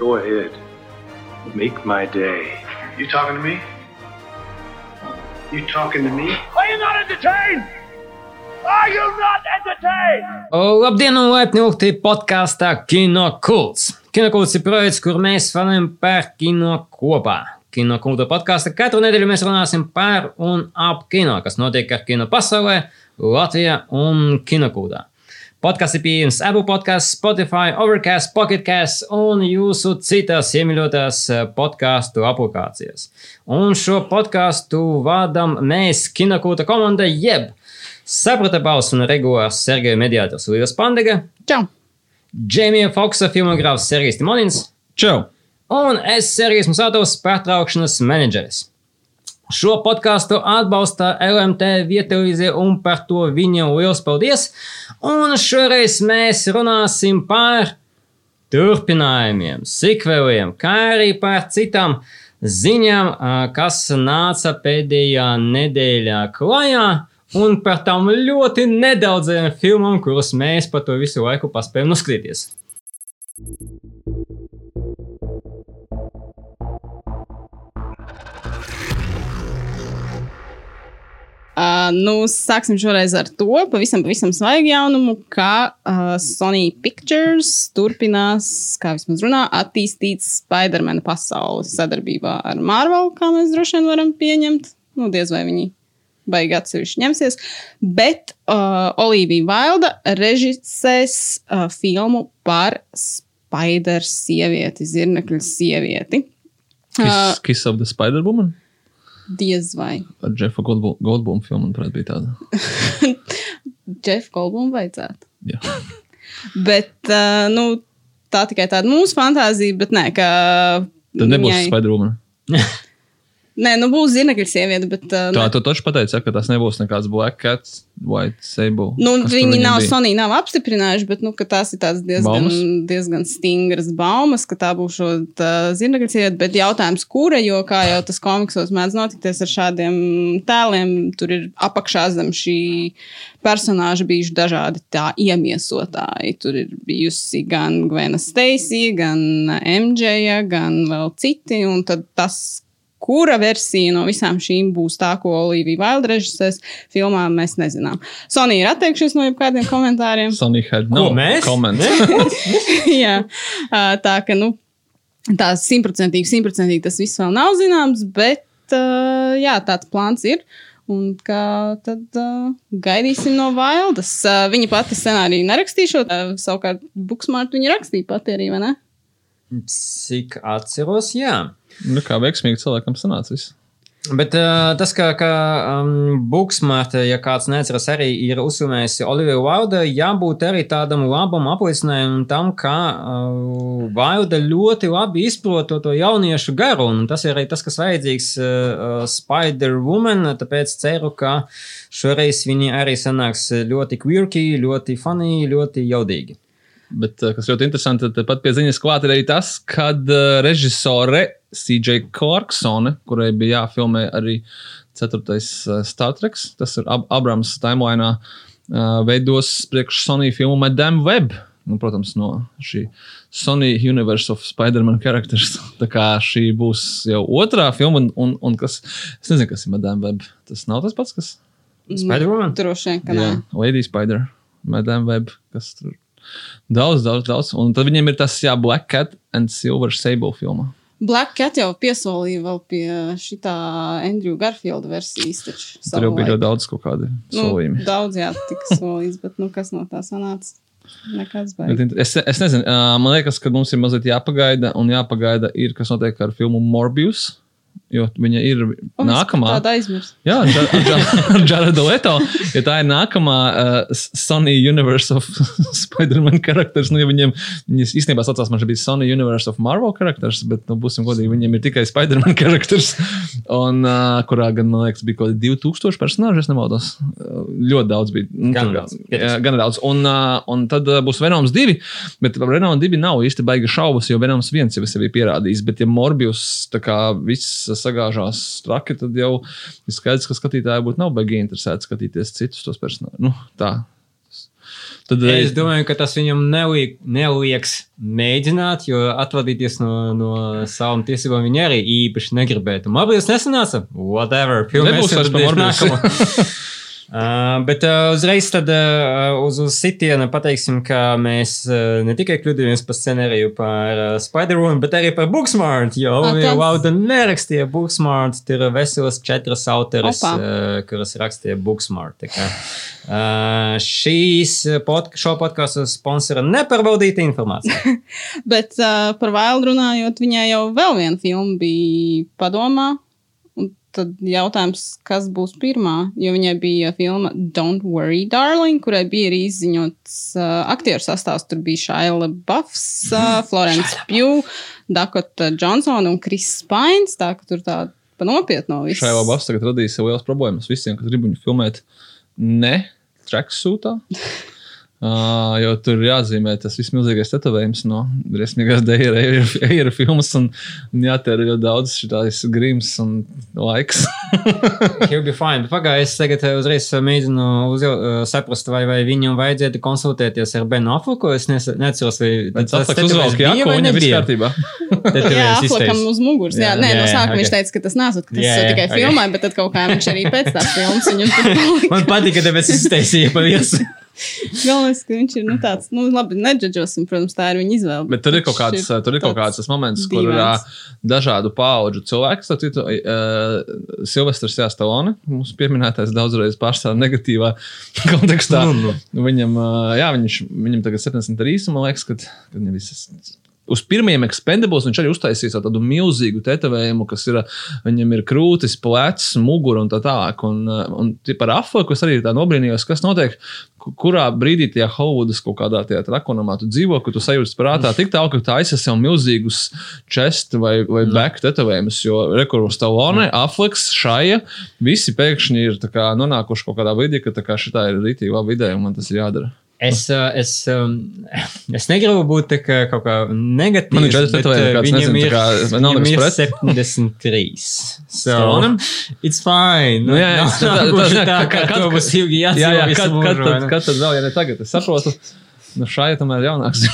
Go ahead. Make my day. You talking to me? You talking to me? Are you not entertained? Are you not entertained? Labdien, un laipni lūgti podkāstā Kino Kults. Kino Kults ir projekts, kur mēs runājam par kino kopā. Kino kulta podkāstā katru nedēļu mēs runāsim par un ap kino, kas notiek ar kino pasaulē, Latvijā un Kinokultā. Podkāsts ir pieejams Apple podkāstā, Spotify, Overcast, Pocketcast un jūsu citās iemīļotās eh, podkāstu aplikācijās. Un šo podkāstu vadām mēs, Kinokūta komanda, jeb Saprata balss un regulārs Sergeja mediātors Līvas Pandega, Čau! Džemija Foksa filmogrāfs Sergejs Timonins Čau! un es Sergejs Musātovs pārtraukšanas menedžeris. Šo podkāstu atbalsta LMT vietelīze un par to viņam liels paldies. Un šoreiz mēs runāsim par turpinājumiem, sikveliem, kā arī par citām ziņām, kas nāca pēdējā nedēļā klajā. Un par tām ļoti nedaudzajām filmām, kuras mēs pa to visu laiku paspējam noskatīties. Uh, nu, sāksim šoreiz ar to pavisam, pavisam svaigu jaunumu, ka uh, Sony Pictures turpinās, kā vismaz runā, attīstīt Spider-Man pasauli sadarbībā ar Marvel, kā mēs droši vien varam pieņemt. Nu, diez vai viņi baigi atsevišķi ņemsies. Bet uh, Olivija Vailda režisēs uh, filmu par Spider sievieti, zirnekļa sievieti. Uh, Kiss, Kiss of the Spider-Woman? Diez vai. Ar Jeffa Goldblum, Goldblum filmu, manuprāt, bija tāda. Jeff Goldblum vajadzētu. Jā. Bet, uh, nu, tā tikai tāda mūsu fantāzija, bet nē, ka. Tad nebūs viņai- Spider-Woman. Nē, nu būs zirnekļa sieviete, bet. Uh, Tā, tu taču pateici, ka tas nebūs nekāds Black Cats, White Sable. Nu, viņi nav, bija? Sony nav apstiprinājuši, bet nu, tās ir diezgan, Baumas? diezgan stingras baumas, ka tā būs šo zirnekļa sieviete. Bet jautājums, kura, jo kā jau tas komiksos mēdz notikties ar šādiem tēliem, tur ir apakšā zem šī personāža bijuši dažādi tā iemiesotāji. Tur ir bijusi gan Gvena Stacy, gan MJ, gan vēl citi. Un tad tas, kura versija no visām šīm būs tā, ko Olivija Vailda režisēs, filmā mēs nezinām. Sony ir atteikušies no jebkādiem komentāriem. Sony had no Ko, mēs? comments. Jā, tā ka, nu, tā simtprocentīgi, simtprocentīgi tas viss vēl nav zināms, bet jā, tāds plāns ir. Un kā tad uh, gaidīsim no Vaildas? Uh, viņa pati scenāriju nerakstīšot, uh, savukārt Buksmārtu viņa rakstīja pati arī, vai ne? Cik atceros, jā. Nu, kā veiksmīgi cilvēkam sanāca viss. Bet uh, tas, ka, ka um, Buksmārta, ja kāds neatceras, arī ir uzsvērusi Olivija Vailda, jābūt arī tādam labam apliecinājumam tam, ka uh, Vailda ļoti labi izprot to, to jauniešu garu, un tas ir arī tas, kas vajadzīgs uh, Spider-Woman, tāpēc ceru, ka šoreiz viņi arī sanāks ļoti quirky, ļoti funny, ļoti jaudīgi. Bet, eh, kas ļoti interesanti, tad pat pie ziņas klāt ir arī tas, kad uh, režisore CJ Clarksone, kurai bija jāfilmē arī ceturtais uh, Star Trek, tas ir Ab Abrams timeline, uh, veidos priekš Sony filmu Madame Web. Nu, protams, no šī Sony Universe of Spider-Man characters. Tā kā šī būs jau otrā filma, un, un, un kas, es nezinu, kas ir Madame Web. Tas nav tas pats, kas Spider-Woman? Droši vien, ka nē. Lady Spider, Madame Web, kas tur daudz, daudz, daudz. Un tad viņiem ir tas, jā, Black Cat and Silver Sable filma. Black Cat jau piesolīja vēl pie šitā Andrew Garfielda versijas. Taču, Tur jau bija ļoti daudz kaut kādi Nu, solījumi. daudz, jā, tika solīts, bet nu, kas no tā sanāca? Es, es nezinu, man liekas, ka mums ir mazliet jāpagaida, un jāpagaida, ir, kas notiek ar filmu Morbius. Jo viņa ir nākamā. Tāda aizmirst. Jā, ar Jaredu Leto. Ja tā ir nākamā uh, Sony Universe of Spider-Man characters, nu, ja viņiem, viņas īstenībā saucās, man šeit bija Sony Universe of Marvel characters, bet, nu, būsim godīgi, viņiem ir tikai Spider-Man characters, un uh, kurā gan, man liekas, bija kaut kādi 2000 personāži, es nemaldos. Uh, ļoti daudz bija. Nu, Gan tur- daudz, Jā, gan daudz. Un, uh, un tad uh, būs Venoms 2, bet par Venomu 2 nav īsti baigi šaubas, jo Venoms 1 jau sevi pierādījis, bet ja Morbius tā kā viss sagāžās traki, tad jau ir skaidrs, ka skatītāji būtu nav baigi interesēti skatīties citus tos personāžus. Nu, tā. Tad Es domāju, ka tas viņam neliek, nelieks mēģināt, jo atvadīties no, no savām tiesībām viņa arī īpaši negribētu. Mobilis nesanāca? Whatever. Nebūs Filmēsim vairs tad par nākamo. Uh, bet uh, uzreiz tad uh, uz, uz sitienu pateiksim, ka mēs uh, ne tikai kļūdījāmies par scenāriju par uh, Spider-Man, bet arī par Booksmart. Jo A, jau tas- Lauda nerakstīja Booksmart, ir veselas četras autores, uh, kuras rakstīja Booksmart. Kā, Uh, šīs pod, šo podkāstu sponsora nepārbaudīta informācija. Bet uh, par Vaildu runājot, viņai jau vēl viena filma bija padomā. Tad jautājums, kas būs pirmā? Jo viņai bija filma Don't Worry, Darling, kurai bija arī izziņots uh, aktieru sastāvs. Tur bija Shaila Buffs, uh, Florence Pugh, Dakota Johnson un Chris Spines. Tā ka tur tā pa nopietno viss. Šajā labā tagad radīs sev liels problēmas visiem, kas grib viņu filmēt ne tracks sūtā. Uh, jo tur ir jāzīmē tas vismilzīgais tetovējums no briesmīgās Deira filmas, un, un jātērē ļoti daudz šīs grīmas un laiks. He'll be fine. Es tagad uh, uzreiz uh, mēģinu uzjau, uh, saprast, vai, vai viņam vajadzētu konsultēties ar Benu Afliku. Es nes, neceros, vai Tas tas atliks uzvalk, jā, ko viņam viss kārtībā. Jā, aplikam uz muguras. Jā, Jā, nē, jā, no sākuma ok. viņš teica, ka tas nesot, ka tas Jā, jā, tikai ok. filmai, bet tad kaut kā viņš arī pēc tam filmas viņam tur palika. Man patīk, ka tev es iztaisīju pa virsmu. Galvenais, ka viņš ir nu, tāds, nu, labi, nedžudžosim, protams, tā ir viņa izvēle. Bet tur ir kaut kāds, Viņš tur ir kaut kāds tas moments, kur ir dīvains. ā, dažādu pauģu cilvēki. Starp citu, uh, Silvestris Jāstalone, mums pieminētais daudzreiz pārstāv negatīvā kontekstā. Nu, nu. Viņam, uh, jā, viņš, viņam tagad 73, un man liekas, ka, ka viņam visas. Uz pirmajiem expendables viņš arī uztaisīja tādu milzīgu tetovējumu, kas ir, viņam ir krūtis, plecs, mugura un tā tālāk. Un, uh, un par Afliku es arī tā nobrīnījos, kas notiek, ku- kurā brīdī tajā Hollywoodas kaut kādā tajā trakonamā tu dzīvo, ka tu sajūti prātā tik tālu, ka tu aizsas sev milzīgus chest vai, vai back tetovējumus, jo rekurors Stalone, Afliks, Šaja, visi pēkšņi ir tā kā nonākuši kaut kādā vidē, ka tā šitā ir laba ideja un man tas ir jādara. Es, uh, es, es negribu būt tā kā kaut kā negatīvs. Man ir četri bet, tetovējumi, uh, kāds viņam nezinu, tā ir- kā- viņam ir pret. 73. So, it's fine. Nu, jā, jā, Nav- tā- tā- nav tā- tā, kā- ka kā- to būs ilgi Jā, jāatzīmē jā, visu kad, kad, mūžu, vai tad, kad tad vēl, ja ne tagad, es saprotu, nu šādi tomēr jaunāks.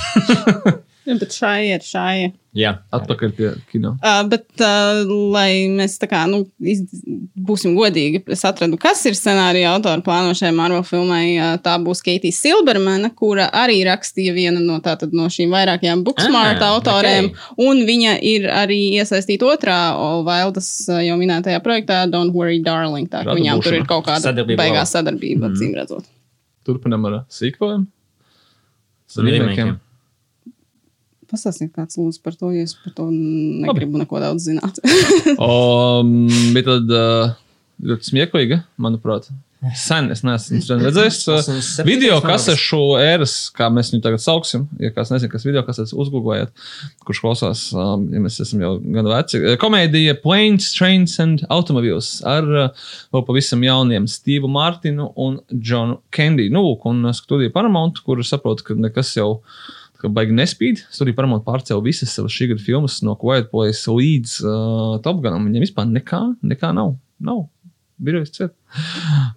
Jā, bet šai ir šai. Jā, Atpakaļ pie kino. Uh, bet, uh, lai mēs tā kā nu, iz, būsim godīgi, es atradu, kas ir scenārija autora plānošajai Marvel filmai. Uh, tā būs Keitija Silbermana, kura arī rakstīja vienu no, tātad, no šīm vairākajām Booksmart Ah, autoriem. ok. Un viņa ir arī iesaistīta otrā Vaildas uh, jau minētajā projektā Don't Worry, Darling. Tā viņām tur būšana. ir kaut kāda Sadarbība beigās laba. sadarbība, acīm redzot. Turpinam ar sīkojiem. Remakeiem. Pastāstiet, kāds lūdzu par to, jo es par to negribu neko daudz zināt. O, mm, bija tad uh, ļoti smieklīga, manuprāt. Sen es neesmu redzējis. Uh, 87. video kasešu ēras, kā mēs viņu tagad sauksim. Ja kāds nezina, kas video kasetes uzgooglējat, kurš klausās, um, ja mēs esam jau gan veci. Eh, Komēdija Planes, Trains and Automobiles ar uh, vēl pavisam jauniem Stevu Mārtinu un Džonu Kendi. Nu, lūk, un studiju Paramount, kur saprotu, ka nekas jau ka baigi nespīd. Studija Paramount pārcēla visas savas šī gada filmas no Quiet Place līdz uh, Top Gunam. Viņam vispār nekā, nekā nav. nav. Birojas ciet.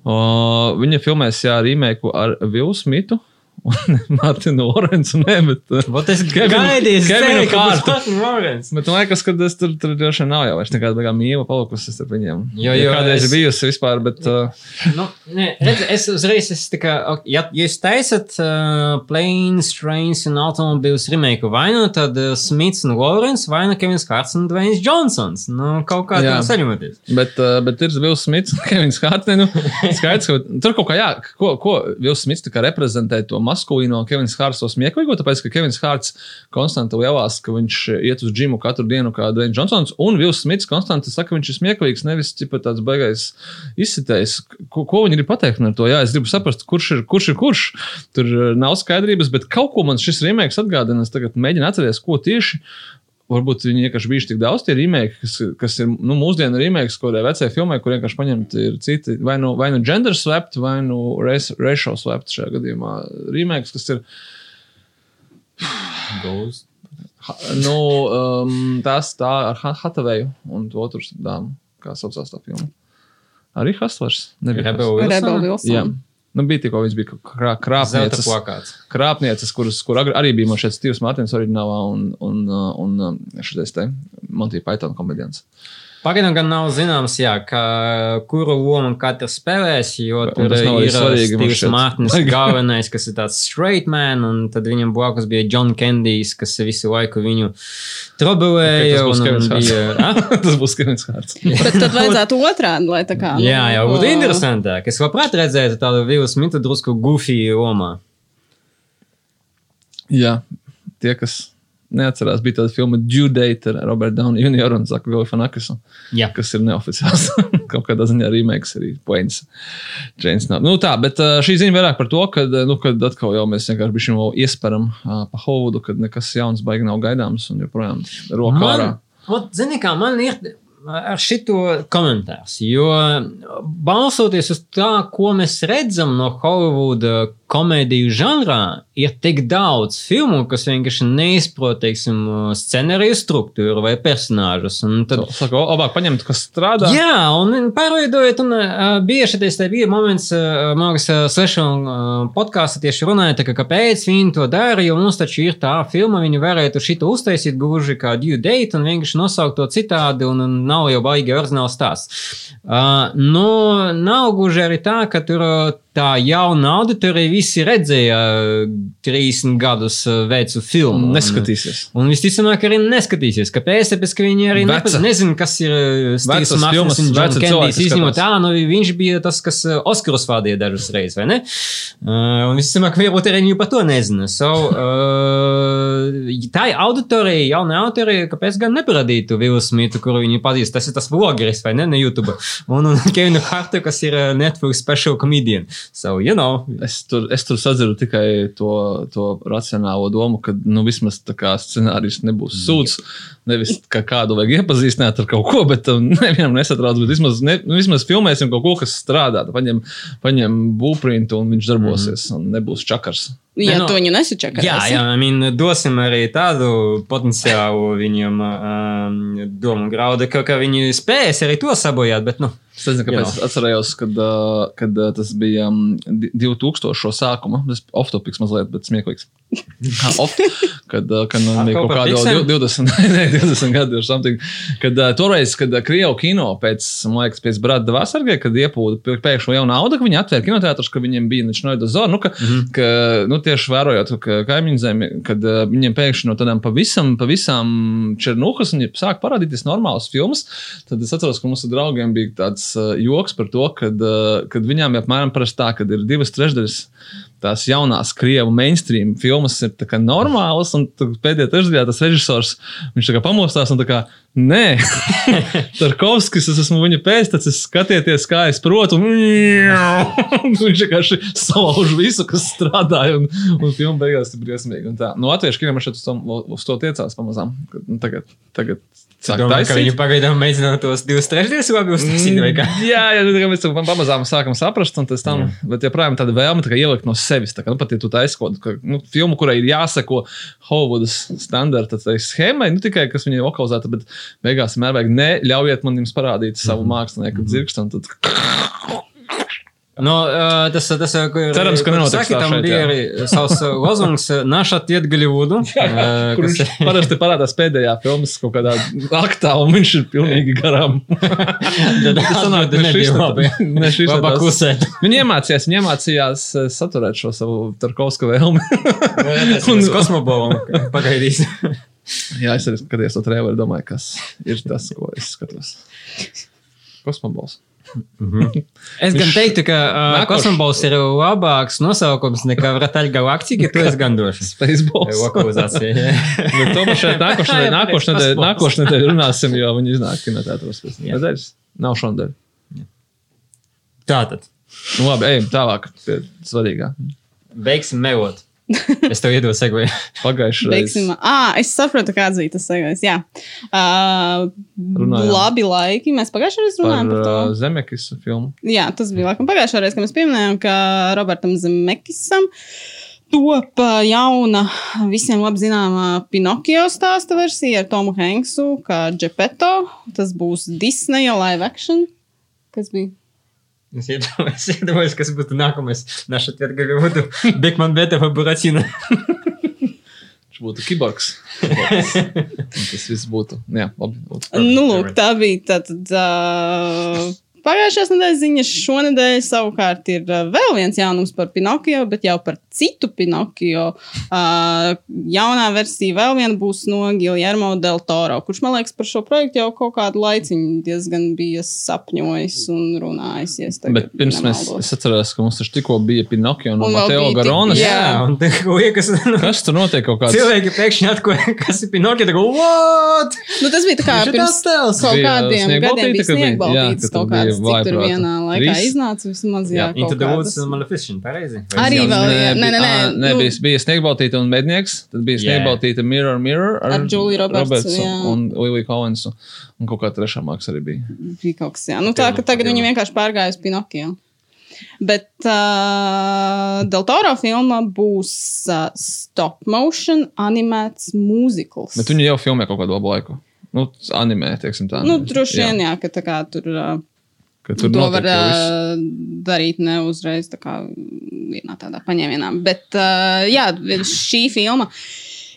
Uh, viņa filmēs, jā, rīmēku ar Vilnu Martinu Lorenzu. Nē, bet, uh, Vot es gaidīju, ka būs Hārtu. Martin Lawrence. Bet man liekas, ka tas tur, tur droši vien nav jau vairs nekāda beigā mīla palikusi starp viņiem. Jo, jo, kādreiz es- ir bijusi vispār, bet uh, Nu, nē, redz, es uzreiz, es tā kā, ja ja jūs taisat uh, Planes, Trains un Automobiles remake vai nu tad uh, Smits un Lawrence vai nu Kevins Hārts un Dwayne Johnsons. Nu, kaut kā tā saņematies. Bet, uh, bet ir Vils Smits un Kevins Hārts. Nu, skaidrs, ka tur kaut kā, jā, ko, ko Vils Smits tā kā reprezentē to maskulīno Kevins Hārts to smieklīgo, tāpēc, ka Kevins Hārts konstanti lielās, ka viņš iet uz džimu katru dienu kā Dwayne Johnsons, un Vils Smits konstanti saka, ka viņš ir smieklīgs, nevis tipa tāds baigais izsitējs. Ko, ko viņi grib pateikt ar to? Jā, es gribu saprast, kurš ir kurš. Ir kurš. Tur uh, nav skaidrības, bet kaut ko man šis remakes atgādina. Es tagad mēģinu atcerēties, ko tieši. Varbūt viņi vienkārši bijuši tik daudz tie remake, kas, kas ir nu, mūsdienu remakes, ko vecajā filmā, kur vienkārši paņemti ir citi, vai nu, vai nu gender swapped, vai nu race- racial swapped šajā gadījumā. Remakes, kas ir Ghost. nu, um, tās tā ar Ha- Hataveju un otru dāmu, kā saucās tā filma. Arī Haslers. nebija Rebel Hustlers. Wilson? Rebel Wilson. Jā. Nu, bija tikko viņas bija krā, plakāts. krāpnieces kuras, kur arī bija šeit Stīvs Mārtiņš oriģinālā un, un, uh, un, un šis te Monty Python komediants. Pagaidām gan nav zināms, jā, ka, kuru lomu katrs spēlēs, jo Un tur ir svarīgi, man Steve's. Mārtiņš galvenais, kas ir tāds straight man, un tad viņam blakus bija John Kendijs, kas visu laiku viņu trobelēja. Ok, tas būs bija, ah? Tas būs Kevins Hārts. Bet tad vajadzētu otrādi, lai tā kā. Jā, jau būtu nu, interesantāk. Es labprāt redzētu tādu Vilu Smitu drusku goofy lomā. Jā, tie, kas neatcerās, bija tāda filma Date ar Robertu Downey Jr. un Zaku Vilfanakisu, Jā. kas ir neoficiāls. Kaut kādā ziņā remakes arī points. Nu tā, bet šī ziņa vairāk par to, ka, nu, kad atkal jau mēs vienkārši bijām iesperam uh, pa hovudu, kad nekas jauns baigi nav gaidāms un joprojām rokā ārā. Man, zini, kā man ir ar šito komentārs, jo balsoties uz tā, ko mēs redzam no Holivuda komēdiju žanrā, ir tik daudz filmu, kas vienkārši neizprot, teiksim, scenāriju struktūru vai personāžus. Tad, Saka, labāk paņemt, kas strādā. Jā, un pārveidojot, un uh, bieži tas bija moments, uh, mākslinieks uh, Slešana uh, podkāstā tieši runāja, ka kāpēc viņi to dara, jo mums taču ir tā filma, viņi varētu šito uztaisīt gluži kā due date un vienkārši nosaukt to citādi, un, un nav jau baigi oriģināls stāsts. Uh, nu, nav gluži arī tā, ka tur uh, tā jauna auditorija visi redzēja uh, 30 gadus uh, vecu filmu. Un Un- neskatīsies. Un visticamāk, arī neskatīsies. Kāpēc? Tāpēc, ka viņi arī nepa, nezina, kas ir Steve's filmas, un John Kendijs. Izņemot tā, nu viņš bija tas, kas Oskarus vadīja dažas reizes, vai ne? Uh, un visticamāk, varbūt arī viņi par to nezina. So, uh, tā auditorija, jauna auditorija, kāpēc gan neparādītu Vilu Smitu, kuru viņi pazīst. Tas ir tas vlogeris, vai ne, ne YouTube. Un, un Kevinu Hartu, kas ir Netflix special comedian. So, you know. Es tur, es tur sadzirdu tikai to, to racionālo domu, ka nu, vismaz tā kā scenārijs nebūs sūds. Nevis kā kādu vajag iepazīstināt ar kaut ko, bet um, nevienam nesatrauc. Bet vismaz, ne, nu, vismaz filmēsim kaut ko, kas strādā. Paņem, paņem būprintu un viņš darbosies. Mm. Un nebūs čakars. Ja Ne, nu, tu viņu nesačakarēsi. Jā, jā, I mean, dosim arī tādu potenciālu viņam um, domu graudu, ka, ka viņi spēs arī to sabojāt, bet, nu, Es nezinu, kāpēc es atcerējos, kad, kad tas bija um, di- 2000. sākuma. Tas off-topics mazliet, bet smieklīgs. Off, kad kad man bija kaut kāda piksēm? 20, ne, 20 gadu vai something. Kad uh, toreiz, kad uh, Krievu kino pēc, man liekas, pēc Brada Vasargai, kad iepūda pēkšņi jaunu audu, ka viņi atvēra kinoteātrus, ka viņiem bija nečinoida zona. Nu, ka, mm -hmm. ka, nu, tieši vērojot, ka kaimiņu zemi, kad uh, viņiem pēkšņi no tādām pavisam, pavisam černuhas un ja sāk parādīties normālas filmas, tad es atceros, ka ar draugiem bija tāds uh, joks par to, kad, uh, kad viņām apmēram parasti tā, ka ir divas trešdaļas tās jaunās krievu mainstream filmas ir normālas, un pēdējā trešdaļā tas režisors pamostās un tā kā nē, Tarkovskis, es esmu viņa pēctecis, skatieties, kā es protu, un viņš vienkārši salauž visu, kas strādāja, un, un filma beigās ir tā. Nu, latviešu kinam šeit uz, to- uz to tiecās pamazām. nu, Tagad, tagad sāk domāju, ka taisīt. viņi pagaidām mēģina tos divus trešdaļus labi uztaisīt, kā? Jā, jā tā mēs tam pamazām sākam saprast, un tas tam, bet joprojām tāda vēlme tā ielikt no sevis. Tā kā, nu, pat ja tu kaut kādu nu, filmu, kurai ir jāseko Hollywoodas standarta schēmai, nu tikai kas viņai lokalizēta, bet beigās vienmēr vajag neļaujiet man jums parādīt savu mākslinieku dzirkstu. un Tad, Nu, ā, tas, tas, ko ir- Cerams, ka nenotiks saki, tam šeit, bija jā. arī savs lozungs, ā, naš attiet Golivudu. ā, kur kas viņš parasti parādās pēdējā filmas kaut kādā aktā, un viņš ir pilnīgi garām. Tas nebija ne- labi. Viņi iemācījās, viņi iemācījās saturēt šo savu Tarkovska vēlmi. Un kosmobolam pagaidīs. Jā, es arī skatījos to trēlu, domāju, kas ir tas, ko es skatos. Kosmobols. Es gan teiktu, ka Nākoš- kosmobols ir labāks nosaukums nekā Vrataļ Galaktika, to es gan došu. Spaceballs. Lokalizācija. Bet to mēs šeit Spaceballs. nākošais nedēļ runāsim, jo viņi iznāk kinoteātros. pēc. Nedēļas. Nav šonadēļ. Tātad, Nu, labi, ejam tālāk pie svarīgā. beigsim melot. Es tev iedodu segvēju. Pagājušajā Beigsim. Ah, es saprotu, kāds bija tas segments. Jā, uh, Runājām. labi laiki. Mēs pagājušajā reizē par runājām par, par to. Zemekis filmu. Jā, tas bija laikam pagājušā reizē, kad mēs pieminējām, ka Robertam Zemekisam top jauna, visiem labi zināmā Pinocchio stāsta versija ar Tomu Hanksu, kā Džepeto. Tas būs Disneja live action. Kas bija? Es iedomājos, es iedomājos, kas būtu nākamais. Naša atveidga būtu Bekman Beta vai Buratina. Viņš būtu kiborgs. Un tas viss būtu. Jā, labi. būtu. Nu, lūk, tā bija tā tad. Uh, Pagājušās nedēļas ziņas šonadēļ savukārt ir vēl viens jaunums par Pinokio, bet jau par citu Pinokio. Uh, jaunā versija vēl viena būs no Giljermo del Toro, kurš man liekas par šo projektu jau kaut kādu laiciņu diezgan bija sapņojis un runājis. Bet pirms mēs, nemaldos. es atceros, ka mums taču tikko bija Un vēl Mateo Garonas. jā. Un te kaut kas. Kas tur notiek kaut kāds? Cilvēki pēkšņi atklāja, kas ir Pinokio. Tā kā, what? Nu, tas bija tā kā pirms kaut kādiem gadiem bija tur kaut bija kādas, cik tur vājprāta. vienā laikā Trīs? iznāca vismaz, jā, Into kaut the Woods un Maleficent, pareizi? Arī vēl, jā. Nē, nē, nē, ā, nē nu- bija, bija Sniegbaltīte un Mednieks, tad bija Jā. Sniegbaltīte Mirror Mirror Ar Julie Roberts, un, jā. Lily Collins un, un kaut kā trešā māksla arī bija. bija kaut kas tāds. Nu, tā ka tagad viņi vienkārši pārgāja uz Pinokio. Bet uh, Del Toro filma būs uh, stop motion animēts mūzikls. Bet viņi jau filmē kaut kādu labu laiku. Nu, animē, teiksim tā. Nu, droši vien, jā, ka tā kā tur. Uh, tur to var uh, darīt ne uzreiz tā kā vienā tādā paņēmienā. Bet uh, jā, šī filma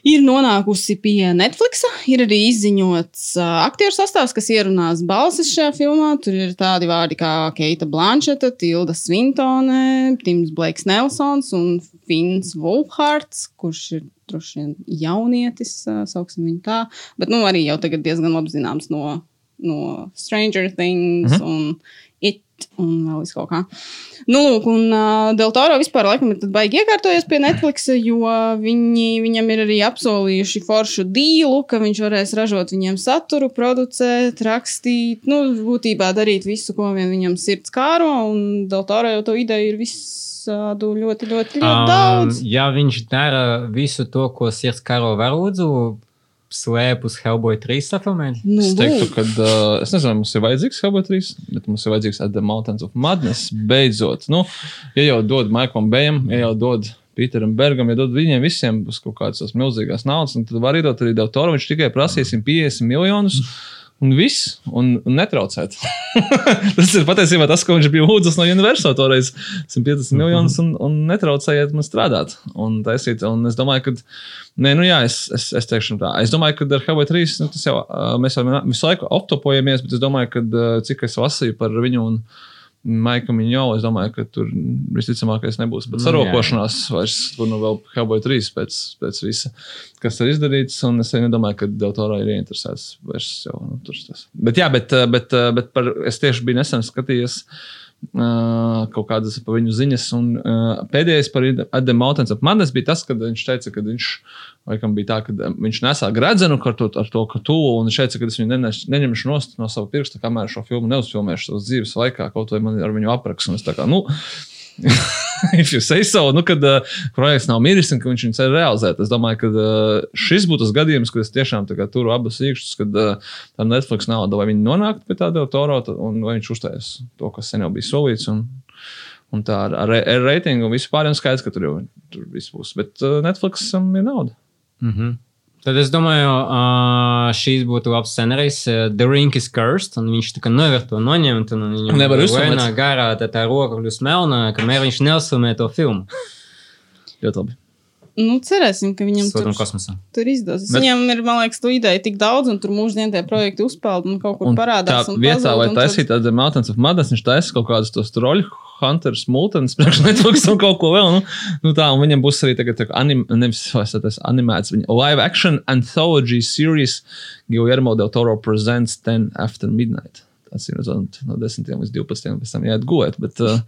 ir nonākusi pie Netflix. Ir arī izziņots uh, aktieru sastāvs, kas ierunās balsis šajā filmā. Tur ir tādi vārdi kā Keita Blancheta, Tilda Svintone, Tims Blakes Nelsons un Fins Wolfhards, kurš ir droši vien jaunietis, uh, sauksim viņu tā. Bet nu, arī jau tagad diezgan labi zināms no, no Stranger Things Mhm. un It un vēl kaut kā. Nu, lūk, un uh, Del Toro vispār laikam ir baigi iekārtojies pie Netflix, jo viņi, viņam ir arī apsolījuši foršu dīlu, ka viņš varēs ražot viņiem saturu, producēt, rakstīt, nu, būtībā darīt visu, ko vien viņam sirds kāro, un Del Toro jau to ideju ir visādu ļoti, ļoti, ļoti Um, daudz. ja viņš dara visu to, ko sirds karo varūdzu, slēp uz Hellboy 3 safilmēt. Nu, Es teiktu, ka uh, es nezinu, mums ir vajadzīgs Hellboy 3, bet mums ir vajadzīgs At the Mountains of Madness. Beidzot, nu, ja jau dod Maiklam Bējam, ja jau dod Pīteram Bergam, ja dod viņiem visiem uz kaut kādas tās milzīgās naudas, tad var iedot arī Deltoru. Viņš tikai prasīs 150 miljonus. Un viss, un, un netraucēt. tas ir patiesībā tas, ko viņš bija lūdzis no Universal toreiz. 150 miljonus un, un netraucējiet man strādāt. Un, taisīt, un es domāju, ka, nē, nu jā, es, es, es teikšu tā. Es domāju, ka ar Hellboy 3 nu, jau mēs jau visu laiku aptopojamies, bet es domāju, ka cik es lasīju par viņu un Maika Miņo, es domāju, ka tur visticamākais nebūs pat Nu, sarokošanās vairs, tur nu vēl Hellboy 3 pēc, pēc visa, kas ir izdarīts, un es arī nedomāju, ka Deltorā ir ieinteresēts vairs jau, nu, tur tas. Bet jā, bet, bet, bet par, es tieši biju nesen skatījies Uh, kaut kādas par viņu ziņas. Un, uh, pēdējais par Adam Mountains of Madness bija tas, kad viņš teica, ka viņš, laikam, bija tā, ka viņš nesā gradzenu ar to, ar to ka tu, un viņš teica, ka es viņu neneš, neņemšu nost no sava pirksta, kamēr šo filmu neuzfilmēšu savas dzīves laikā, kaut vai man ar viņu aprakstu. Un es tā kā, nu, you say so, nu, kad uh, projekts nav miris un ka viņš viņu cer realizēt. Es domāju, ka uh, šis būtu tas gadījums, kad es tiešām turu abas īkšķus, kad uh, tā Netflix nauda, vai viņi nonāktu pie tāda toro, un vai viņš uztais to, kas sen jau bija solīts. Un, un tā ar, ar, ar reitingu un vispār ir skaidrs, ka tur jau tur viss būs. Bet uh, Netflixam ir nauda. Mm -hmm. Tad es domāju, uh, šīs būtu labs scenārijs. Uh, The Ring is Cursed, un viņš tā kā nevar to noņemt. Un viņam Nevar vienā uzfilmēt. garā tā, tā roka kļūst melna, kamēr viņš neuzfilmē to filmu. Ļoti labi. Nu, cerēsim, ka viņam Sūtam tur, kosmosā. tur izdosies. Bet- Viņam ir, man liekas, tu ideja tik daudz, un tur mūždien tie projekti uzpeld un kaut kur Un parādās. tā un vietā, pazūd, lai taisītu tādu Mountains of Madness, viņš taisa kaut kādus tos troļu hunters, priekš Netflix un kaut ko vēl. Nu, nu tā, un viņam būs arī tagad tā anim, nevis tas animēts, viņa live action anthology series Guillermo del Toro presents 10 after midnight. Tas ir no 10 līdz 12, pēc tam jāiet gulēt. Bet, uh,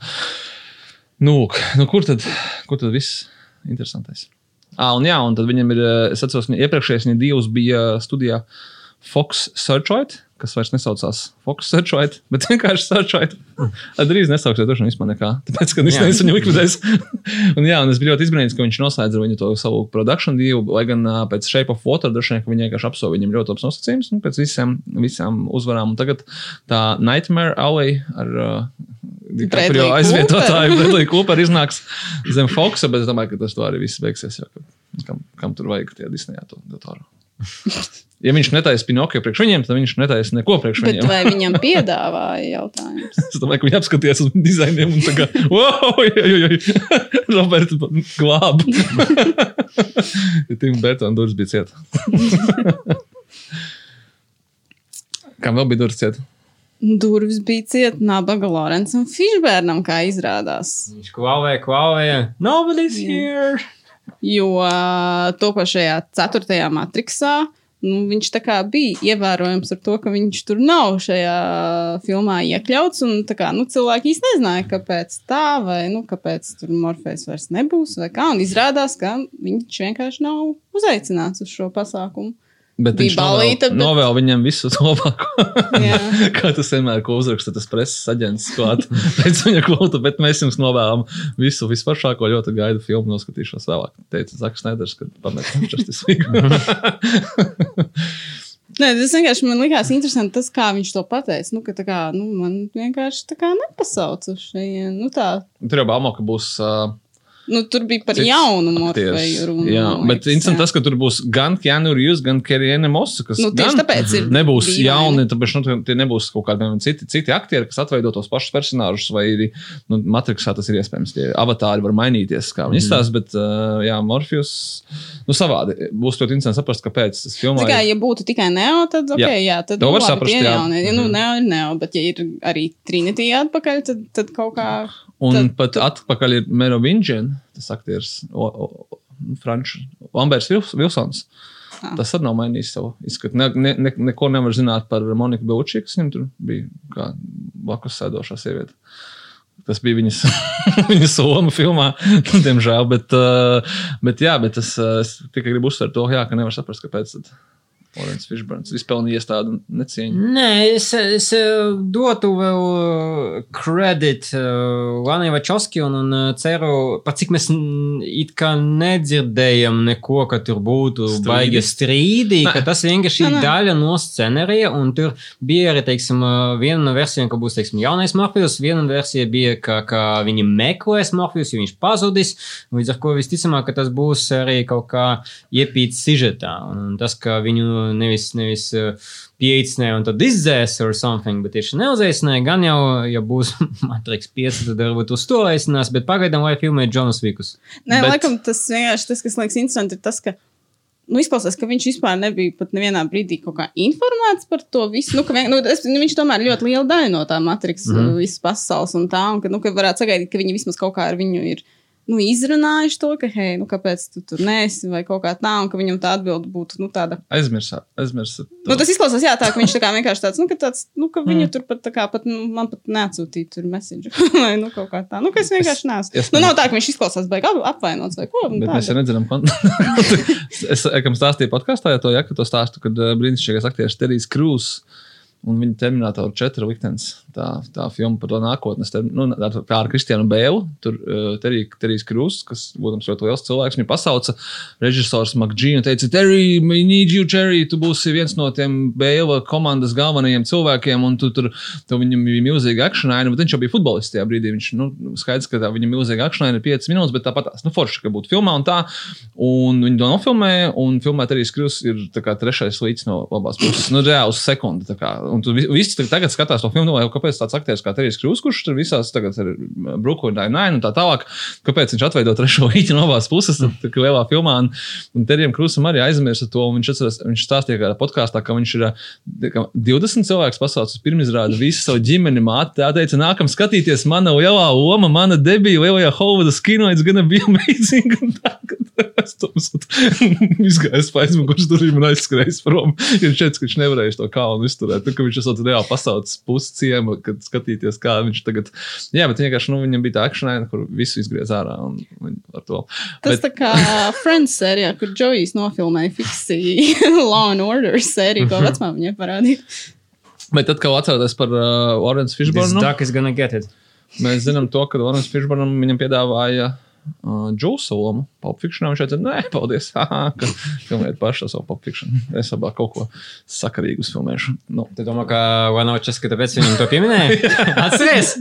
nu, nu, kur tad, kur tad viss interesantais? Ah, un jā, un tad viņam ir, es atceros, viņa iepriekšējais viņa divs bija studijā Fox Searchlight, kas vairs nesaucās Fox Searchlight, bet vienkārši Searchlight. Drīz nesauksies, droši vien vispār nekā. Tāpēc, ka viņš nevis viņu likvidēs. un jā, un es biju ļoti izbrīnīts, ka viņš noslēdz viņu to savu produkciju divu, lai gan uh, pēc Shape of Water droši vien, viņi vienkārši apsolīja viņam ļoti labs nosacījums, un pēc visām, visām uzvarām. Un tagad tā Nightmare Alley ar uh, Cooper. aizvietotāju Bradley Cooper iznāks zem Foxa, bet es domāju, ka tas to arī viss beigsies. Jo, ka kam, kam tur vajag tie Disneyā to datoru? Ja viņš netaisa Pinokio priekš viņiem, tad viņš netaisa neko priekš Bet viņiem. vai viņam piedāvāja jautājums? Es domāju, ka viņi apskatījās uz dizainiem un tā kā, wow, Roberts glāb. Tim Burton durvis bija cieta. Kam vēl bija durvis cieta? Durvis bija cieta nabaga Lorencam Fišbērnam, kā izrādās. Viņš klauvē, klauvē. Nobody's here! Jo ā, to pašajā ceturtajā matriksā nu, viņš bija ievērojams ar to, ka viņš tur nav šajā filmā iekļauts. Un, kā, nu, cilvēki īsti nezināja, kāpēc tā, vai nu, kāpēc tur Morfejs vairs nebūs. Kā, un izrādās, ka viņš vienkārši nav uzaicināts uz šo pasākumu. Bet viņš novēl, balīta, bet- novēl viņam visu labāko. Kā tas vienmēr, ko uzraksta tas preses aģents klāt pēc viņa kvotu, bet mēs jums novēlam visu vispašāko, ļoti gaidu filmu, noskatīšos vēlāk. Teica Zaks Neders, kad pametam Justice League. Nē, tas vienkārši man likās interesanti, tas, kā viņš to pateica. Nu, ka, tā kā, nu, man vienkārši tā kā nepasauc uz šeit. Nu, tā, Tur jau baumo, ka būs. Uh, nu, tur bija par Cits jaunu morfeju runu. Jā, bet interesanti jā. tas, ka tur būs gan Keanu Reeves, gan Keriene Mosa, kas Nu, tieši gan tāpēc ir nebūs dīvaini. jauni, tāpēc nu, tie nebūs kaut kādi citi, citi aktieri, kas atveido tos pašus personāžus, vai arī nu, Matrixā tas ir iespējams. Tie avatāri var mainīties, kā viņi izstāsta, bet uh, jā, Morfeus, nu savādi. Būs ļoti interesanti saprast, kāpēc tas filmā Tā kā, ir. ja būtu tikai neo, tad, okay, jā. Jā. Jā, tad To nu, var labi, saprast, jā. jaunie. Ja, nu, Mhm. neo ir neo, bet ja ir arī Trinity atpakaļ, tad, tad kaut kā. Un tad- pat atpakaļ ir Merovinģina, tas aktieris, Frančs, Lambers Vils- Vilsons. Ah. Tas arī nav mainījis savu izskatu. Ne, ne, ne, neko nevar zināt par Moniku Belčī, kas viņam tur bija kā blakus sēdošā sieviete. Tas bija viņas, viņas soma filmā, diemžēl. Bet, uh, bet, jā, bet es, uh, es tikai gribu uzsvērt to, jā, ka nevar saprast, kāpēc. Tad. Lorence Fishburns izpelnījies tādu necieņu. Nē, es, es eh, dotu vēl kredīt Lanai Vačovski un, un eh, ceru, pat cik mēs it kā nedzirdējam neko, ka tur būtu Strīdi. baigi strīdi, Nē. ka tas vienkārši ir daļa no scenārija, un tur bija arī, teiksim, eh, viena no versijām, ka būs, teiksim, jaunais Morfijus, viena versija bija, ka, ka viņi meklēs Morfijus, jo viņš pazudis, līdz ar ko visticamāk, ka tas būs arī kaut kā iepīts sižetā, un tas, ka viņu nevis, nevis eh, pieeicināja un tad izdzēs or something, bet tieši neuzaicināja, gan jau, ja būs Matrix 5, tad varbūt uz to aicinās, bet pagaidām, lai filmē Džonas Vikus. Nē, Bet- laikam tas vienkārši tas, kas liekas interesanti, ir tas, ka. Nu, izklausās, ka viņš vispār nebija pat nevienā brīdī informēts par to visu. Nu, vien, nu, es, nu, viņš tomēr ļoti liela daļa no tā matriks, mm. -hmm. visas pasaules un tā, un ka, nu, ka varētu sagaidīt, ka viņi vismaz kaut kā ar viņu ir nu, izrunājuši to, ka, hei, nu, kāpēc tu tur nesi, vai kaut kā tā, un ka viņam tā atbilde būtu nu, tāda. Aizmirsāt, aizmirsāt. Nu, tas izklausās, jā, tā, ka viņš tā kā vienkārši tāds, nu, ka, tāds, nu, ka viņu Mm. tur pat, kā, pat nu, man pat neatsūtīja tur message. vai nu, kaut kā tā. Nu, ka es vienkārši neesmu. es Nu, ne- nav tā, ka viņš izklausās ap- apvainots vai ko. nu, Bet tā, mēs jau nezinām, ko. es kam stāstīju podkāstā, ja to, ja, ka to stāstu, kad uh, brīnišķīgais aktieris Terijs Krūss un viņa Terminatora 4 liktenis. Tā, tā filma par to nākotnes, ter, nu, kā ar Kristiānu Bēlu. Tur uh, Terij, Terijs Krūss, kas, būtams, ļoti liels cilvēks, viņu pasauca režisors McGee un teica, Terij, we need you, Terij, tu būsi viens no tiem Bēla komandas galvenajiem cilvēkiem, un tu tur tu viņam bija milzīga akcionāra, bet viņš jau bija futbolists tajā brīdī. Viņš, nu, skaidrs, ka tā viņa milzīga akcionāra ir 5 minūtes, bet tāpat, nu, forši, ka būtu filmā un tā. Un viņi to nofilmēja, un filmē arī Skrūs ir tā kā trešais līdz no labās puses. Nu, reāli uz sekundi. tā. Un tu vi- visi tagad- skatās to filmu, domā, kāpēc tāds aktieris kā Terijs Krūs, kurš tur visās tagad ir Brooklyn Nine-Nine un tā tālāk, kāpēc viņš atveido trešo līķi no labās puses, tā, kā lielā filmā. Un, un Terijam Krūsam arī aizmirsa to, un viņš, atceras, viņš stāstīja kādā podkāstā, ka viņš ir kā 20 cilvēks pasaules pirmizrādi, visu savu ģimeni māti. Tā teica, nākam skatīties, mana lielā loma, mana debija lielajā Hollywoodas kino, it's gonna be amazing. Un tā, Es to izgāju pa aizmugures durvīm un aizskrēju prom. Viņš teica, ka viņš nevarēja to kalnu izturēt. Nu, ka viņš esot reāli pasaules pusi kad skatīties, kā viņš tagad. Jā, bet vienkārši nu, viņam bija tā akšanai, kur visu izgriez ārā. Tas Bet- tā kā Friends sērijā, kur Džojs nofilmēja fiksi Law and Order sēriju, ko vecmā viņai parādīja. Bet tad, kad atceraties par uh, Orange Fishburnu, duck is gonna get it. mēs zinām to, ka Orange Fishburnam viņam piedāvāja uh, Džūsa lomu. Fiction viņš teica, nē, paldies, ka filmējat pašu savu Fiction. Es labāk kaut ko sakarīgu filmēšu. Nu. Tu domā, ka Vanočs, ka tāpēc viņam to pieminēja? Atceries!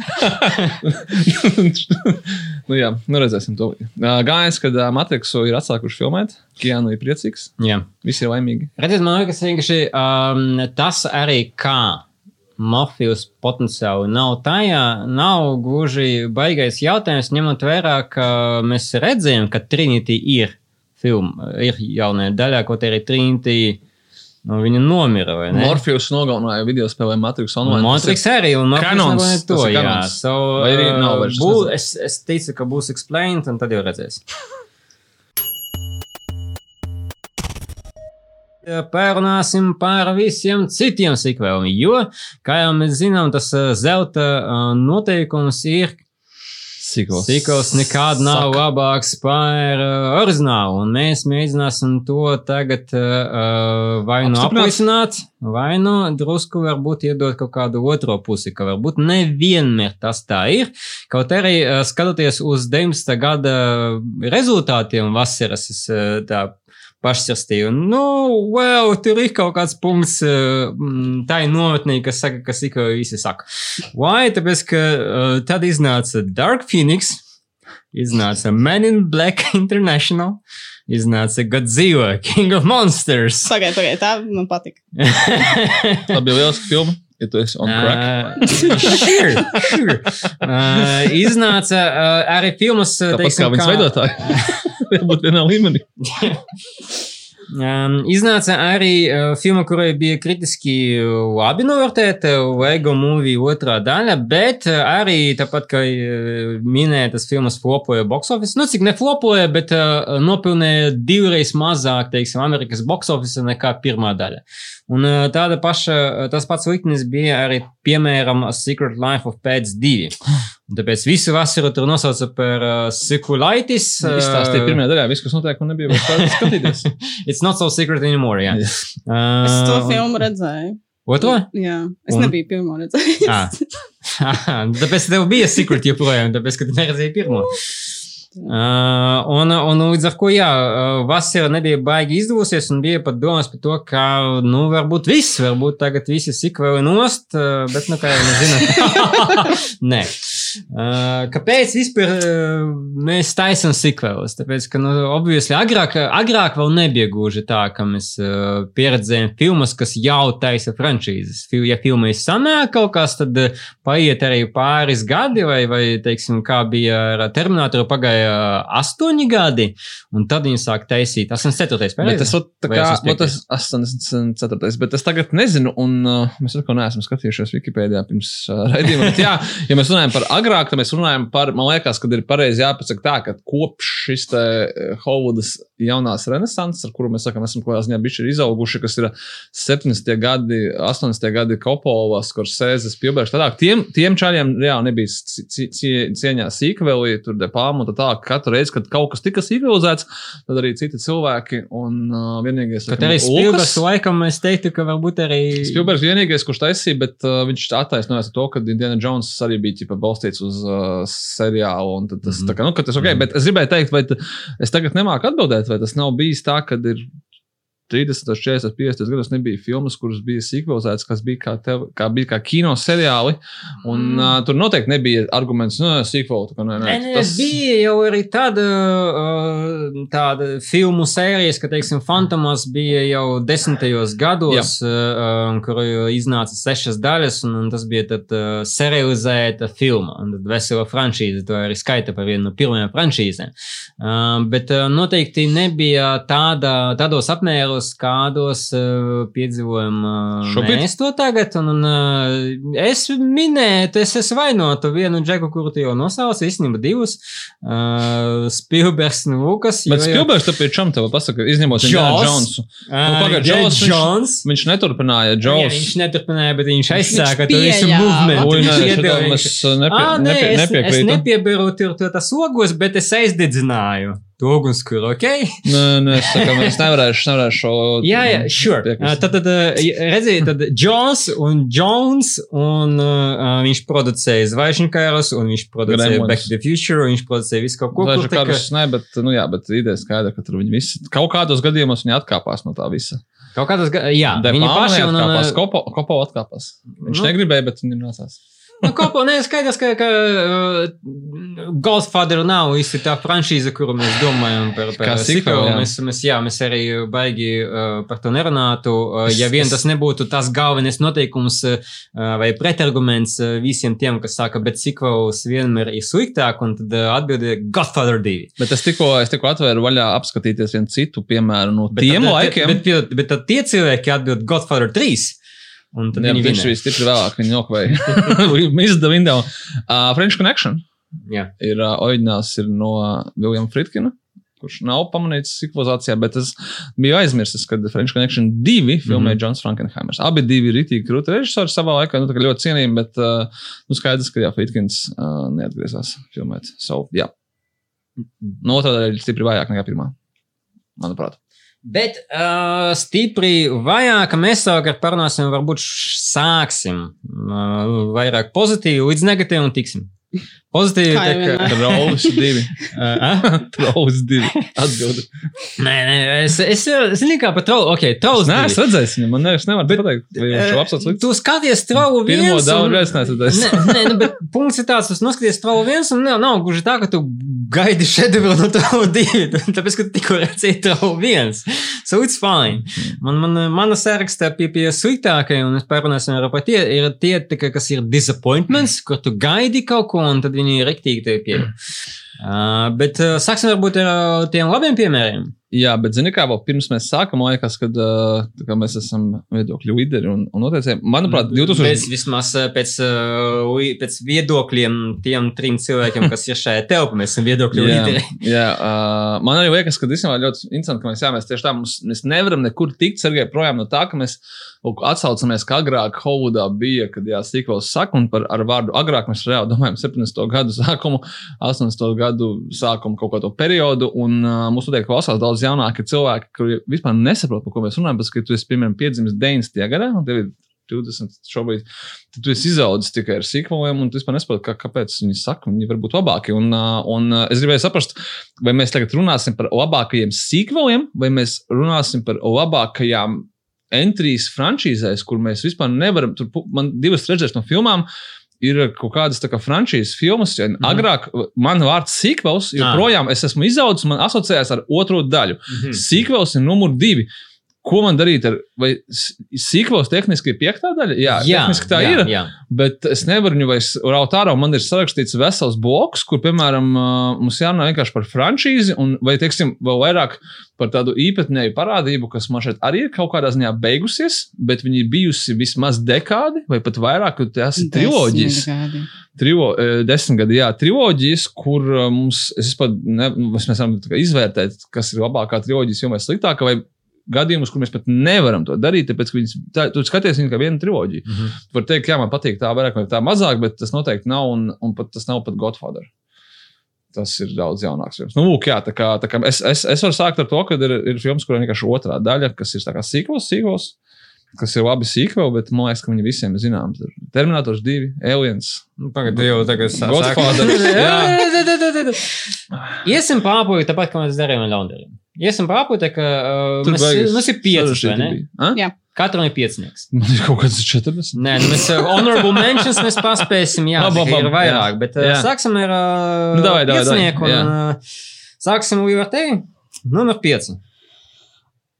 nu, jā, nu redzēsim to. Gājās, kad Matrixu ir atsākuši filmēt, Kianu ir priecīgs, Jā. visi ir laimīgi. Redziet, man liekas, vienkārši um, tas arī kā Morfijus potenciāli nav tajā, nav gluži baigais jautājums, ņemot vērā, ka mēs redzējām, ka Trinity ir filma, ir jaunajā daļā, kaut arī Trinity, nu, viņa nomira? Morfijus nogalināja video spēlē Matrix Online. Montrix arī, un nogalināja to, jā. So, arī nav uh, vairs, es bū, nezinu. es, es ticu, ka būs explained, un tad jau redzēs. Pārunāsim par visiem citiem sikvēliem, jo, kā jau mēs zinām, tas zelta noteikums ir, Sikls. Sikls nekad nav labāks par uh, oriģinālu, un mēs mēģināsim to tagad uh, vai nu aplisināt, vai nu drusku varbūt iedot kaut kādu otro pusi, ka varbūt nevienmēr tas tā ir. Kaut arī uh, skatoties uz 19. gada rezultātiem vasaras, es uh, tā pašsastīju. Nu, well, tur ir kaut kāds punkts uh, mm, tā ir nometnē, kas saka, kas tikko visi saka. Why? Tāpēc, ka uh, tad iznāca Dark Phoenix, iznāca Men in Black International, iznāca Godzilla, King of Monsters. Pagaidiet, pagaidiet, tā man patika. Tā bija lieliska filma, ja tu esi on crack. Uh, sure, sure. Uh, iznāca uh, arī filmas, Tāpat kā viņas veidotāji. Varbūt vienā līmenī. Iznāca arī filma, kurai bija kritiski labi novērtēta, Lego movie otrā daļa, bet arī tāpat, kā minētas filmas flopoja box office, nu cik ne flopoja, bet nopelnīja divreiz mazāk, teiksim, Amerikas box office nekā pirmā daļa. Un tāda paša, tas pats liktenis bija arī, piemēram, Secret Life of Pets 2. Un tāpēc visu vasaru tur nosauca par uh, Sekulaitis. Izstāstīja pirmajā daļā, viss, kas notiek, un nebija vairs skatīties. It's not so secret anymore, jā. Jā. Uh, Es to filmu redzēju. Otro? Jā, es Un? nebiju pirmo redzējis. Ah. Nu tāpēc tev bija secret joprojām, tāpēc, ka tu neredzēji pirmo. Uh, un, un līdz ar to, jā, uh, vasara nebija baigi izdevusies, un bija pat domas par to, ka, nu, varbūt viss, varbūt tagad visi sikvēli nost, uh, bet, nu, kā jau mēs zinām, nē. Uh, kāpēc vispār uh, mēs taisām sikvēlus? Tāpēc, ka, nu, obviously, agrāk, agrāk vēl nebija gluži tā, ka mēs uh, pieredzējām filmas, kas jau taisa franšīzes. Fil- Ja filmai sanāk kaut kas, tad paiet arī pāris gadi, vai, vai teiksim, kā bija ar Terminatoru, pagāja astoņi gadi, un tad viņi sāk taisīt 84. Bet tas, nu, tas 84. Bet es tagad nezinu, un uh, mēs arī neesam skatījušies Wikipēdijā pirms uh, raidījuma. Bet, jā, ja mēs runājam par agrāk, mēs runājam par, man liekas, kad ir pareizi jāpasaka tā, ka kopš šis eh, Hollywoodas jaunās renesanses, ar kuru mēs sakām, esam kaut kādā ziņā ir izauguši, kas ir 70. gadi, 80. gadi Kopola, Skorsēzes, Pilbērš, tādāk, tiem, tiem čaļiem reāli nebija ci- ci- cie- cieņā sīkvelī, tur depāmu un tā tālāk. Katru reizi, kad kaut kas tika sīkvelizēts, tad arī citi cilvēki un uh, vienīgais. Laikam, arī Spilbergs laikam es teiktu, ka varbūt arī. Spilbergs vienīgais, kurš taisīja, bet uh, viņš attaisnojās ar to, ka Indiana Jones arī bija ķipa, balstīts uz uh, seriālu. Tas, mm -hmm. kā, nu, tas ok, mm -hmm. bet es gribēju teikt, vai es tagad nemāku atbildēt, vai tas nav bijis tā, ka ir 30, 40, 50 gados nebija filmas, kuras bija sikvelizētas, kas bija kā, tev, kā, bija kā kino seriāli. Un mm. uh, tur noteikti nebija arguments. Nē, nē, Nē, nē, tas bija jau arī tāda, uh, tāda filmu sērijas, ka, teiksim, Fantomas bija jau desmitajos gados, uh, kur iznāca sešas daļas, un, un tas bija tad uh, serializēta filma. Un tad vesela franšīze, to arī skaita par vienu no pirmajām franšīzēm. Uh, bet uh, noteikti nebija tāda, tādos apmēros, kādos uh, piedzīvojam uh, Šobrīd? mēs to tagad. Un, un, uh, es minēju, es esmu vainotu vienu džeku, kuru tu jau nosauci, īstenībā divus. Uh, Spilbergs un Lukas. Bet Spilbergs tam ir čam tev pasaka, izņemot Indiana Jonesu. Nu, pagaid, Jones, viņš- Jones. Viņš neturpināja Jā, Jones. viņš neturpināja, bet viņš aizsāka Viņš to visu movementu. Viņš iedeva- es uh, nepie, Ā, nē, nepie, es, es nepiekrītu. nepiebiru tur to tas ogos, bet es aizdedzināju to ugunskura, ok? Nē, nē, es saku, es nevarēšu, nevarēšu šo. Jā, jā, sure. piekrist. Uh, Tad, tad redziet, tad Jones un Jones, un uh, viņš producēja Zvaigžņkārus, un viņš producēja Gremlins. Back to the Future, un viņš producēja visu kaut ko, Daži kur karus, ne, bet, nu jā, bet ideja skaidra, ka tur viņi visi, kaut kādos gadījumos viņi atkāpās no tā visa. Kaut kādas, jā, De viņi Palma paši, un, atkāpās, uh, Kopo, Kopo atkāpās. Viņš Nu. negribēja, bet viņam nācās. Nu, kaut ko neskaidrs, ka, ka uh, Godfather nav īsti tā franšīze, kuru mēs domājam par, par jā. Mēs, mēs, jā, mēs arī baigi uh, par to nerunātu. Uh, ja vien tas nebūtu tas galvenais noteikums uh, vai pretarguments uh, visiem tiem, kas saka, bet sequels vienmēr ir sliktāk, un tad uh, atbildi Godfather 2. Bet es tikko, es tikko atvēru vaļā apskatīties vienu citu piemēru no Bet tiem tad, laikiem. Bet, bet, bet tad tie cilvēki atbild Godfather 3. Un tad Jā, viņš bija stipri vēlāk, viņi nokavēja. Mizda window. Uh, French Connection Jā. ir uh, oriģināls ir no Viljama Fritkina. Kurš nav pamanīts sikvozācijā, bet es biju aizmirsis, kad French Connection 2 filmēja mm Mhm. -hmm. Jans Frankenheimers. Abi divi ir rītīgi krūti režisori savā laikā, nu, tā kā ļoti cienījami, bet uh, nu, skaidrs, ka jā, Fritkins uh, neatgriezās filmēt. So, jā. No otrā daļa ir stipri vājāk nekā pirmā. Manuprāt. Bet uh, stipri vajag, ka mēs savukārt parunāsim, varbūt sāksim uh, vairāk pozitīvi līdz negatīvam tiksim. Pozitīvi, tā kā. 2. Uh, Trolls 2. Atbildi. nē, nē, es, es, zinu, kā par trollu. Ok, trolls. Nē, divi. es redzēju viņu. Man nevis nevar pateikt, vai viņš šo apsauc likt. Tu skaties trollu viens. Pirmo daudz neesmu redzējis. Nē, nē, nu, bet punkts ir tāds, ka noskaties trollu viens, un nav, nav gluži tā, ka tu gaidi šedevru no trollu divi. Tāpēc, ka tu tikko redzēji trollu viens. So it's fine. Man, man, mana sarakstā pie, pie sliktākajiem, un es parunāsim arī par tie, ir tie, kas ir disappointments, kur tu gaidi kaut ko, un tad viņi riktīgi tevi pieņem. Uh, bet uh, sāksim varbūt ar tiem labiem piemēriem. Jā, bet zini, kā vēl pirms mēs sākam, man liekas, kad kā mēs esam viedokļu līderi un, un noteicēji. Manuprāt, 2000. Pēc, vismaz uh, pēc, pēc viedokļiem tiem trim cilvēkiem, kas ir šajā telpā, mēs esam viedokļu Jā, līderi. jā uh, man arī liekas, ka ir ļoti interesanti, ka mēs, jā, mēs tieši tā mums, mēs nevaram nekur tikt, Sergei, projām no tā, ka mēs kaut ko atsaucamies, ka agrāk Hovudā bija, kad jā, sīkos saka, un par ar vārdu agrāk mēs reāli domājam 70. gadu sākumu, 80. gadu sākumu kaut kādu periodu, un uh, mums noteikti klausās daudz jaunāki cilvēki, kuri vispār nesaprot, par ko mēs runājam, bet, ka tu esi, piemēram, piedzimis 90. gadā, un tev ir 20 šobrīd, tad tu esi izaudzis tikai ar sīkvaliem, un tu vispār nesaproti, kā, kāpēc viņi saka, viņi var būt labāki. Un, un es gribēju saprast, vai mēs tagad runāsim par labākajiem sīkvaliem, vai mēs runāsim par labākajām entries frančīzēs, kur mēs vispār nevaram, tur man divas trešdaļas no filmām. Ir kaut kādas kā frančīzes filmas. Ja Mhm. agrāk man vārds sīkvels, joprojām es esmu izaudzis, man asociējās ar otro daļu. Mhm. Sīkvels ir numur divi. Ko man darīt ar, vai sīkvels tehniski ir piektā daļa? Jā, jā tehniski tā jā, ir. Jā. Bet es nevaru viņu vairs raut ārā. Man ir sarakstīts vesels bloks, kur, piemēram, mums jārunā vienkārši par franšīzi, un, vai, teiksim, vēl vairāk par tādu īpatnēju parādību, kas man šeit arī ir kaut kādā ziņā beigusies, bet viņi ir bijusi vismaz dekādi vai pat vairāk, kad tas ir triloģijas. Gadi. Trivo, eh, desmit gadi, jā, triloģijas, kur mums, es vispār, ne, mēs varam tā kā izvērtēt, kas ir labākā triloģijas, jo mēs sliktākā, vai gadījumus, kur mēs pat nevaram to darīt, tāpēc, ka viņas, tā, tu skaties viņu kā vienu triloģiju. Mhm. Tu vari teikt, jā, man patīk tā vairāk vai tā mazāk, bet tas noteikti nav, un, un pat, tas nav pat Godfather. Tas ir daudz jaunāks filmas. Nu, lūk, jā, tā kā, tā kā es, es, es varu sākt ar to, ka ir, ir filmas, kurām vienkārši otrā daļa, kas ir tā kā sīkos, sīkos, kas ir labi sīkos, bet man liekas, ka viņi visiem ir zināms. Ir Terminators 2, Aliens, Nu, Pagaidā, jau tagad sā- Godfather, sāk- jā. Jā, jā, jā, jā. Iesim pārpūti, tāpat kā mēs darījām ar Laundriju. Iesim pārpūti, ka uh, Tur mēs, beigas mums ir pieci? Jā. Katram ir piecinieks. Man ir kaut kāds 40. Nē, nu mēs uh, honorable mentions mēs paspēsim, jā, Labi, tikai ir labi, vairāk, jā. bet Jā. sāksim ar uh, Nu, davai, davai, davai, piecinieku. jā. un, uh, Sāksim ar tevi. Numur pieci.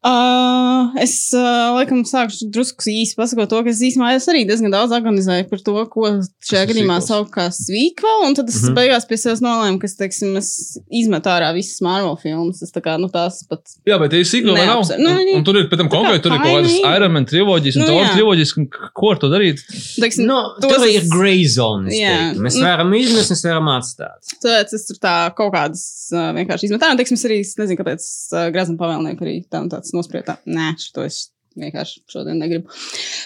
Uh, es uh, laikam sākšu drusku īsi pasakot to, ka es īstenībā arī diezgan daudz organizēju par to, ko šajā gadījumā sauc kā svīkval, un tad es mm. -hmm. beigās pie sevis nolēmu, ka es, teiksim, es izmetu ārā visas Marvel filmas. Es tā kā, nu, tās pat. Jā, bet sīkumi, vai nav? Nu, un, un tur ir, pēc tam, konkrēti, tur ir kaut kādas. Iron Man triloģijas un Nu, Thor triloģijas, un ko ar to darīt? Teiksim, Nu, tos tur es- ir grey zone. Mēs Nu- varam izmest, mēs varam atstāt. Tāpēc es tur tā kaut kādas uh, vienkārši izmetu. Un, teiksim, es arī es nezinu, kāpēc uh, Grazam pavēlnieku arī tā un tāds nosprieda. tā, Nē, šo es vienkārši šodien negribu.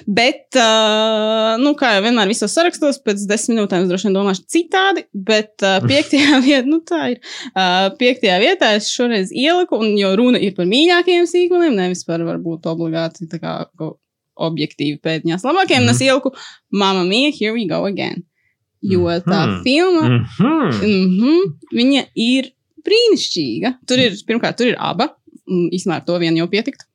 Bet, uh, nu, kā jau vienmēr visos sarakstos, pēc desmit minūtēm es droši vien domāšu citādi, bet uh, piektajā vietā, nu tā ir, uh, piektajā vietā es šoreiz ieliku, un jo runa ir par mīļākajiem sīkoliem, nevis par varbūt obligāti tā kā objektīvi pēdiņās labākajiem, mm. es ieliku Mamma Mia, Here We Go Again. Jo tā Mhm. filma, Mhm. mm -hmm, viņa ir brīnišķīga. Tur ir, pirmkārt, tur ir aba. Mm, Īsumā ar to vien jau pietiktu.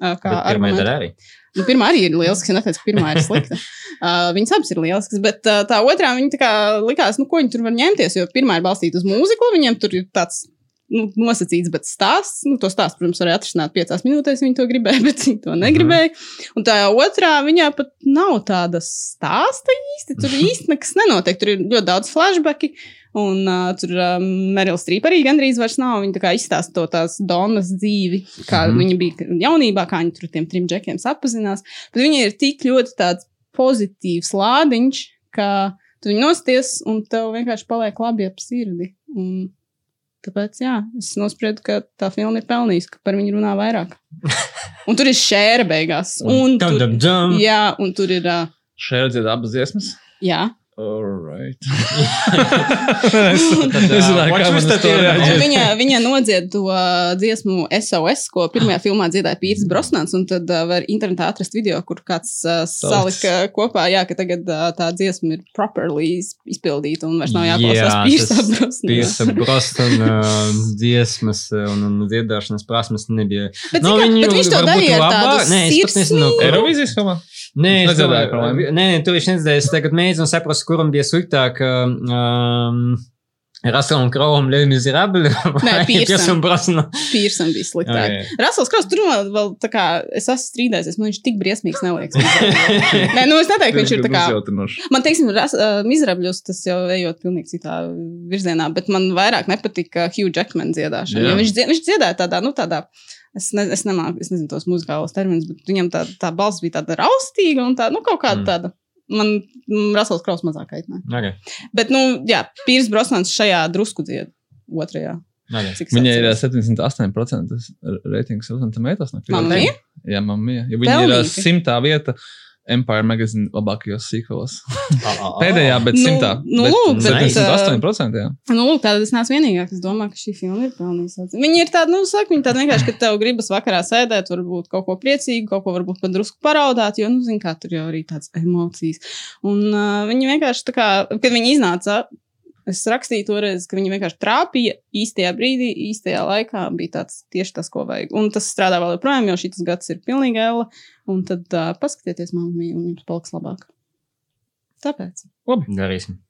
Kā argumentu. arī. Nu, pirmā arī ir lieliska. Es neteicu, ka pirmā ir slikta. Uh, viņas abas ir lieliskas, bet uh, tā otrā viņa tā kā likās, nu, ko viņi tur var ņemties. Jo pirmā ir balstīta uz mūziku, viņiem tur ir tāds. Nu, nosacīts, bet stāsts. Nu, to stāstu, protams, varēja atrisināt piecās minūtēs. Viņi to gribēja, bet viņi to negribēja. Un tā otrā, viņā pat nav tāda stāsta īsti. Tur īsti nekas nenotiek. Tur ir ļoti daudz flashbacki. Un uh, tur um, Merila Strīpa arī gandrīz vairs nav. Viņa tā kā izstāsta to tās Donas dzīvi, kā mm viņa bija jaunībā, kā viņa tur ar tiem trim džekiem sapazinās. Bet viņa ir tik ļoti tāds pozitīvs lādiņš, ka tu viņu nosties un tev vienkārši paliek labi ap sirdi. Un tāpēc, jā, es nospriedu, ka tā filma ir pelnījusi, ka par viņu runā vairāk. Un tur ir šēra beigās. Un Dum, tur, dum, dum. jā, un tur ir. Uh, Šeit redzēt abas dziesmas. jā, Reaģēt. viņa, viņa nodzied to uh, dziesmu SOS, ko pirmajā filmā dziedāja Pīrs Brosnants. Un tad uh, var internetā atrast video, kur kāds uh, salika kopā, jā, ka tagad tā dziesma ir properly iz- izpildīta un vairs nav jāklausās Jā, Pīrs tas Brosnants. Piersa Brostona uh, dziesmas un, un dziedāšanas prasmes nebija. Bet, Nu, nu, viņu bet viņš to darīja ar labā- tādu Nē, es pat nezinu, Eirovīzijas filmā? Nē, es domāju, par laimi. nē, nē, tur viņš nedzirdēja. Es tagad mēģinu saprast, kuram bija sliktāk. Um, Le Miserable vai Piersam. Piersam Brosnam? Pīrsam bija sliktāk. Okay. Rasels Kraus tur vēl, vēl tā kā es esmu strīdējies, man viņš tik briesmīgs neliekas. Nē, nu es neteiktu, ka viņš ir tā kā. Man, teiksim, ras, uh, mizrabļus tas jau ejot pilnīgi citā virzienā, bet man vairāk nepatika Hugh Jackman dziedāšana. Jā. Jo viņš, dzie- viņš dziedāja tādā, nu, tādā. Es, ne, es nemāku, es nezinu tos muzikālos terminus, bet viņam tā, tā balss bija tāda raustīga un tā, nu, kaut kāda Mm. tāda. Man mm, Rasels Kraus mazāk aitnē. Okay. Bet, nu, jā, Pīrs Brosnants šajā drusku dzied otrajā. Okay. Viņai ir atceros. 78% reitings Rotten Tomatoes. no Mamma kritika. Mia? Jā, mamma mia. Ja viņa ir ā, Pelnīti. simtā vieta Empire Magazine labākajos sīkos. Pēdējā, bet Nu, simtā. nu, lūk, bet, 78%. Jā. Nu, lūk, tāda es neesmu vienīgā, kas domā, ka šī filma ir pelnījusi. Viņa ir tāda, nu, saka, viņa tāda vienkārši, ka tev gribas vakarā sēdēt, varbūt kaut ko priecīgu, kaut ko varbūt pat drusku paraudāt, jo, nu, zin kā, tur jau arī tādas emocijas. Un uh, viņi vienkārši tā kā, kad viņi iznāca, es rakstīju toreiz, ka viņi vienkārši trāpīja īstajā brīdī, īstajā laikā, bija tāds tieši tas, ko vajag. Un tas strādā vēl joprojām, jo šis gads ir pilnīgi ēla, un tad uh, paskatieties, mamma, un jums paliks labāk. Tāpēc. Darīsim.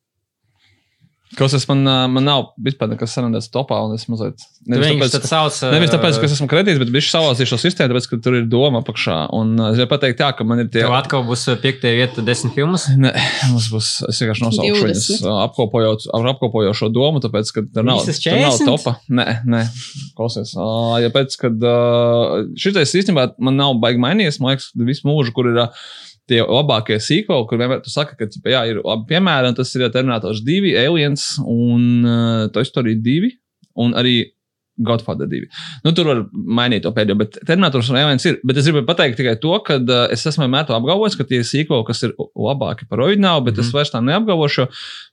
Kaut kas man, man nav vispār nekas sarunāts topā, un es mazliet. Nevis viņus tāpēc, sauc. uh, nevis tāpēc, ka es esmu kredīts, bet viņš savācīja šo sistēmu, tāpēc, ka tur ir doma apakšā. Un es varu pateikt, tā, ka man ir tie. Tev atkal būs uh, piektajā vieta desmit filmas. Nē, mums būs. Es vienkārši nosaukšu 20. viņus, apkopojot, ar apkopojot šo domu, tāpēc, ka tur nav, tur nav 40? topa. Nē, nē, klausies. Ja pēc, kad šitais īstenībā man nav baigi mainījies, man liekas, visu mūžu, kur ir. ā, Tie labākie sīkoli, kur vienmēr tu saki, ka jā, ir labi piemēri, un tas ir Terminators 2, Aliens un uh, Toy Story 2 un arī Godfather 2. Nu, tur var mainīt to pēdējo, bet Terminators un Aliens ir. Bet es gribu pateikt tikai to, ka uh, es esmu vienmēr to apgalvojis, ka tie sīkoli, kas ir labāki par oriģinālu, bet mm -hmm. es vairs tā neapgalvošu,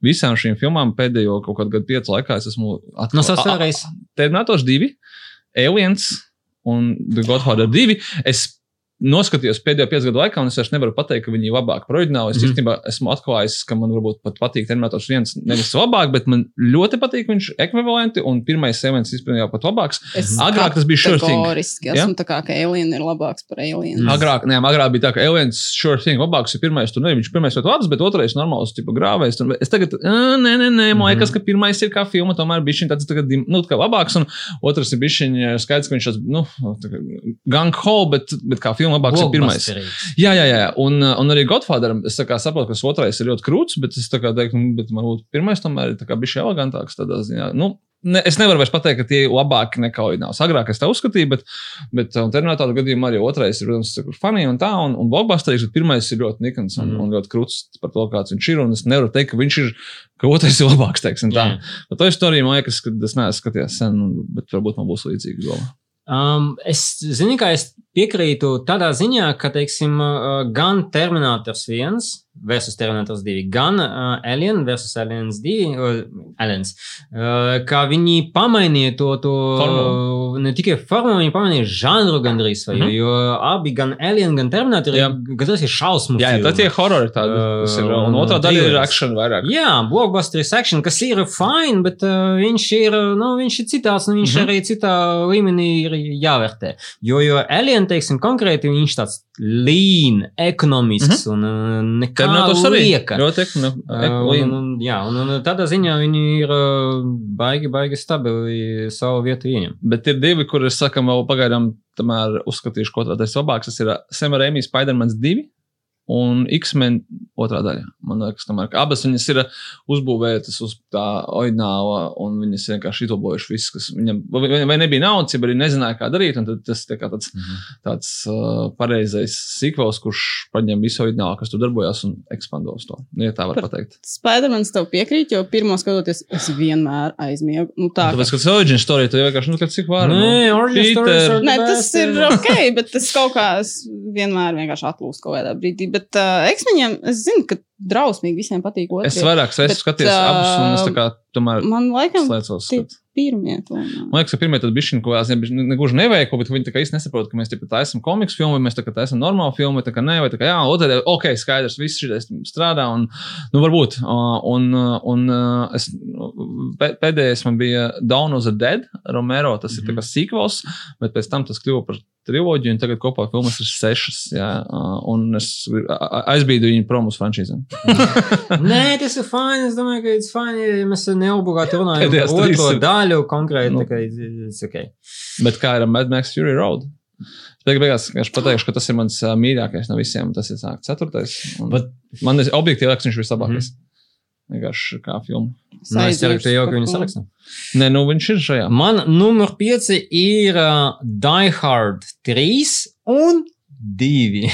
visām šīm filmām pēdējo kaut kādu gadu piecu laikā es esmu atkal. Nosauc A- a- vēlreiz. Terminators 2, Aliens un The Godfather 2. Es noskatījos pēdējo piecu gadu laikā, un es vairs nevaru pateikt, ka viņi ir labāki par oriģinālu. Es Mhm. īstenībā esmu atklājis, ka man varbūt pat patīk Terminators 1, nevis labāk, bet man ļoti patīk viņš ekvivalenti, un pirmais Aliens izpildījā pat labāks. Es Agrāk tas bija sure thing. Kategoriski esmu tā kā, ka Alien ir labāks par Alien. Mm. Agrāk, nē, agrāk bija tā, ka Aliens sure thing labāks ir pirmais, tur nebija viņš pirmais ļoti labs, bet otrais normāls, tipa grāvējs. Es tagad, ā, nē, nē, nē, man liekas, ka pirmais ir kā filma, tomēr bija šis tāds, tagad, nu, tā kā labāks, un otrs ir bijis skaidrs, ka viņš tāds, nu, tā kā gang ho, bet, bet kā filma labāks ir pirmais. Jā, jā, jā. Un, uh, un arī Godfather. Es saprotu, ka otrais ir ļoti krūts, bet es tā kā teiktu, nu, bet man būtu pirmais tomēr ir bijis elegantāks tādā ziņā. Nu, Ne, es nevaru vairs pateikt, ka tie ir labāki nekā oriģināls. Agrāk es tā uzskatīju, bet, bet um, Terminatora gadījumā arī otrais ir, protams, funny un tā, un, un blockbusterīgs, bet pirmais ir ļoti nikns un, Mhm. un ļoti krūts par to, kāds viņš ir. Un es nevaru teikt, ka viņš ir, ka otrais ir labāks, teiksim tā. Jā. Bet to istoriju man liekas, ka es neesmu skatījies sen, bet varbūt man būs līdzīga doma. Um, es zinu, ka es piekrītu tādā ziņā, ka, teiksim, uh, gan Terminators 1 versus Terminators 2, gan uh, Alien versus Aliens 2, uh, Aliens, uh, kā viņi pamainīja to, to Formulu. ne tikai formulu, viņi pamainīja žanru gandrīz, vai, Mhm. jo abi, gan Alien, gan Terminator, Jā. gandrīz ir šausmu Jā, tie filmi. horori tādi. Uh, tas ir, un otrā daļa ir action vairāk. Jā, blockbusteris action, kas ir fine, bet uh, viņš ir, nu, viņš ir citāds, un viņš Mhm. mm -hmm. arī citā līmenī ir jāvērtē. Jo, jo Alien, teiksim, konkrēti, viņš tāds lean, ekonomisks mm -hmm. un uh, nekā Terminators arī. lieka. Ļoti ekonomisks. Uh, un, jā, un, un tādā ziņā viņi ir uh, baigi, baigi stabili savu vietu ieņem. Bet ir divi, kurus sakam, vēl pagaidām tomēr uzskatīšu, ko tāds labāks. Tas ir Sema Rēmijas Spider-Man 2 un X-Men otrā daļa. Man liekas, tomēr, ka abas viņas ir uzbūvētas uz tā oināla, un viņas vienkārši izlabojuši visu, kas viņam vai, vai nebija naudas, ja arī nezināja, kā darīt. un tad Tas tā kā tāds, tāds uh, pareizais sīkvels, kurš paņem visu oinālu, kas tur darbojās, un ekspando uz to. Nu, Ja tā var Par- pateikt. Spidermans tev piekrīt, jo pirmo skatoties, es vienmēr aizmiegu. Nu, tā, Tāpēc, ka tas origin story, tu vienkārši, nu, cik var. Nē, origin Peter. stories are- Nē, tas ir ok, bet tas kaut kā es vienmēr vienkārši atlūstu kaut kādā brīdī. Bet uh, eksmeņiem es zinu, ka drausmīgi visiem patīk otrs. Es vairāk esmu skatījies abus, un es tā kā tomēr Man laikam slēdzos. tie. Pirmie tomēr. Man liekas, ka pirmie tad bija šī kaut kādā ne, negluži neveikli, bet viņi tā kā īsti nesaprot, ka mēs tā taisām komiksu filmu, vai mēs tā kā taisām normālu filmu, tā kā nē, vai tā kā jā, otrā, ok, skaidrs, viss šis strādā, un, nu, varbūt. Un, un es, pē- pēdējais man bija Dawn of the Dead, Romero, tas ir tā kā sequels, bet pēc tam tas kļuva par triloģiju, un tagad kopā filmas ir sešas, jā, un es aizbīdu viņu prom uz frančīzēm. Nē, tas ir fini. Es domāju, ka tas ir fini. Ja mēs neobligāti runājam par otro ir- daļu konkrēti. Nu. tā okay. Bet kā ir ar Mad Max Fury Road? Beig beigās es pateikšu, ka tas ir mans mīļākais no visiem. Tas ir sāk, ceturtais. un Bet- Man ir objektīvi liekas, viņš ir vislabākais. Vienkārši kā filma. Nu, es ceru, ka par saliks. Nē, nu viņš ir šajā. Man numur 5 ir uh, Die Hard 3 un 2.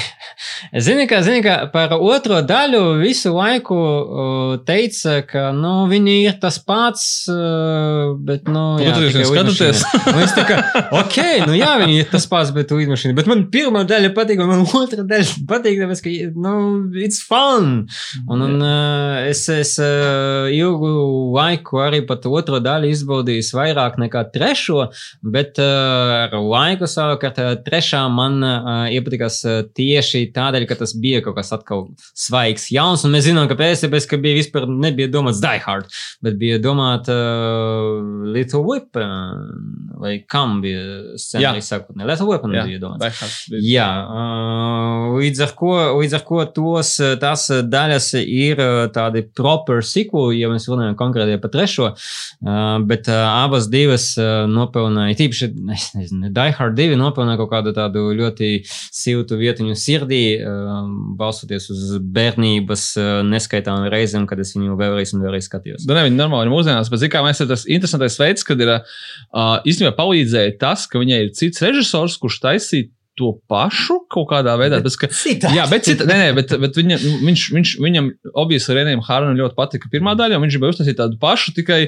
Es zinu, ka, zinu, ka par otro daļu visu laiku teica, ka nu, viņi ir tas pats, bet, nu, jā, skatāties. lidmašīna. Un es tā kā, ok, nu jā, viņi ir tas pats, bet lidmašīna. Bet man pirmā daļa patīk, un man otrā daļa patīk, tāpēc, ka, nu, it's fun. Un, un uh, es, es uh, ilgu laiku arī pat otro daļu izbaudīju vairāk nekā trešo, bet uh, ar laiku savukārt trešā man uh, iepatikās uh, tieši tādēļ, ka tas bija kaut kas atkal svaigs, jauns, un mēs zinām, kāpēc, tāpēc, ka bija vispār nebija domāts Die Hard, bet bija domāta uh, Little Weapon, vai kam bija scenārijs sākotnē, Little Weapon Jā, bija domāts. Jā, uh, līdz ar ko, līdz ar ko tos, tās daļas ir tādi proper sequel, ja mēs runājam konkrēti par trešo, uh, bet uh, abas divas uh, nopelnīja, tīpaši, es nezinu, Die Hard 2 nopelnīja kaut kādu tādu ļoti siltu vietiņu sirdī, uh, balstoties uz bērnības uh, neskaitām reizēm, kad es viņu vēlreiz un vēlreiz skatījos. Nu, ne, viņi normāli ir mūsdienās, bet, zināmā mērā, tas interesantais veids, kad ir uh, īstenībā palīdzēja tas, ka viņai ir cits režisors, kurš taisīja to pašu kaut kādā veidā. Tas, ka, Citā. jā, bet, cita, nē, nē, bet, bet viņa, viņš, viņš, viņam objektīvi Renējam Hārnam ļoti patika pirmā daļa, un viņš gribēja uztaisīt tādu pašu, tikai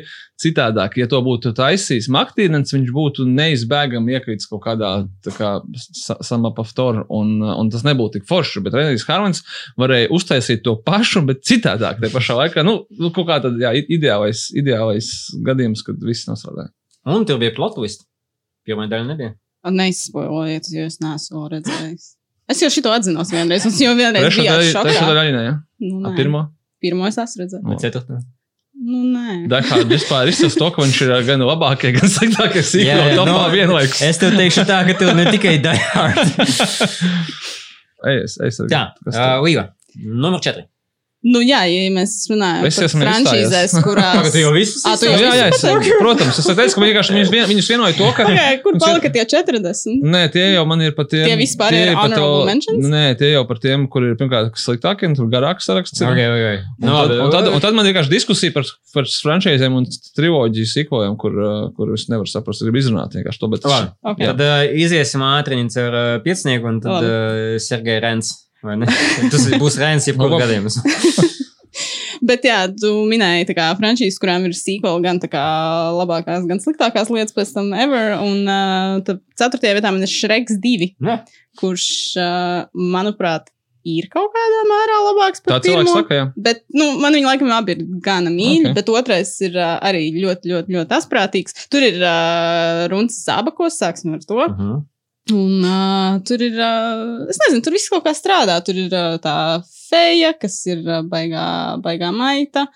citādāk. Ja to būtu taisījis Maktīnens, viņš būtu neizbēgami iekrītis kaut kādā tā kā samapaftoru, un, un tas nebūtu tik forši. Bet Renējs Hārmans varēja uztaisīt to pašu, bet citādāk. Te pašā laikā, nu, nu kaut kā tāda jā, ideālais, ideālais gadījums, kad viss nostrādāja. Un tur bija plot twist. Pirmā daļa nebija. Neizspojojiet, jo es neesmu redzējis. Es jau šito atzinos vienreiz, un es jau vienreiz Trešā biju trešā šokā. daļa arī nē, ja? Nu, A, nē. pirmo. Pirmo es esmu redzējis. Bet ceturtā. Nu, nē. Dahāda vispār izsaka to, ka viņš ir gan labākie, gan sliktākie Jā, sīkumi. jā, Topā nu, vienlaikus. Es tev teikšu tā, ka tev ne tikai Die Hard. Ej, es, es arī. Tā, Kas uh? Līva. Numur 4. Nu, jā, ja mēs runājam Es par izstājies. kurās. Jau visus Ā, tu Jā, jau jā, jā, es, visus protams, es teicu, ka vienkārši viņus, vien, viņus vienoja to, ka. Okay, kur palika tie 40? Nē, tie jau man ir pat tie. Tie vispār ir pat honorable to- mentions? Nē, tie jau par tiem, kur ir pirmkārt sliktākie, un tur garāks saraksts. ir. Okay, okay. Un, tad, un, tad, un tad man ir vienkārši diskusija par, par frančīzēm un triloģiju sīkojiem, kur, uh, kur es nevaru saprast, gribu izrunāt vienkārši to. Bet Labi. Okay. Tad uh, iziesim ātri ar uh, piecinieku, un tad uh, Sergei Rens. Tas būs Rens, jebkurā gadījumā. Bet, jā, tu minēji, tā kā frančīzes, kurām ir sequel, gan tā kā labākās, gan sliktākās lietas pēc tam ever. Un uh, tad ceturtajā vietā man ir Shreks 2, Ne? kurš, uh, manuprāt, ir kaut kādā mērā labāks Tā par cilvēks pirmo. saka, jā. Bet, nu, man viņa laikam abi ir gana mīļi, Ok. okay. bet otrais ir uh, arī ļoti, ļoti, ļoti asprātīgs. Tur ir uh, runas zābakos, sāksim ar to. Uh -huh. Un uh, tur ir, uh, es nezinu, tur viss kaut kā strādā. Tur ir uh, tā feja, kas ir uh, baigā, baigā maita.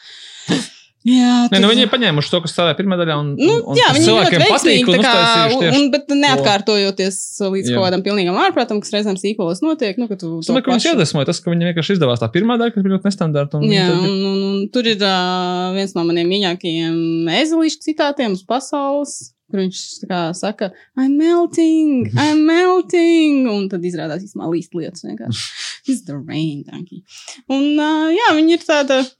Jā, Nē, nu viņi ir paņēmuši to, kas strādāja pirmā daļā. Un, Nu, un, jā, viņi ļoti cilvēkiem patīk veiksmīgi, un un, un, bet neatkārtojoties līdz Jā. kaut kādam pilnīgam ārprātam, kas reizēm sīkolos notiek. Nu, tu Es domāju, ka viņus iedvesmoja tas, ka viņiem vienkārši izdevās tā pirmā daļa, kas bija ļoti nestandarta. un Jā, tad un, un, un tur ir uh, viens no maniem mīļākajiem ezelīšu citātiem uz pasaules. Kur viņš saka, I'm melting, I'm melting. Un tad izrādās īstenībā līst lietas vienkārši. It's the rain, donkey. Un uh, jā, viņi ir tāda.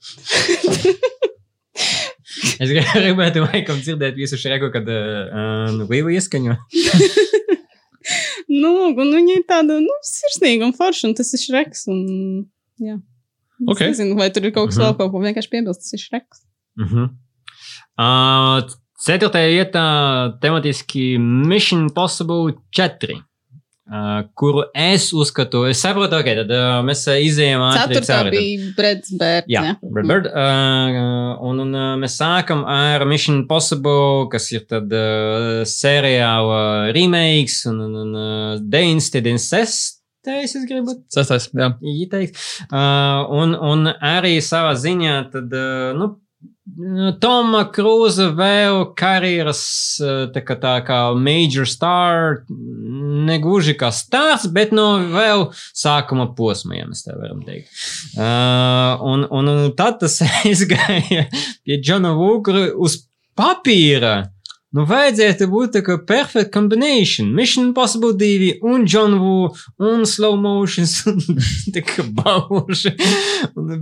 Es gribētu, laikam, dzirdēt visu šreku, kad uh, nu, lielu ieskaņu. nu, un viņi ir tāda, nu, sirsnīga un forša, un tas ir šreks. Un, jā. Es nezinu, vai tur ir kaut kas Mhm. vēl, kaut ko vienkārši piebilst, tas ir šreks. Uh -huh. uh, ceturtajā vietā tematiski Mission Possible 4. Uh, kuru es uzskatu, es saprotu, ok, tad uh, mēs uh, izējām ātri cauri. bija Breds Bērts. Jā, Brad Bird. Uh, un, un uh, mēs sākam ar Mission Possible, kas ir tad uh, seriāla remakes un, un, un uh, 96. Es gribu Sestais, jā. ieteikt. Uh, un, un arī savā ziņā tad, uh, nu, Toma Krūza vēl karjeras uh, tā kā, tā kā major star, negluži kā stāsts, bet no vēl sākuma posma, ja mēs tā varam teikt. Uh, un, un, tad tas aizgāja pie Džona Vūkra uz papīra. Nu, vajadzētu būt tā kā perfect combination. Mission Impossible 2 un John Woo un slow motions un tā kā bauši.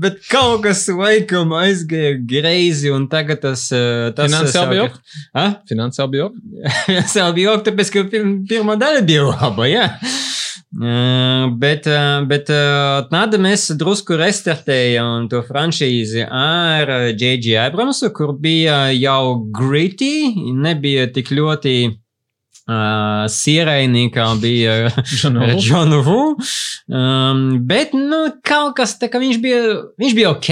Bet kaut kas laikam aizgāja greizi un tagad tas... eh, tas Finansiāli bija ok? Finansiāli bija ok. Finansiāli bija ok, tāpēc, ka pir pirmā daļa bija laba, jā. Uh, bet, uh, bet uh, tad mēs drusku restartējām to franšīzi ar J.J. Abramsu, kur bija jau gritty, nebija tik ļoti uh, sieraini, kā bija Džonu Wu. Um, bet, nu, kaut kas tā kā viņš bija, viņš bija ok.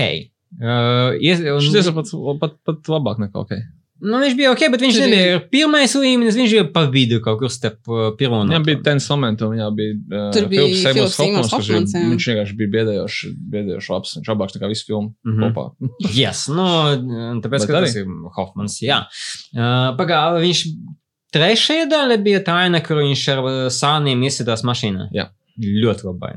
Uh, Šis ir pat, pat, pat labāk nekā ok. Nu, viņš bija ok, bet viņš ir- nebija pirmais līmenis. Viņš bija pa vidu kaut kur starp uh, pirmo un otro. bija tens momentum, jā, bija uh, Tur bija Philips Seymours Hoffmans, kurš jā. viņš vienkārši bija biedējoši, biedējoši labs. Viņš labāks nekā visu filmu Mhm. kopā. Yes, nu, tāpēc, Bet ka arī. tas ir Hoffmans, jā. Uh, Pagājušajā viņš trešajā daļā bija tā aina, kur viņš ar uh, sāniem iesidās mašīnā. Jā. Ļoti labi.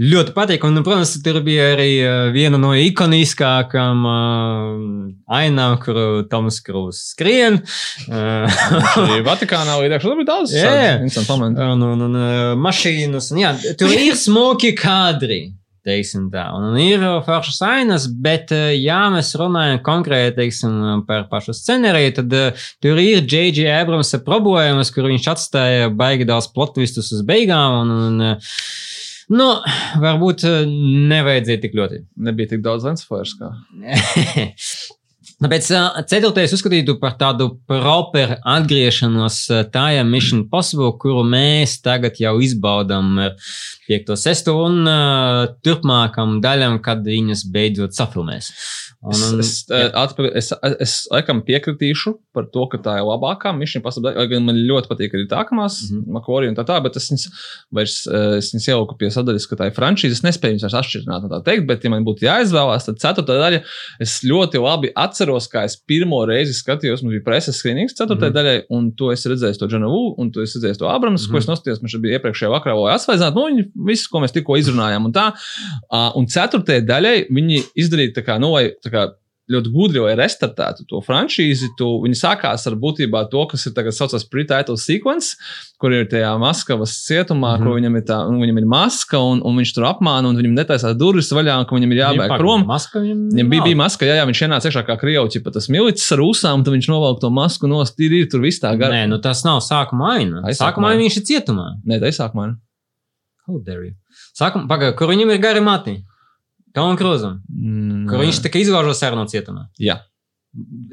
Ļoti patīk. Un, protams, tur bija arī uh, viena no ikoniskākajām uh, ainām, kur Toms Krūss skrien. Uh, Vatikānā līdāk. Tur bija daudz Jā, momentu. un, un, un uh, mašīnas. un Jā, tur ir smoki kadri. Teiksim tā, un ir uh, foršas ainas, bet, uh, ja mēs runājam konkrēti teiksim, par pašu scenāriju, tad uh, tur ir J.J. Abrams problēmas, kur viņš atstāja baigi daudz plotvistus uz beigām. Un, un, nu, varbūt nevajadzēja tik ļoti. Nebija tik daudz lensflairs. Tāpēc ā, ceturtais uzskatītu par tādu properu atgriešanos tajā Mission Possible, kuru mēs tagad jau izbaudām ar 5, 6 un turpmākam daļam, kad viņas beidzot safilmēs. Un, Es, es, jā. atpakaļ, es, es laikam piekritīšu par to, ka tā ir labākā Possible. lai Gan man ļoti patīk arī tākamās, mm Mhm. -hmm. Makori un tā tā, bet es viņas vairs, eh, es viņas ieliku pie sadaļas, ka tā ir franšīze. Es nespēju viņas vairs atšķirt, no tā teikt, bet, ja man būtu jāizvēlās, tad ceturtā daļa, es ļoti labi atceros, kā es pirmo reizi skatījos, man bija preses skrīnings ceturtajai Mhm. mm -hmm. daļai, un to es redzēju to Džonu Wu, un to es redzēju to Abrams, mm -hmm. ko Mhm. es nostājos, man šeit bija iepriekšējā vakarā, lai atsvaidzinātu, nu, viņi visu, ko mēs tikko izrunājām, un tā. Uh, un ceturtajai daļai viņi izdarīja tā kā, nu, lai, tā kā ļoti gudri, lai restartētu to franšīzi. Tu, viņi sākās ar būtībā to, kas ir tagad saucams pre-title sequence, kur ir tajā Maskavas cietumā, mm Mhm. -hmm. kur viņam ir, tā, un viņam ir maska, un, un viņš tur apmāna, un viņam netaisās durvis vaļā, un viņam ir jābēg prom. Maska viņam, Viņam bija, bija maska, jā, jā, viņš ienāca iekšā kā krievuķis, pat tas milicis ar ūsām, un viņš novelk to masku no stīri, tur viss tā gara. Nē, nu tas nav sākuma aina. Ai, sākuma Sākuma aina aina. viņš ir cietumā. Nē, tā ir sākumā. How dare you? Sākuma, pagaidi, kur viņam ir gari mati? Krūzam, Mm, kur viņš tikai izgāžo sarunu cietumā. Jā,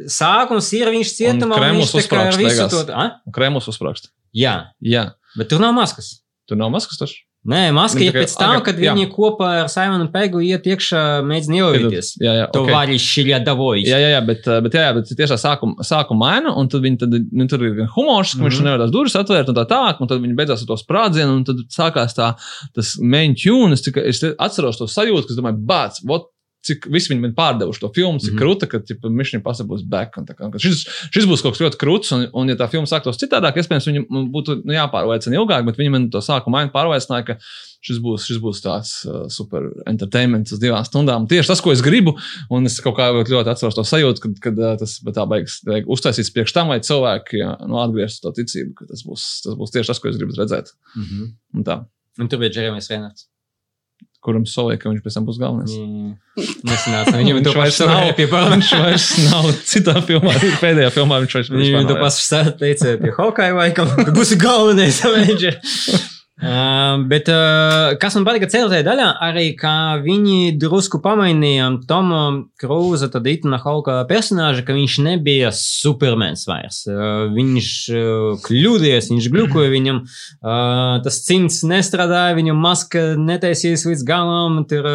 Sākums ir viņš cietumā, Un Kremlis uzsprāgst to... Kremlis uzsprāgst. Jā, Jā, bet tur nav maskas. tur nav maskas taču. Nē, maska ir pēc tam, kad jā. viņi kopā ar Simonu Pegu iet iekšā, mēģina ielīties. Jā, jā, To okay. vaļiši ļadavojas. Jā, jā, jā, bet, uh, bet, jā, jā, bet tiešām sākuma sākum maina, un tad viņi tad, nu, tur ir gan humors, ka mm -hmm. viņš Mhm. nevar tās durvis atvērt, un tā tālāk, un tad viņi beidzās ar to sprādzienu, un tad sākās tā, tas main tune. Es, es atceros to sajūtu, ka es domāju, bāc, vot, cik visi viņi man pārdevuši to filmu, cik mm. -hmm. krūta, ka Mission Impossible būs back. Un, kā, šis, šis būs kaut kas ļoti krūts, un, un ja tā filma sāktos citādāk, iespējams, viņam būtu nu, jāpārliecina ilgāk, bet viņi man to sākuma mainu pārliecināja, ka šis būs, šis būs tāds uh, super entertainment uz divām stundām. Tieši tas, ko es gribu, un es kaut kā ļoti, ļoti atceros to sajūtu, kad, kad uh, tas tā beigas uztaisīts priekš tam, lai cilvēki jā, nu, atgrieztu to ticību, ka tas būs, tas būs tieši tas, ko es gribu redzēt. Mhm. Un tā, Un tur bija Džeremijs Reinhards. Kuram solīja, ka viņš pēc tam būs galvenais. Nesanāca. Viņam Viņš to pašu nav pie Viņš parlamenta. vairs nav citā filmā, pēdējā filmā viņš vairs Viņam to pašu teica pie Hawkeye laikam, ka būs galvenais Avenger. Uh, bet uh, kas man patika ceturtajā daļā, arī kā viņi drusku pamainīja Tomu Krūza, tad Itana Hauka personāžu, ka viņš nebija supermens vairs. Uh, viņš kļūdījies, viņš glukoja viņam, tas cimds nestrādāja, viņam maska netaisījās līdz galam. Tur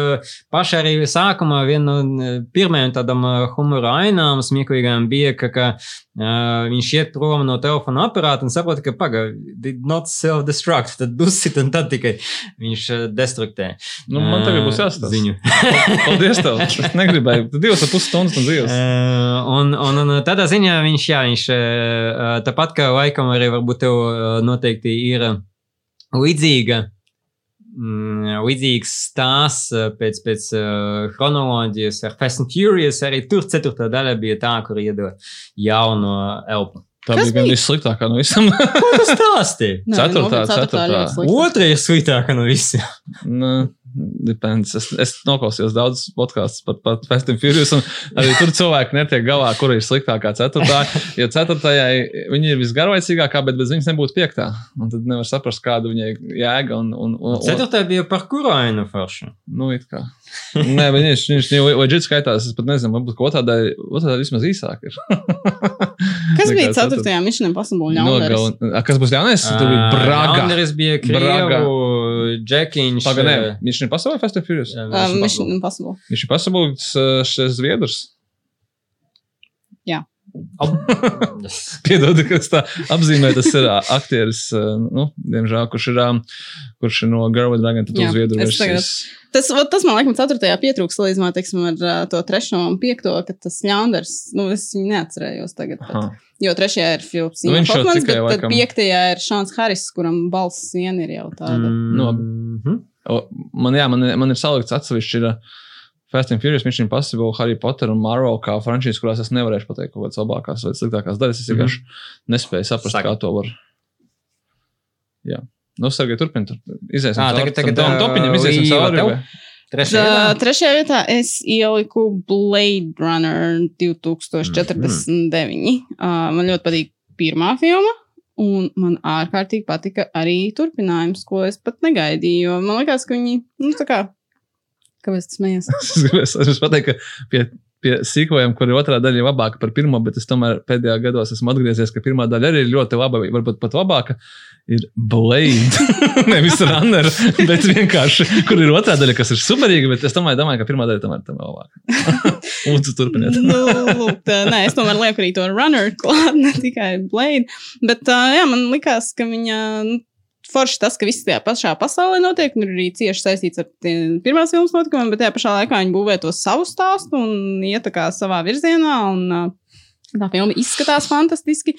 pašā arī sākumā viena no pirmajām tādām humora ainām smieklīgām bija, ka, ka viņš iet prom no telefona aparāta un saprot, ka pagaidi, did not self-destruct, tad uzsit un tad tikai viņš uh, destruktē. Nu, man tagad būs Uh, jāstāsta. Ziņu. Paldies tev. Es negribēju. Divas ar pus stundas no dzīves. Uh, un, un, un tādā ziņā viņš, jā, viņš tāpat kā laikam arī varbūt tev noteikti ir līdzīga. mm, Līdzīgs stāsts pēc, pēc uh, chronoloģijas ar Fast and Furious. Arī tur ceturtā daļa bija tā, kur iedod jauno elpu. Tā Kas bija gan bija? vissliktākā no visam. Ko tu stāsti? Nē, Ceturtā, ceturtā. Otra ir sliktākā no visiem. Depends. Es, es noklausījos daudz podkāstus par, par Fast and Furious, un arī tur cilvēki netiek galā, kur ir sliktākā ceturtā. Jo ceturtajai viņa ir visgarlaicīgākā, bet bez viņas nebūtu piektā. Un tad nevar saprast, kāda viņai jēga. Un, un, un, un, Ceturtā bija par kurainu foršu. nu, it kā. Nē, viņš, viņš jau leģit skaitās. Es pat nezinu, varbūt otrā daļa, vismaz īsāk ir. Kas bija ceturtā. 4. Mission Impossible ļaundaris? Nogal- A, Kas būs ļaunais? Tur bija Braga. Braga. Krievu, Džekiņš. Pagaidām, eh, viņš ir pasaulē Fast and Furious. eh, Uh, Mission Mission Impossible. Viņš ir pasaules šis zviedrs. Impossible. Piedod, ka es tā apzīmēju, tas ir aktieris, nu, diemžēl, kurš ir, kurš ir no Girl with Dragon, tad uz tagad- versijas. Tas, tas man liekas, 4. pietrūks salīdzinājumā teiksim, ar uh, to 3. un 5. ka tas ļaundars, nu, es viņu neatcerējos tagad. Pat. Aha. Jo 3. ir Filips Nu, Hofmans, bet tad laikam- 5. ir Šāns Haris, kuram balss vien ir jau tāda. Mm. Nu, Mhm. O, Man, jā, man, ir- man ir salikts atsevišķi ir ā, Fast and Furious, Mission Impossible, Harry Potter un Marvel kā franšīzes, kurās es nevarēšu pateikt kaut kādas labākās vai sliktākās daļas. Es vienkārši nespēju saprast, Saga. kā to var. Jā. Nu, Sergei, turpini. Tur. Iziesim Ā, cauri tagad- tagad, topiņam, iziesim Līva, cauri. tev? Trešajā Tā, vietā? trešajā vietā es ieliku Blade Runner 2049. Uh, man ļoti patīk pirmā filma. Un man ārkārtīgi patika arī turpinājums, ko es pat negaidīju. Man liekas, ka viņi, nu, tā kā, kāpēc tas smējas? Es es gribēju pateikt, ka pie, pie sīkojiem, kur ir otrā daļa, ir labāka par pirmo, bet es tomēr pēdējā gados esmu atgriezies, ka pirmā daļa arī ir ļoti laba, varbūt pat labāka. Ir Blade. Nevis Runner, bet vienkārši, kur ir otrā daļa, kas ir superīga, bet es tomēr domāju, ka pirmā daļa tomēr ir labāka. Lūdzu, turpiniet. nu, lūk, tā, nē, es tomēr lieku arī to runner klāt, ne tikai blade. Bet jā, man likās, ka viņa. Nu, Forši tas, ka viss tajā pašā pasaulē notiek, un ir arī cieši saistīts ar pirmās filmas notikumiem, bet tajā pašā laikā viņi būvē to savu stāstu un iet savā virzienā. Un, uh, tā filma izskatās fantastiski,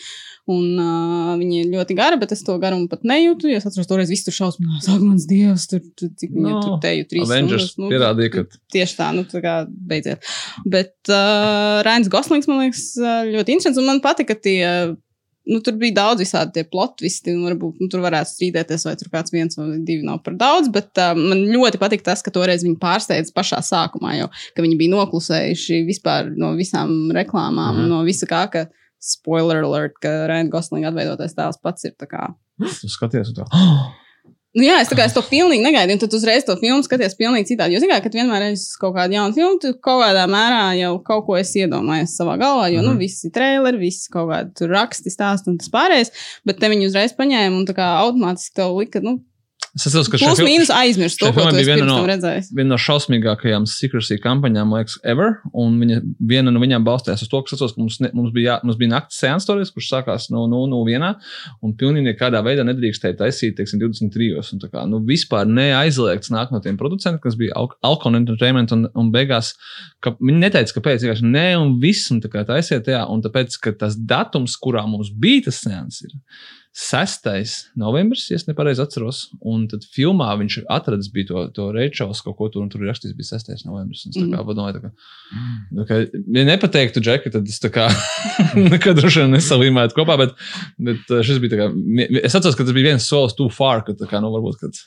un uh, viņa ir ļoti gara, bet es to garumu pat nejūtu. Es atceros, toreiz viss tur šausmās, ak, mans dievs, tur, tur cik viņa No, tur teju trīs Avengers stundas, nu, pierādīja, ka Tieši tā, nu, tā kā beidziet. Bet uh, Rains Goslings man liekas uh, ļoti interesants, un man patika tie. Nu, tur bija daudz visādi tie plotvisti, un varbūt nu, tur varētu strīdēties, vai tur kāds viens vai divi nav par daudz. Bet uh, man ļoti patīk tas, ka toreiz viņi pārsteidza pašā sākumā, ka viņi bija noklusējuši vispār no visām reklāmām, mm no visa kā, ka spoiler alert, ka Rains Goslings atveidotais tēls pats ir tā kā tu skaties to. Oh! Nu, jā, es, kā, es to pilnīgi negaidīju, un tad uzreiz to filmu skaties pilnīgi citādi. Jo, zināmā mērā, kad vienmēr es kaut kādu jaunu filmu, tu kaut kādā mērā jau kaut ko esi iedomājies savā galvā, jo, mm. nu, Mhm. visi traileri, visi kaut kādi raksti, stāsti un tas pārējais, bet te viņi uzreiz paņēma un tā kā automātiski tev lika, nu, Es atceros, ka plus šajā mīnus aizmirst to, ko filmai tu bija viena no- viena no šausmīgākajām secrecy kampaņām, liekas, ever. Un viņa, viena no viņām balstījās uz to, ka, atceros, ka mums, ne, mums bija, jā, mums bija naktas sēnes kurš sākās no 0,1. Un pilnīgi nekādā veidā nedrīkstēja taisīt, teiksim, 23. Un tā kā, nu, vispār neaizliegts nāk no tiem producentiem, kas bija Al- Alcon Entertainment. Un, un beigās, ka viņi neteica, kāpēc. Vienkārši nē, un viss, un tā kā taisiet, jā. Un tāpēc, ka tas datums, kurā mums bija tas sēnes, ir 6. novembris, ja nepareizi atceros. Un tad filmā viņš atradis to, to Reičels kaut ko tur, un tur ir rakstīts, bija 6. novembris. Es tā kā padomāju, tā kā, tā kā ja nepateiktu Džeki, tad es tā kā nekad droši vien nesalīmētu kopā, bet, bet uh, šis bija tā kā, es atceros, ka tas bija viens solis too far, ka tā kā, nu, varbūt, kad,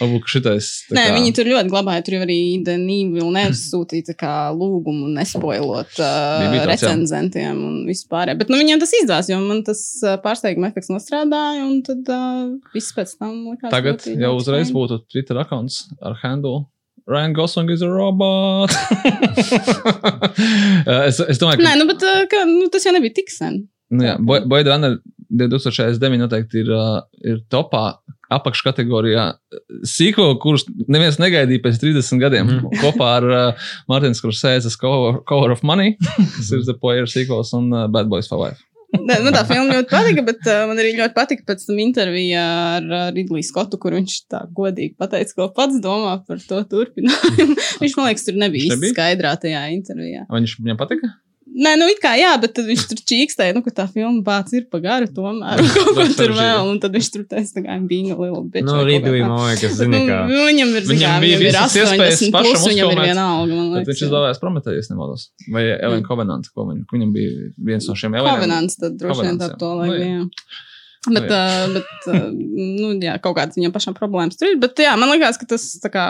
varbūt ka šitais. tā Nē, kā- viņi tur ļoti glabāja. Tur jau arī Danīla nesūtīja tā kā lūgumu nespoilot uh, recenzentiem un vispār. Bet nu, viņiem tas izdevās, jo man tas uh, pārsteiguma efekts nostrādāja, un tad uh, viss pēc tam likās. Tagad jau uzreiz būtu Twitter akkonts ar handle. Ryan Gosling is a robot. Es, es domāju, ka Nē, nu, bet ka, nu, tas jau nebija tik sen. Nu, jā, Boy- Blade Runner 2069 noteikti ir, uh, ir topā apakškategorijā sīko, kurus neviens negaidīja pēc 30 gadiem. Mm. Kopā ar uh, Martinu Skursēzes cover, cover of Money, kas ir The Poyer sequels un uh, Bad Boys for Life. Nē, man tā filma ļoti patika, bet uh, man arī ļoti patika pēc tam intervijā ar uh, Ridley Scottu, kur viņš tā godīgi pateica, ko pats domā par to turpinājumu. viņš, man liekas, tur nebija īsti skaidrā tajā intervijā. Vai Viņš viņam patika? Nē, nu, kā jā, bet tad viņš tur čīkstēja, nu, ka tā filma bācis ir pagaru tomēr. un Kaut ko tur vēl, un tad viņš tur teica, tā kā bija liela bitch. Nu, tā. man liekas, zini, nu, kā. Viņam ir, Viņam viņam viņam ir visas iespējas 80 pašam plus, viņam ir uzfilmēt, vienalga, man liekas. viņš izvēlējās Prometējas, nemaldos. Vai Elena Covenant, ko viņam, viņam bija viens no šiem Eleniem. Covenants, tad droši vien tā to jā. lai Nu, jā. bija. Bet, Nu, uh, bet uh, nu, jā, kaut kādas viņam pašam problēmas tur ir. Bet, jā, man liekas, ka tas tā kā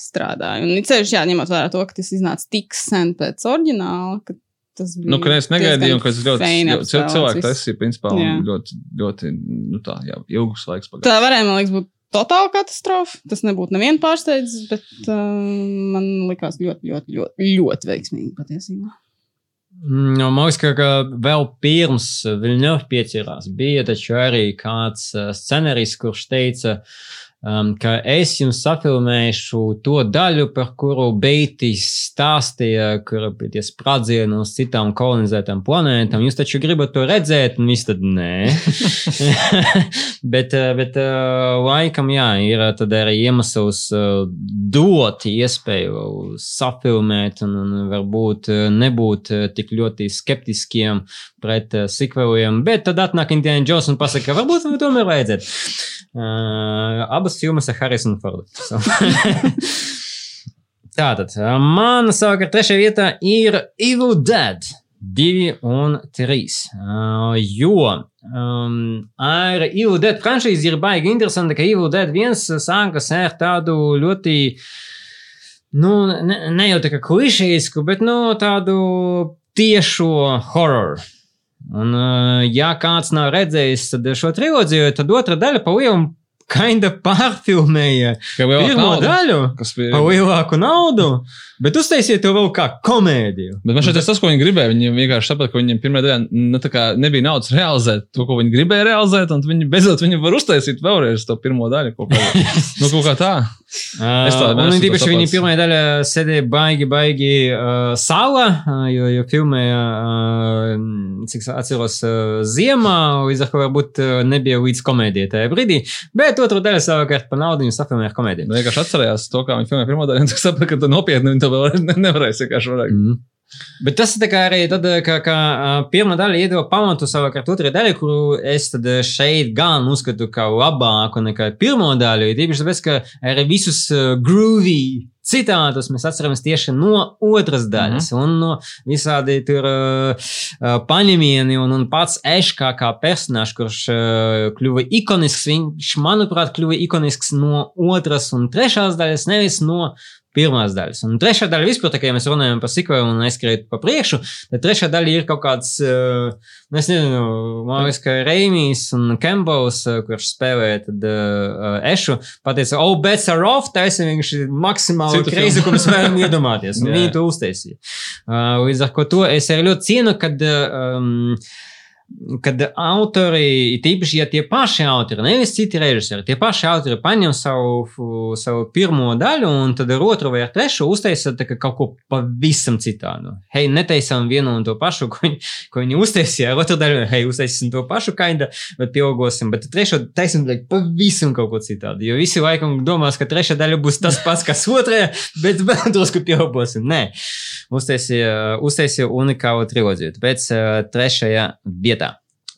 strādāja. Un sevišķi, jā, ņemot vērā to, ka tas iznāca tik sen pēc oriģināla, ka tas bija. Nu, ka es negaidīju, ka es ļoti, feini ļoti cil- apspēlēts cilvēku viss. taisīju, principā, Jā. ļoti, ļoti, nu tā, jā, ilgus laiks pagāja. Tā varēja, man liekas, būt totāla katastrofa. Tas nebūtu nevienu pārsteidzis, bet uh, man likās ļoti, ļoti, ļoti, ļoti veiksmīgi patiesībā. Mm, Nu, man liekas, ka, ka vēl pirms Viļņovs pieķerās, bija taču arī kāds uh, scenārijs, kurš teica, um, ka es jums safilmēšu to daļu, par kuru Beitis stāstīja, kur bija tie spradzieni uz citām kolonizētām planētām. Jūs taču gribat to redzēt, un viss tad nē. bet, uh, bet uh, laikam, jā, ir uh, tad arī iemesls dot iespēju safilmēt un, un varbūt nebūt tik ļoti skeptiskiem pret uh, sikveliem, bet tad atnāk Indiana Jones un pasaka, ka varbūt man tomēr vajadzētu. Uh, abas filmas ar Harrisonu Fordu. So. Tātad, uh, man savukārt trešajā vietā ir Evil Dead 2 un 3. Uh, jo um, ar Evil Dead franšīzi ir baigi interesanti, ka Evil Dead 1 sākas ar tādu ļoti, nu, ne, ne jau tā kā klišejisku, bet nu, tādu tiešo horroru. Un, uh, ja kāds nav redzējis šo trilogiju, tad otra daļa pa lielu kinda pārfilmēja pirmo nauda, daļu kas bija. par lielāku naudu, bet uztaisiet to vēl kā komēdiju. Bet man šķiet, tas, ko viņi gribēja, viņi vienkārši saprata, ka viņiem pirmā daļā nu, tā kā nebija naudas realizēt to, ko viņi gribēja realizēt, un viņi beidzot viņi var uztaisīt vēlreiz to pirmo daļu. Kaut kā, nu, kaut kā tā. Es tā Uh, neesmu un to tīpaši viņi sapratis. pirmajā daļā sēdēja baigi, baigi uh, salā, uh, jo, jo filmēja, uh, cik atceros, uh, ziemā, līdz ar to varbūt uh, nebija līdz komēdijai tajā brīdī, bet otru daļu savukārt pa naudu viņi safilmēja ar komēdiju. Vienkārši atcerējās to, kā viņi filmēja pirmo daļu, un tu saprati, ka tu nopietni viņi to vēl ne- nevarēs vienkārši varēt. Mm. Bet tas arī tad, ka, ka pirmā daļa iedod pamatu savukārt otrai daļai, kuru es šeit gan uzskatu kā labāku nekā pirmo daļu. Ir Tīpaši tāpēc, ka arī visus groovy citātus mēs atceramies tieši no otras daļas. Mm -hmm. Un no visādi tur uh, paņemieni un, un pats Eškā kā personāžs, kurš uh, kļuva ikonisks, viņš, manuprāt, kļuva ikonisks no otras un trešās daļas, nevis no pirmās daļas. Un trešā daļa vispār, tā ja mēs runājam par sikvelu un aizskrietu pa priekšu, tad trešā daļa ir kaut kāds, uh, es nezinu, man liekas, ka Reimijs un Kembos, uh, kurš spēlēja tad uh, Ešu, pateica, oh, bets are off, taisa viņš ir maksimāli kreizi, ko mēs varam iedomāties. Un viņi to uztaisīja. Uh, līdz ar ko to es arī ļoti cienu, kad uh, um, kad autori, tīpaši, ja tie paši autori, nevis citi režisori, tie paši autori paņem savu, savu pirmo daļu un tad ar otru vai ar trešo uztaisa kā kaut ko pavisam citādu. Hei, netaisām vienu un to pašu, ko viņi, ko viņi uztaisīja, ar otru daļu, hei, uztaisīsim to pašu kainda, bet pieaugosim, bet trešo taisim like, pavisam kaut ko citādu, jo visi laikam domās, ka trešā daļa būs tas pats, kas otrajā, bet vēl drusku pieaugosim. Nē, uztaisīja, uztaisīja unikālu trilogiju, tāpēc uh, trešajā vietā.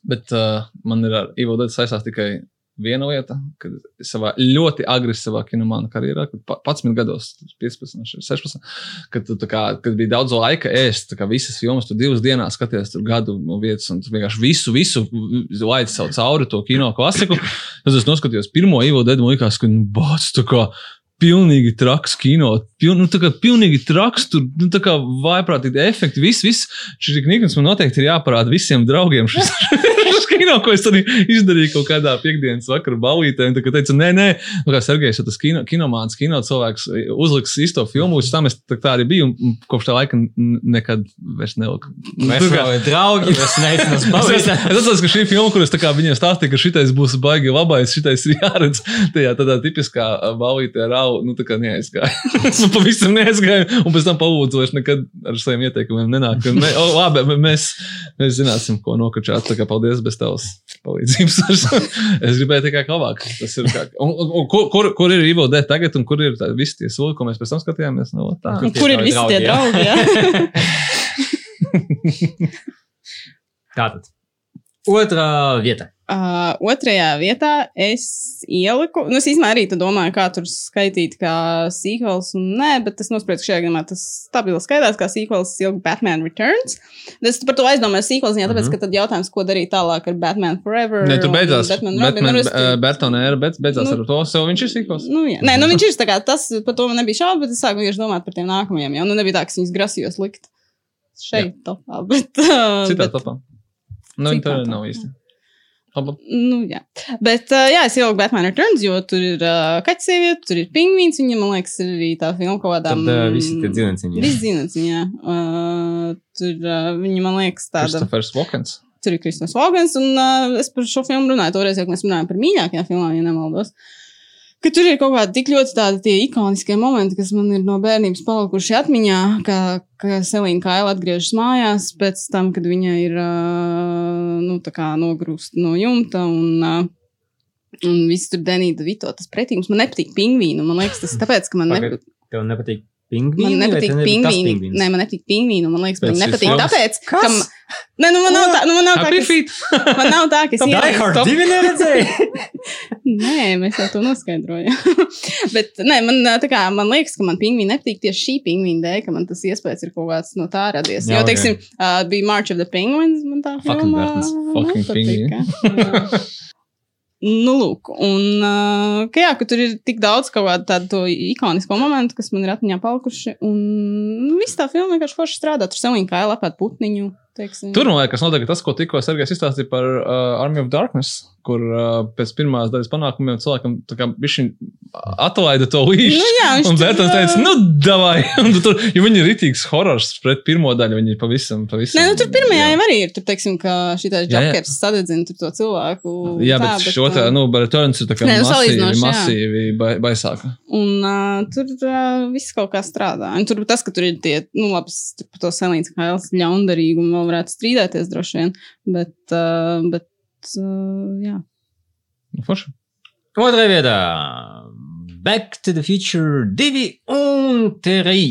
Bet uh, man ir ar Ivo Dārzu saistās tikai viena lieta, kad savā ļoti agresīvā kinomāna karjerā, kad pa- 11 gados, 15, 16, kad, tu kā, kad bija daudz laika ēst, kā visas filmas, tu divas dienās skaties tur gadu no vietas, un tu vienkārši visu, visu laidi savu cauri to kino klasiku. Tad es noskatījos pirmo Ivo Dārzu, man liekas, ka, nu, bāc, tā kā. Pilnīgi traks kino. Piln, nu, tā kā pilnīgi traks, tur nu, tā kā vaiprātīgi efekti. Viss, viss. Šis Nikons man noteikti ir jāparāda visiem draugiem. Šis kino, ko es arī izdarīju kaut kādā piekdienas vakarā balītē. Un tā kā teicu, nē, nē, kā Sergejs, tas kino, kinomāns, kino cilvēks uzliks īsto filmu. Uz tam es tā, tā arī biju. Un kopš tā laika nekad vairs neliku. Mēs kā- draugi, mēs neicam uz Es atceros, ka šī filma, kuras tā viņiem stāstīja, ka šitais būs baigi labais, šitais ir jāredz. Tajā tādā tipiskā balītē ar au, nu tā kā neaizgāja. Es nu pavisam neaizgāju, un pēc tam palūdzu, vairs nekad ar saviem ieteikumiem nenāk. Un Ne, o, labi, mēs, mēs zināsim, ko nokačāt. Tā kā paldies bez tavas palīdzības. es gribēju tikai labāk. Tas ir kā, un, un, un, kur, kur, kur ir Ivo D tagad, un kur ir tā, visi tie soli, ko mēs pēc tam skatījāmies? Nu, tā. Un Kur ir visi tie draugi? Ja? Tātad. Otrā vieta. Uh, otrajā vietā es ieliku, nu, es īstenībā arī domāju, kā tur skaitīt, kā sequels, un nē, bet es nospriedu, ka šajā gadījumā tas stabili skaitās, kā sequels ilgi Batman Returns. Es par to aizdomāju sequels, jā, tāpēc, Mhm. ka tad jautājums, ko darīt tālāk ar Batman Forever. Ne, tur beidzās. Batman Batman, Robin, Batman, Bertona era, bet beidzās Nu, ar to. Sev viņš ir sīkos. Nu, jā. Nē, nu viņš ir tā kā tas, par to man nebija šaubu, bet es sāku vienkārši domāt par tiem nākamajiem. Jā, nu nebija tā, ka es viņus grasījos likt šeit, topā, bet. Uh, Citā bet, topā. Nu, Citā tur nav īsti. Nu, jā, bet uh, jā, es ieliku Batman Returns, jo tur ir uh, kaķis sieviete, tur ir pingvīns. Viņam, man liekas, ir arī tā filma kaut Tad kādām. uh, visi tie dzīvnieciņi. Visi dzīvnieciņi, jā. Uh, tur uh, viņa, man liekas, tāda. Kristofers Vokens. Tur ir Kristofers Vogans, un uh, es par šo filmu runāju toreiz, kad mēs runājām par mīļākajām filmām, ja nemaldos. Ka tur ir kaut kādi tik ļoti tādi tie ikoniskie momenti, kas man ir no bērnības palikuši atmiņā, ka, ka Selīna Kaila atgriežas mājās pēc tam, kad viņa ir uh, nu, tā kā nogrūst no jumta un, uh, un viss tur denīta Vito. Tas pretīms man nepatīk pingvīnu. Man liekas, tas ir tāpēc, ka man Pagaid, nepatīk. Tev nepatīk pingvīni? Man nepatīk pingvīni. Nē, man nepatīk pingvīni. Man liekas, man nepatīk filmas? tāpēc, Kas? ka. man- Nē, nu man nav tā, nu man nav tā, ka es-! Man nav tā, ka Die ieliku Hard 2 neredzēju. Nē, mēs jau to noskaidrojām. Bet nē, man, tā kā, man liekas, ka man pingvīni nepatīk tieši šī pingvīna dēļ, ka man tas iespējas ir kaut kāds no tā radies. Jā, Jo, teiksim, uh, bija March of the Penguins, man tā Fucking filma Bertens, fucking nepatika. Nu, lūk, un ka, jā, ka tur ir tik daudz kaut kādu tādu ikonisko momentu, kas man ir atmiņā palikuši. Un viss tā filma vienkārši forši strādā. Tur selīna kā lapāt putniņu. Teiksim. Tur man liekas, noteikti tas, ko tikko Sergejs izstāstīja par uh, Army of Darkness, kur uh, pēc pirmās daļas panākumiem cilvēkam viņš atlaida to līniju. Nu, jā, Un Bērtons teica, ā, nu, davai! Tur, jo viņi ir ritīgs horors pret pirmo daļu, viņi ir pavisam, pavisam. Nē, nu tur pirmajā jā. jau arī ir. Tur, teiksim, ka šī jā. džekers sadedzina tur to cilvēku. Jā, tā, bet šo tā, uh, nu, Returns ir tā kā Nē, nu, masīvi, masīvi bai, baisāka. Un uh, tur uh, viss kaut kā strādā. Un tur tas, ka tur ir tie, nu, labi, es tur par to Selīnas Kails ļaundarīgumu vēl varētu strīdēties droši vien. Bet, uh, bet uh, jā. Nu, forši. Otrajā vietā Back to the Future 2 un 3.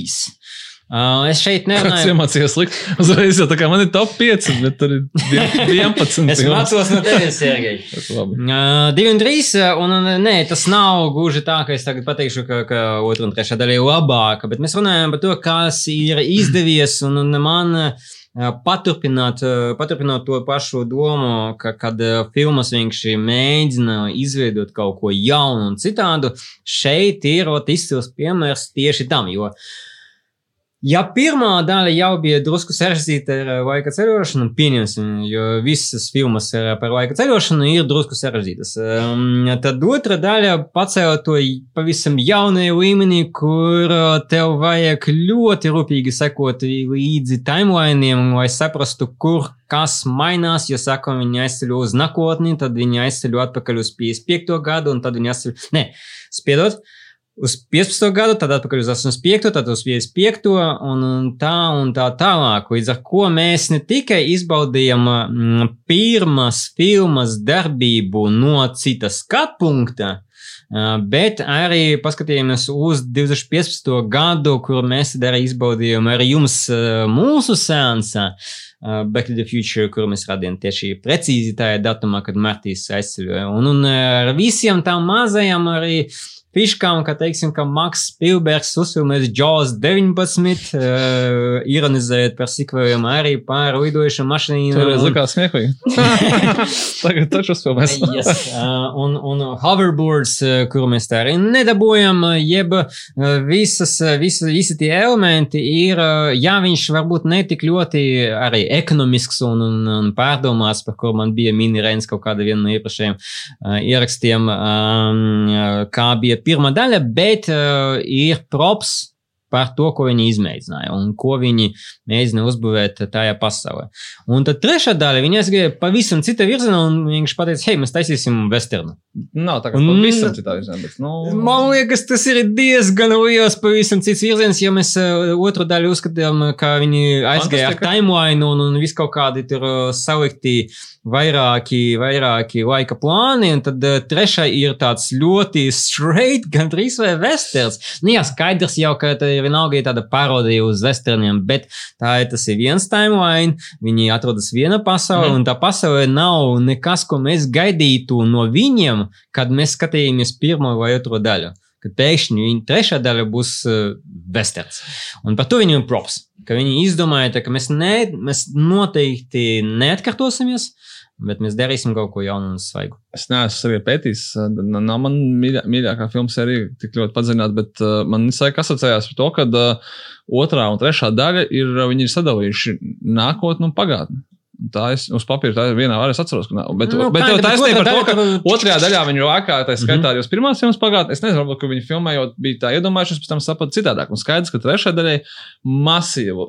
Uh, es šeit Kāds nerunāju. iemācījās likt? Uzreiz jau tā kā man ir top 5, bet tur ir 11. Es mācos no tevis, Sergei. Tas labi. Uh, divi un trīs, uh, un uh, nē, tas nav gluži tā, ka es tagad pateikšu, ka, ka otra un trešā daļa ir labāka, bet mēs runājam par to, kas ir izdevies, un, un man uh, paturpināt, paturpināt to pašu domu, ka, kad filmas vienkārši mēģina izveidot kaut ko jaunu un citādu, šeit ir ot, izcils piemērs tieši tam. Jo uh, Ja pirmā daļa jau bija drusku sarežģīta ar eh, laika ceļošanu, pieņemsim, jo visas filmas par laika ceļošanu ir drusku sarežģītas. Um, tad otra daļa pacēla to pavisam jaunajā līmenī, kur eh, tev vajag ļoti rūpīgi sekot līdzi timelainiem, lai saprastu, kur kas mainās. Ja sakām, viņi aizceļo uz nākotni, tad viņi aizceļo atpakaļ uz 55. gadu, un tad viņi aizceļo. Nē, spiedot uz 15. gadu, tad atpakaļ uz 85. tad uz 55. un, tā un tā tālāk. Līdz ar to mēs ne tikai izbaudījām mm, pirmās filmas darbību no citas skatu punkta, bet arī paskatījāmies uz 2015. gadu, kur mēs arī izbaudījām ar jums mūsu sēnsā. Back to the Future, kuru mēs radījām tieši precīzi tajā datumā, kad Martīs aizceļoja. Un, un ar visiem tām mazajām arī uh, fiškām, ka, teiksim, ka Maks Spilbergs uzfilmēs Jaws 19, uh, ironizējot par sikvējumu arī par lidojušu mašīnu. Tas un... likās smieklīgi. Tagad taču uzfilmēs. yes. uh, un, un hoverboards, uh, kuru mēs tā arī nedabūjam, jeb uh, visas, visa, visi tie elementi ir, uh, ja viņš varbūt netik ļoti arī ekonomisks un, un, un pārdomāts, par ko man bija mini Reins kaut kāda viena no iepriekšējiem uh, ierakstiem, um, kā bija pirmā daļa, bet uh, ir props par to, ko viņi izmēģināja un ko viņi mēģina uzbūvēt tajā pasaulē. Un tad trešā daļa, viņi aizgāja pavisam cita virzienā un viņš pateica, hei, mēs taisīsim westernu. Nav tā kā un, pavisam citā virzienā, bet, nu. Man liekas, tas ir diezgan liels pavisam cits virziens, ja mēs uh, otru daļu uzskatām, ka viņi aizgāja ar timeline un, un visu kaut kādi tur uh, salikti vairāki, vairāki laika plāni, un tad uh, trešai ir tāds ļoti straight, gandrīz vai westerns. Nu, jā, skaidrs jau, ka tā ir vienalga tāda parodija uz westerniem, bet tā ir tas ir viens timeline, viņi atrodas viena pasaule, mm. un tā pasaule nav nekas, ko mēs gaidītu no viņiem, kad mēs skatījāmies pirmo vai otro daļu. Kad pēkšņi viņa trešā daļa būs uh, westerns. Un par to viņiem props. Ka viņi izdomāja, ka mēs, ne, mēs noteikti neatkārtosimies, bet mēs darīsim kaut ko jaunu un svaigu. Es neesmu sevi pētījis. Nav man mīļā, mīļākā filma sērija tik ļoti padziļināta, bet uh, man visai asociējās ar to, ka uh, otrā un trešā daļa ir, ir sadalījuši nākotni un pagātni. Tā es uz papīra, tā ir viena arī atceros. Ka, bet, nu, bet tev taisnība par to, ka daļa, otrajā daļā viņi lēkā, tā skaitā arī uz pirmās filmas pagātnē. Es nezinu, varbūt, ka viņi filmējot bija tā iedomājušies, pēc tam sapratu citādāk. Un skaidrs, ka trešajā daļā masīvu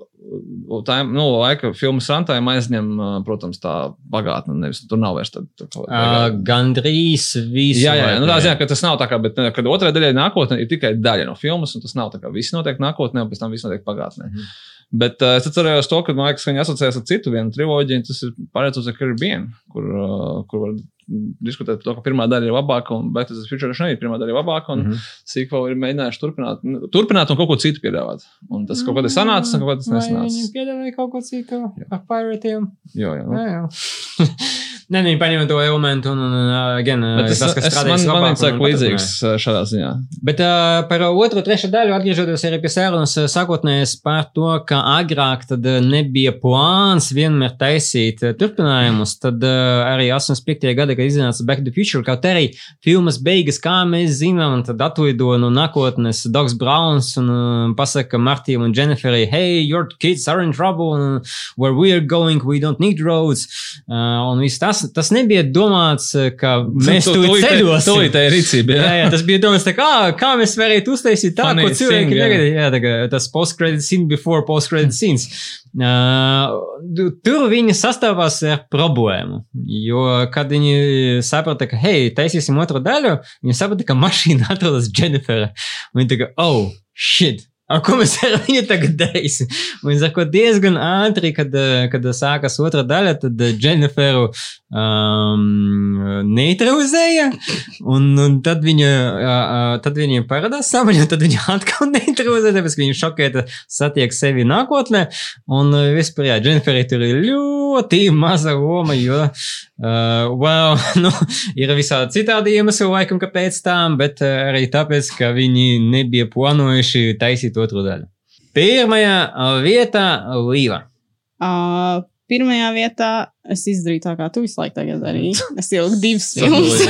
tā, nu, laika filmas rantājiem aizņem, protams, tā pagātne. Nevis tur nav vairs tāda. Tā, uh, gandrīz viss. Jā, jā, jā. Nu, tā ziņā, ka tas nav tā kā, bet kad otrajā daļā nākotnē ir tikai daļa no filmas, un tas nav tā kā viss notiek nākotnē, un pēc tam viss notiek pagātnē. Mm -hmm. Bet uh, es atceros to, ka ka viņi asociējas ar citu vienu triloģiju, tas ir pārējais uz Caribbean, kur, uh, kur var diskutēt par to, ka pirmā daļa ir labāka, un Back to the Future arī pirmā daļa ir labāka, un mm -hmm. sequel ir mēģinājuši turpināt, turpināt un kaut ko citu piedāvāt. Un tas kaut kā tas sanāca, un kaut kā tas nesanāca. Viņi piedāvāja kaut ko citu ar piratiem. Jā, jā. Nu. jā, jā. Nē, viņi paņēma to elementu, un, un uh, again, Bet tas, tas kas strādājas man, man liekas, līdzīgs šādā ziņā. Bet uh, par otro, trešo daļu atgriežoties arī pie sērunas sākotnēs par to, ka agrāk tad nebija plāns vienmēr taisīt turpinājumus, tad uh, arī 85. gada, kad iznāca Back to the Future, kaut arī filmas beigas, kā mēs zinām, un tad atlido no nākotnes Dogs Browns un uh, pasaka Martijam un Jenniferai, hey, your kids are in trouble, and where we are going, we don't need roads, uh, un viss tas tas, nebija domāts, eh, ka mēs tu, tur ceļosim. Tā ir rīcība. Jā. jā, jā, tas bija domāts, kā, kā mēs varētu uztaisīt tā, Funny ko cilvēki negaidīja. Jā, tā kā tas post-credit scene before post-credit scenes. Uh, tur viņi sastāvās ar problēmu. Jo, kad viņi saprata, ka, hei, taisīsim otru daļu, viņi saprata, ka mašīna atrodas Jenniferā. Viņi kā, oh, shit! A, ko mēs ar viņu tagad darīsim? Viņa saka, diezgan ātri, kad, kad sākas otra daļa, tad Jenniferu um, neutralizēja, un, un tad viņa, uh, tad viņa paradās samaņā, tad viņa atkal neutralizēja, tāpēc, ka viņa šokēta satiek sevi nākotnē, un vispār, jā, Jenniferai tur ir ļoti maza loma, jo, uh, well, nu, ir visādi citādi iemesli laikam, kāpēc tām, bet arī tāpēc, ka viņi nebija plānojuši taisīt otru daļu. Pirmajā vietā Līva. Uh, pirmajā vietā es izdarīju tā, kā tu visu laiku tagad darīji. Es ieliku divas filmas.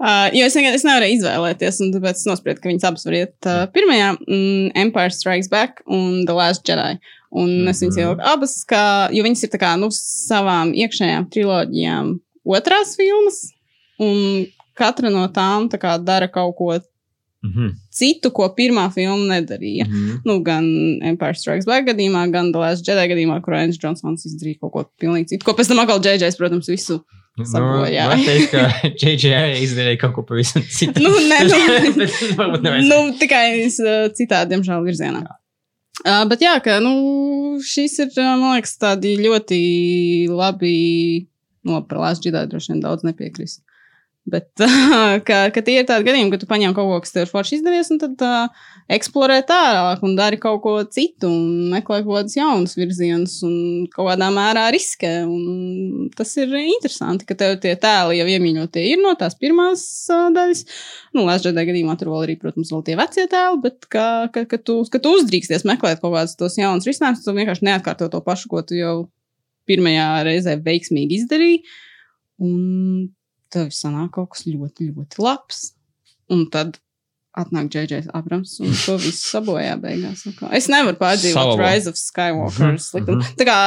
Uh, jo es vienkārši nevarēju izvēlēties, un tāpēc es nospriedu, ka viņas abas var iet. Uh, pirmajā mm, Empire Strikes Back un The Last Jedi. Un es viņas ieliku abas, kā, jo viņas ir tā kā, nu, savām iekšējām triloģijām otrās filmas, un katra no tām tā kā dara kaut ko Mhm. citu, ko pirmā filma nedarīja. Mhm. Nu, gan Empire Strikes Back gadījumā, gan The Last Jedi gadījumā, kur Ains Džonsons izdarīja kaut ko pilnīgi citu. Ko pēc tam atkal JJs, protams, visu. Sabojāja. Nu, teikt, ka JJ arī izdarīja kaut ko pavisam citu. Nu, nē, nu. Nu, tikai uh, citādi, diemžēl, virzienā. Uh, bet jā, ka, nu, šīs ir, uh, man liekas, tādi ļoti labi, nu, par Last Jedi droši vien daudz nepiekrist. Bet, uh, ka, ka tie ir tādi gadījumi, ka tu paņem kaut ko, kas tev ir forši izdevies, un tad uh, eksplorē tālāk un dari kaut ko citu, un meklē kaut kādus jaunus virzienus, un kaut kādā mērā riskē. Un tas ir interesanti, ka tev tie tēli jau iemīļotie ir no tās pirmās uh, daļas. Nu, Lēsģēdā gadījumā tur vēl arī, protams, vēl tie vecie tēli, bet ka, ka, ka, tu, ka tu uzdrīksties meklēt kaut kādus tos jaunus risinājumus, tu vienkārši neatkārto to pašu, ko tu jau pirmajā reizē veiksmīgi izdarīji. Un tev sanāk kaut kas ļoti, ļoti labs. Un tad atnāk Džeģers Abrams un to visu sabojā beigās. Es nevaru pārdzīvot Salabo. Rise of Skywalker Mhm, sliktumu. mhm. Tā kā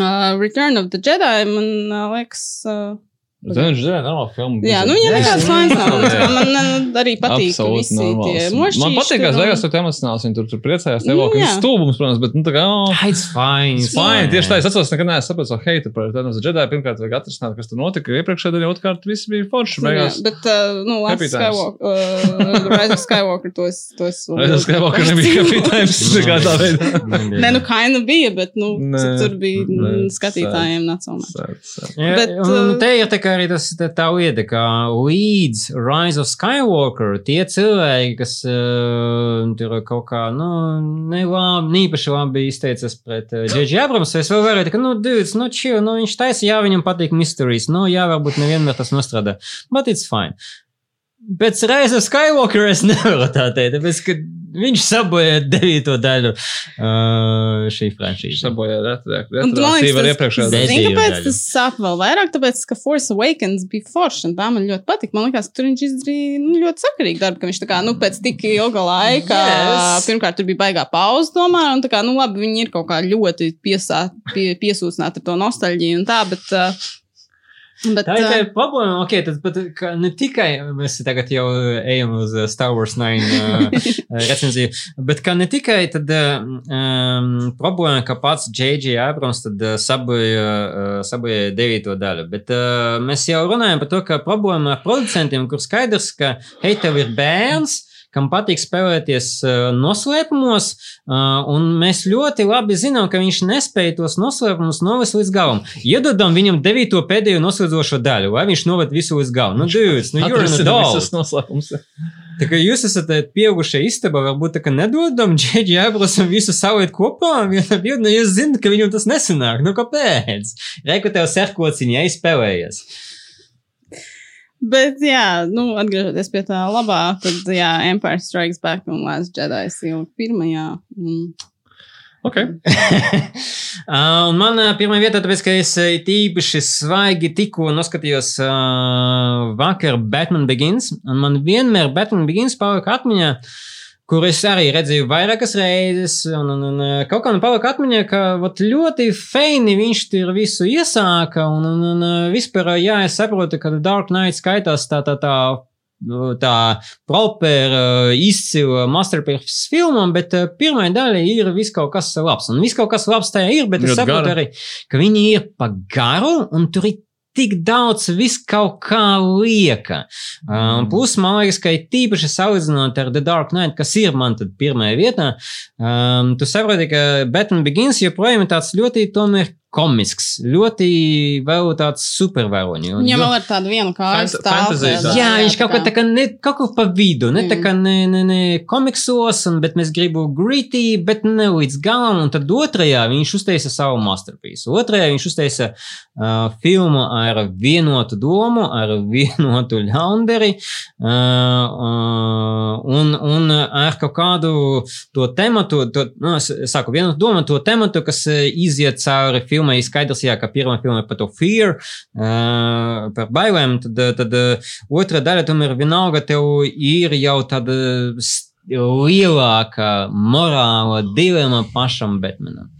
uh, Return of the Jedi man uh, liekas. Uh, Viņš ir normāla filma. Jā, nu, ja nekāds vainas nav. Jā. Man arī patīk Absolūti visi tie normāls. mošķīši. Man patīk, ka beigās tur emocionāls. Viņi tur, tur priecājās. Tev jā. kāds stulbums, protams, bet, nu, tā kā, oh, It's fine. it's fine. Tieši tā, es atceros, nekad neesmu sapratis to heitu par of the Jedi. Pirmkārt, vajag atrisināt, kas tur notika. Iepriekšējā daļā, otrkārt, viss bija forši. Beigās. Bet, uh, nu, Last. Skywalker, uh, Rise of Skywalker, to es, Es ļoti Skywalker nebija kapitāns. Nekādā veidā. Nē, nu, kaina bija, bet, nu, tur bija mm, skatītājiem. Jā, Bet, uh, te ir tā kā arī tas tā, lieta, ka līdz Rise of Skywalker tie cilvēki, kas uh, tur kaut kā, nu, nelabi, nīpaši labi izteicas pret uh, J.J. Abrams, es vēl varēju, ka, nu, dudes, nu, chill, nu, viņš taisa, jā, viņam patīk mysteries, nu, jā, varbūt nevienmēr tas nostrādā, but it's fine. Pēc of Skywalker es nevaru tā teikt, tāpēc, ka viņš sabojāja devīto daļu uh, šī franšīzes. Sabojā retāk. Un tu man liekas, Retroaktīvi ar tas- iepriekšējā daļā. Zini, kāpēc daļu. tas sāp vēl vairāk? Tāpēc, ka Force Awakens bija foršs, un tā man ļoti patika. Man liekas, ka tur viņš izdarīja nu, ļoti sakarīgu darbu, ka viņš tā kā, nu, pēc tik ilga laika, Yes. pirmkārt, tur bija baigā pauze, tomēr, un tā kā, nu, labi, viņi ir kaut kā ļoti piesā, pie, piesūcināti ar to nostalģiju un tā, bet. Uh, Bet, Tā ir tā problēma, ok, tad ka ne tikai mēs tagad jau ejam uz Star Wars 9 uh, recenziju, bet ka ne tikai tad um, problēma, ka pats J.J. Abrams tad uh, saboja devīto daļu, bet uh, mēs jau runājam par to, ka problēma ar producentiem, kur skaidrs, ka hei, tev ir bērns, kam patīk spēlēties uh, noslēpumos, uh, un mēs ļoti labi zinām, ka viņš nespēja tos noslēpumus novest līdz galam. Iedodam viņam devīto pēdējo noslēdzošo daļu, lai viņš noved visu līdz galam. Nu, dudes, nu, adult. visas noslēpums. Tā kā jūs esat eh, pieaugušie istabā, varbūt tā kā nedodam Džeģi Abrasam visu saliet kopā, vienā brīdī, nu, jūs zināt, ka viņam tas nesanāk. Nu, kāpēc? Reiku tev serkociņi aizspēlējies. Bet, jā, nu, atgriežoties pie tā labā, tad, jā, Empire Strikes Back un Last Jedi jau pirmajā. Un, Ok. Uh, man uh, pirmā vieta, tāpēc, ka es uh, tīpaši svaigi tikko noskatījos uh, vakar Batman Begins, un man vienmēr Batman Begins palika atmiņā, kur es arī redzēju vairākas reizes, un, un, un kaut kā man palika atmiņā, ka vat, ļoti feini viņš tur visu iesāka, un, un, un vispār, jā, es saprotu, ka Dark Knight skaitās tā, tā, tā tā proper, uh, izcila masterpiece filmam, bet uh, pirmā daļa ir viss kaut kas labs. Un viss kaut kas labs tajā ir, bet es Ļoti saprotu gara. arī, ka viņi ir pa garu un tur ir tik daudz viss kaut kā lieka. Um, plus, man liekas, ka tīpaši salīdzinot ar The Dark Knight, kas ir man tad pirmajā vietā, um, tu saproti, ka Batman Begins joprojām ir tāds ļoti tomēr komisks, ļoti vēl tāds supervaroņi. un Viņam jo- vēl ir tāda viena kāja Fant- stāv. fantasy tādā, tāds. Jā, viņš kaut kā tā kā ne, kaut kur pa vidu, ne Mm. tā kā ne, ne, ne komiksos, un, bet mēs gribu gritty, bet ne līdz galam, un tad otrajā viņš uztaisa savu masterpiece. Otrajā viņš uztaisa uh, filmu ar vienotu domu, ar vienotu ļaunderi, uh, uh, un, un ar kaut kādu to tematu, to, nu, es saku, vienotu domu, to tematu, kas uh, iziet cauri filmai, skaidrs, jā, ka pirmā filma par to fear, uh, par bailēm, tad, tad otra daļa tomēr vienalga tev ir jau tāda lielāka morāla dilema pašam Batmanam.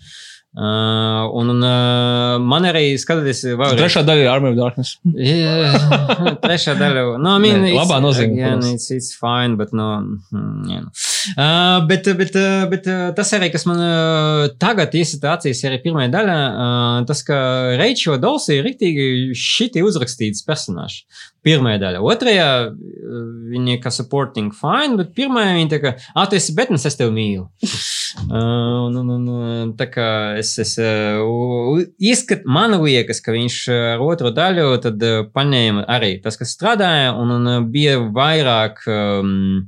Uh, un uh, man arī skatoties, vēlreiz, Trešā daļa ir Army of Darkness. Yeah, trešā daļa. No, I mean, Nē, labā nozīmē, Yeah, protams. it's, it's fine, bet, no, mm, yeah. Uh, bet, bet, uh, bet uh, tas arī, kas man uh, tagad iesita acīs, arī pirmā daļa, uh, tas, ka Reičo Dolsi ir riktīgi šiti uzrakstīts personāžs. Pirmā daļa. Otrajā uh, viņi kā supporting fine, bet pirmajā viņi tā kā, ah, tu esi Betnes, es tevi mīlu. Uh, un, un, un, tā kā es, es uh, izskat, man liekas, ka viņš ar otro daļu tad paņēma arī tas, kas strādāja, un, un bija vairāk um,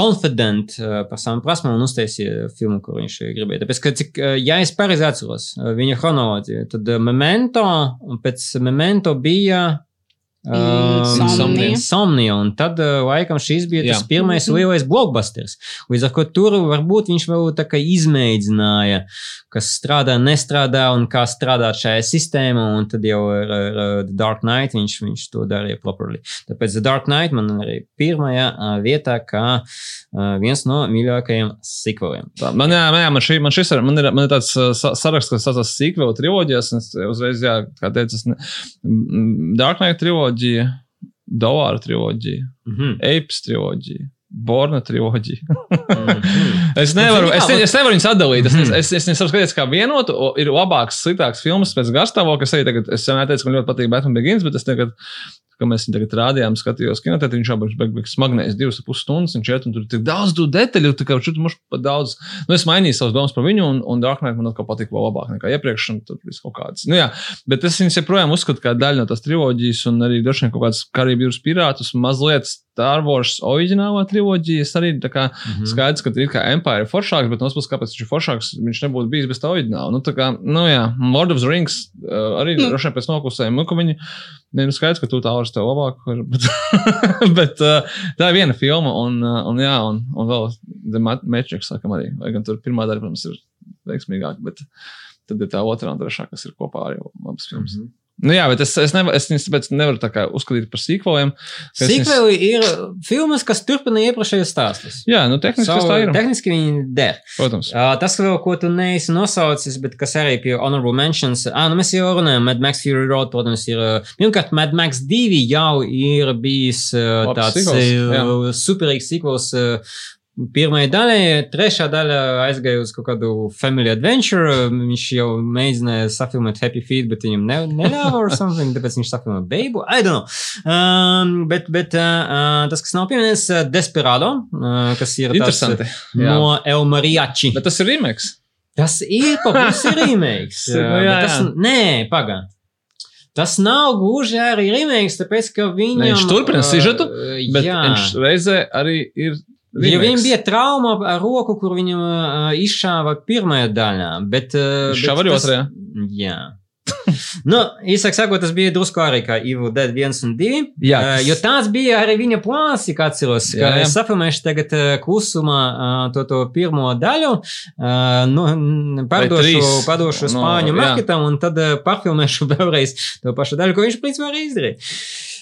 confident par savām prasmēm un uztaisīja filmu, ko viņš gribēja. Tāpēc, ka, cik, ja es pareizi atceros viņa chronoloģiju, tad Memento, un pēc Memento bija Insomnia. Insomnia, un tad uh, laikam šis bija tas Jā. pirmais Mhm. lielais blockbusters. Līdz ar to tur varbūt viņš vēl tā kā izmēģināja, kas strādā, nestrādā un kā strādāt šajā sistēmā, un tad jau ar, ar, ar The Dark Knight viņš, viņš to darīja properly. Tāpēc The Dark Knight man arī pirmajā vietā kā viens no mīļākajiem. Tā, Man, jā, man, jā, man, šī, man šis ir, man ir, man ir tāds sa- saraksts, kas saucas Sequel triloģijas. un Es uzreiz, jā, kā teicu, Dark Knight triloģija, Dovāra triloģija, Mhm. Apes triloģija. Borna triloģija. Mhm. Es nevaru, kā, es, es nevaru viņus atdalīt. Es, Mhm. es, es, es nevaru skatīties, kā vienotu. Ir labāks, sliktāks filmas pēc garstāvokļa. Es arī tagad, es vienmēr teicu, ka man ļoti patīk Batman Begins, bet es tagad, kad mēs viņu tagad rādījām, skatījos kinotētā, viņš jau bija smagnējis divas pus stundas, un četri, un tur ir tik daudz detaļu, tā kā tur mums pat daudz. Nu, es mainīju savas domas par viņu, un, un Dark Knight man atkal patīk vēl labāk nekā iepriekš, un tur viss kaut kāds. Nu, jā, bet es viņus joprojām uzskatu kā daļu no tās triloģijas, un arī droši vien kaut kāds Karību jūras pirātus, mazliet Star Wars oriģinālā triloģija. Es arī tā kā Mhm. skaidrs, ka ir kā Empire ir foršāks, bet no otras puses, kāpēc viņš ir foršāks, viņš nebūtu bijis bez tā oriģināla. Nu, tā kā, nu jā, Lord of the Rings uh, arī Nu. droši vien pēc noklusējuma, nu, ka viņi, ne, nu skaidrs, ka tu tālāk tev labāk, bet, bet tā ir viena filma, un, un jā, un, un vēl The Ma- Matrix, sakam arī, lai gan tur pirmā daļa, protams, ir veiksmīgāka, bet tad ir tā otrā un trešā, kas ir kopā arī labas filmas. Mhm. Nu jā, bet es, es, nevar, es viņus tāpēc nevaru tā uzskatīt par sīkvaliem. es viņus- Sequeli ir filmas, kas turpina iepriekšējos stāstus. Jā, nu tehniski Savu- tā ir. Tehniski viņi der. Protams. Uh, tas, vēl, ko tu neesi nosaucis, bet kas arī pie honorable mentions, ah, nu mēs jau runājam, Mad Max Fury Road, protams, ir. Pirmkārt, Mad Max 2 jau ir bijis uh, tāds sequels, uh, superīgs sequels. Uh, Pirmā daļa, trešā daļa aizgāja uz kaut kādu family adventure. Viņš jau mēģināja safilmēt Happy Feet, bet viņam ne, neļāva or something, tāpēc viņš safilmēja Baby. I don't know. Um, bet bet uh, tas, kas nav pieminēts, uh, Desperado, uh, kas ir Interesanti. uh, Jā. no El Mariachi. Bet tas ir remakes. Tas ir papildus remakes. Jā, jā, bet tas, jā. nē, pagaidi. Tas nav gluži arī remakes, tāpēc ka viņam. Ne, viņš turpina sižetu, Bet jā. viņš reizē arī ir. Jo viņam bija trauma ar roku, kur viņam uh, izšāva pirmajā daļā. Bet, uh, bet arī otrajā? Jā. nu, īsāk sakot, tas bija drusku arī kā Evil Dead 1 un 2. Jā. Uh, jo tāds bija arī viņa plāns, kā atceros. Jā, jā. es sapamēšu tagad uh, klusumā uh, to, to pirmo daļu, uh, nu, pārdošu, pārdošu No, spāņu marketam un tad uh, parfilmēšu vēlreiz to pašu daļu, ko viņš principā arī izdarīja.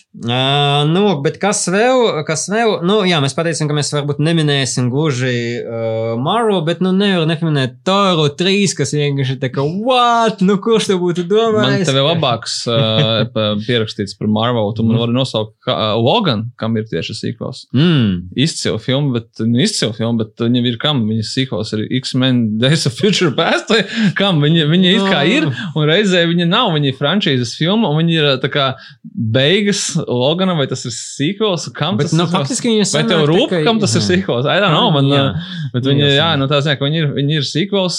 Uh, nu, bet kas vēl, kas vēl, nu, jā, mēs pateicām, ka mēs varbūt neminēsim gluži uh, Maru, bet, nu, nevar nepaminēt Toru 3, kas vienkārši tā kā, what, nu, kurš to būtu Man domājis? tev ir labāks uh, pierakstīts par Marvelu. Tu man vari nosaukt kā, uh, Logan, kam ir tieši sīkos. Mm. Izcila filma, bet nu, izcila filma, bet viņam ir kam? Viņas sīkos ir X-Men Days of Future Past, vai kam viņi, viņi it kā ir, un reizē viņi nav, viņi ir frančīzes filma, un viņi ir tā kā beigas Loganam, vai tas ir sīkos, kam Bet, tas nu, ir? faktiski viņa Vai tev rūp, tikai- kam tas ir Jā. sīkos? I don't know, man, Jā. jā. bet viņi, Jā, nu tā zina, ka viņi ir, viņi ir sīkos.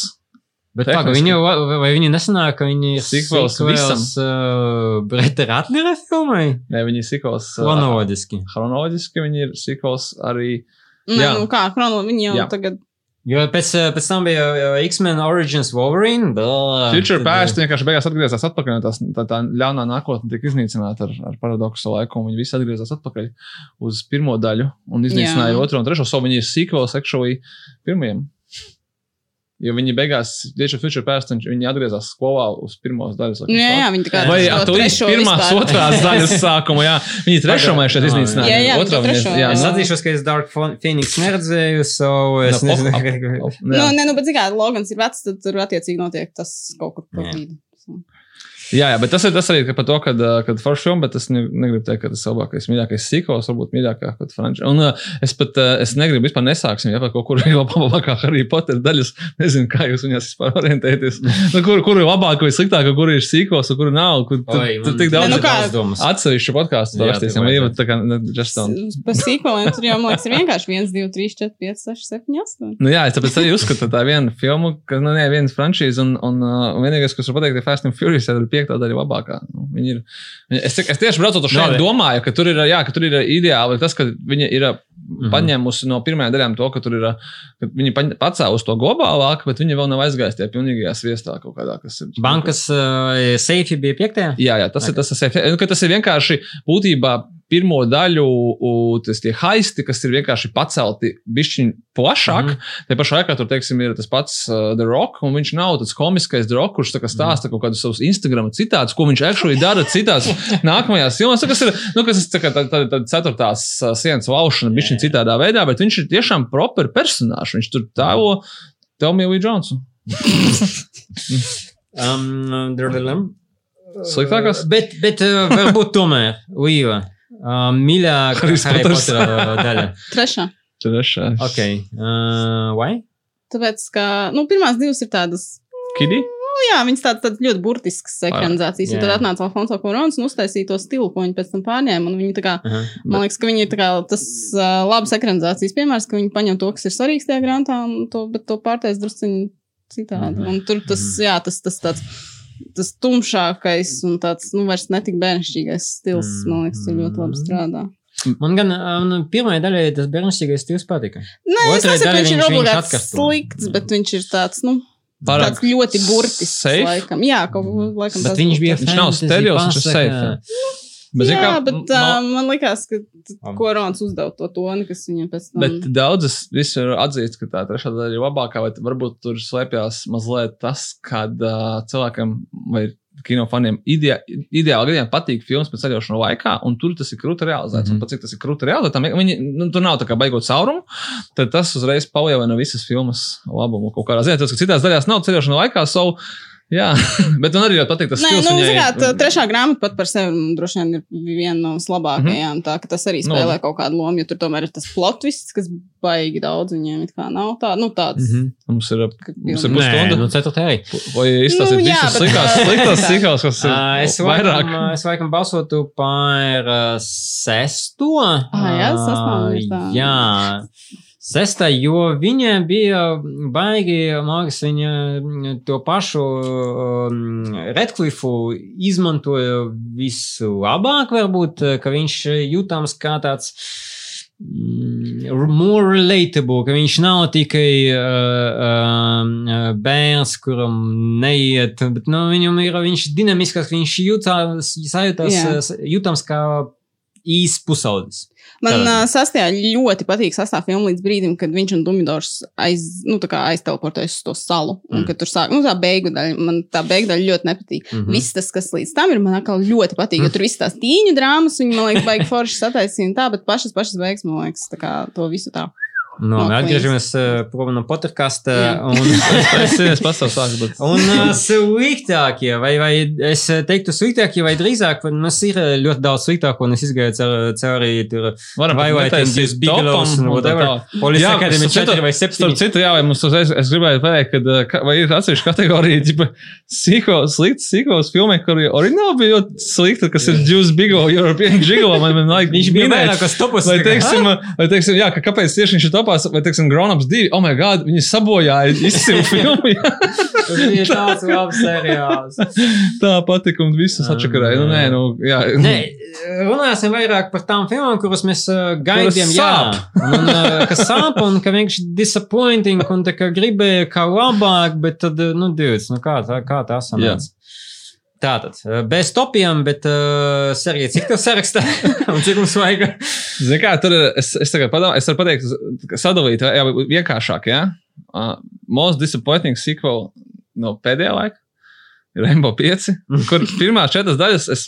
Bet tā, viņi, vai- vai viņi nesanāk, ka viņi ir Sequels visam. Uh, Breta Ratlera filmai? Ne, viņi ir sikos. uh, Chronoloģiski. Chronoloģiski viņi ir sikos arī. Nē, Jā. nu kā, chrono, viņi jau Jā. tagad. Jo pēc, uh, pēc tam bija uh, X-Men Origins Wolverine. Blah, Future tad, Past vienkārši beigās atgriezās atpakaļ. tās- Tā, tā ļaunā nākotne tika iznīcināta ar, ar paradoksu laiku. un Viņi visi atgriezās atpakaļ uz pirmo daļu un iznīcināja Jā. otro un trešo. So viņi ir sequels actually pirmajam. Jo viņi beigās, tieši ar Future Past, un viņi atgriezās skolā uz pirmās daļas. laikam, Nu, Jā, jā, viņi tā kā. Vai to tu līdz trešo pirmās, vispār- otrās daļas sākuma, jā. Viņi trešo mēs šeit Jā, iznīcināja. jā, jā, Otrā to trešo, jā, Es nu, atzīšos, ka es Dark Pho- Phoenix neredzēju, so es nu, nezinu, ap- kā. ap- Nu, nē, nu, bet zini, kā Logans ir vecs, tad tur attiecīgi notiek tas kaut kur pa vidu. Jā, jā, bet tas ir tas arī ka par to, kad, uh, kad forši filma, bet es ne, negribu teikt, ka tas ir labākais, mīļākais sīkos, varbūt mīļākā kaut frančija. Un uh, es pat, uh, es negribu vispār nesāksim, ja par kaut kur ir labākā Harry Potter daļas, nezinu, kā jūs viņās vispār orientēties. Nu, kur, kur ir labāk vai sliktāk, kur ir sīkos, un kur nav, kur tur Oi, tur tik daudz nu kā- domas. atsevišķu podkāstu rakstīsim, vai jau tā kā, nu, just on. Pa sīkoliem tur jau, man liekas, ir vienkārši 1, 2, 3, 4, 5, 6, 7, 8. Nu, jā, es tāpēc arī uzskatu, ka tā ir viena filma, ka, nu, nē, viena franšīze, un, un uh, vienīgais, kas var pateikt, ir Fast and Furious, ir piektā daļa labākā. Nu, ir, viņi- es, es tieši braucot uz Labi. domāju, ka tur ir, jā, ka tur ir ideāli tas, ka viņa ir Mhm. paņēmusi no pirmajām daļām to, ka ir, ka viņi paņ- pacēlus to globālāk, bet viņi vēl nav aizgājis tajā pilnīgajā sviestā kaut kādā, ir. Bankas uh, seifi bija piektajā? Jā, jā, tas okay. ir tas, ir, nu, ka tas ir vienkārši būtībā pirmo daļu, tas tie haisti, kas ir vienkārši pacelti bišķiņ plašāk. Mm Mhm. -hmm. Te pašā laikā tur, teiksim, ir tas pats uh, The Rock, un viņš nav tāds komiskais The Rock, kurš kā stāsta kaut kādus savus Instagram citātus, ko viņš actually dara citās nākamajās filmās. Nu, Kas ir, nu, kas ir tā kā tā, tā, tā ceturtās uh, sienas laušana, bišķiņ citādā veidā, bet viņš ir tiešām proper personāžs. Viņš tur tēlo Telmiju Lee Jonsu. Um. Sliktākās? Bet, bet uh, varbūt tomēr, Līva, uh, mīļākā Harrys Harry Potters. Potter uh, daļa. Trešā. Trešais. Ok. Uh, why? Tāpēc, ka, nu, pirmās divas ir tādas. Kidī? Nu, jā, viņas tādas, tādas ļoti burtiskas ekranizācijas. jā. Un tad atnāca Alfonso Korons un uztaisīja to stilu, ko viņi pēc tam pārņēma. Un viņi tā kā, Aha. man liekas, ka viņi ir tā kā tas uh, labs ekranizācijas piemērs, ka viņi paņem to, kas ir svarīgs tajā grāmatā, un to, bet to pārtais drusciņi citādi. Mhm. Un tur tas, jā, tas, tas tāds. Tas tumšākais un tāds, nu, vairs netik bērnišķīgais stils, man liekas, ir ļoti labi strādā. Man gan um, pirmajā daļā tas bērnišķīgais stils patika. Nē, es Otrajā nesaku, ka daļā viņš ir obligāti slikts, bet viņš ir tāds, nu, Pārāk tāds ļoti burtisks. safe? Laikam. Jā, kaut kā laikam. Bet viņš bija tas. Viņš nav stereos, viņš ir safe. Bet, jā, kā, bet ma- uh, man liekas, ka korons uzdeva to toni, kas viņam pēc tam. Bet daudzas visur atzīst, ka tā trešā daļa ir labākā, bet varbūt tur slēpjas mazliet tas, kad uh, cilvēkam vai kinofaniem idea, ideāli gadījumā patīk filmas pēc ceļošanas laikā, un tur tas ir krūti realizēts. Mm. -hmm. Un pat cik tas ir krūti realizēts, viņi, nu, tur nav tā kā baigot caurumu, tad tas uzreiz palielina visas filmas labumu kaut kādā ziņā. Tas, ka citās daļās nav ceļošana laikā, so, jā, bet man arī ļoti patīk tas Nē, stils. nu, zināt, tā trešā grāmata pat par sevi mm, droši vien ir viena no vislabākajām. Tā ka tas arī Nu, spēlē kaut kādu lomu, jo tur tomēr ir tas plotvists, kas baigi daudz viņiem it kā nav. Tā, nu, tāds. Mhm. Mums ir, mums ir pusstunda. nu ceturtajā arī. Vai izstāstīt Nu, jā, visus bet, sliktās, sliktās sīkās, kas ir Uh, es, vairāk? laikam, es laikam balsotu par uh, sesto. Ah, jā, sestā Uh. Jā. Sestā, jo viņa bija baigi, mākslinieks, viņa mm, to pašu um, Redcliffu izmantoja vislabāk, varbūt, ka viņš jūtams kā tāds mm, more relatable, ka viņš nav tikai uh, uh, bērns, kuram neiet, bet nu, viņam ir viņš dinamisks, viņš jūtās, sajūtās, uh, jūtams kā īsts pusaudzis. Man uh, sastajā ļoti patīk sastāvā filma līdz brīdim, kad viņš un Dumidors aiz, nu, aizteleportējas uz to salu. Un, Mm. kad tur sāk, nu, tā beigu daļa, man tā beigu daļa ļoti nepatīk. Mm. -hmm. Viss tas, kas līdz tam ir, man atkal ļoti patīk. Jo tur viss tās tīņu drāmas, viņi man liekas, baigi forši sataisīja un tā, bet pašas, pašas beigas, man liekas, tā kā to visu tā. Nu, No, mēs atgriežamies uh, no. Un, Es es pats savu sāku, bet. un uh, sliktākie, vai, vai es teiktu sliktākie, vai drīzāk, vai mums ir ļoti daudz sliktāko, un es izgāju caur- cauri tur Varam vai vai tiem Bigelows un whatever. Academy starp 4 vai Starp 7. citu, jā, vai mums uzreiz, es gribēju pateikt, ka vai ir atsevišķa kategorija, tipa, sīkos, slikts sīkos filmē, kur ir oriģināli bija ļoti slikta, kas ir Juice Bigo, European Gigo, man, vajag Viņš bija minēt. vairākos topos. Kā, teiksim, jā, ka kāpēc tieši viņš ir topā, topās, vai, teiksim, Grown-ups 2, oh, my God, viņi sabojāja izcilu filmu. Tas bija tāds labs seriāls. Tā patika un visus atšakarēja. Nu, nē, nu, jā. Nē, runāsim vairāk par tām filmām, kuras mēs uh, gaidījām. Jā, un, uh, kas sāp un ka vienkārši disappointing un tā kā gribēja kā labāk, bet tad, uh, nu, divs, nu kā tā, kā tā sanāca. Tātad, uh, bez topiem, bet uh, Sergei, cik tev sarakstā un cik mums vajag? Zini, kā tur ir, es, es tagad padomāju, es varu pateikt, sadalīt, jā, vienkāršāk, jā. Uh, most disappointing sequel no pēdējā laika. ir Rainbow 5, kur pirmās četras daļas es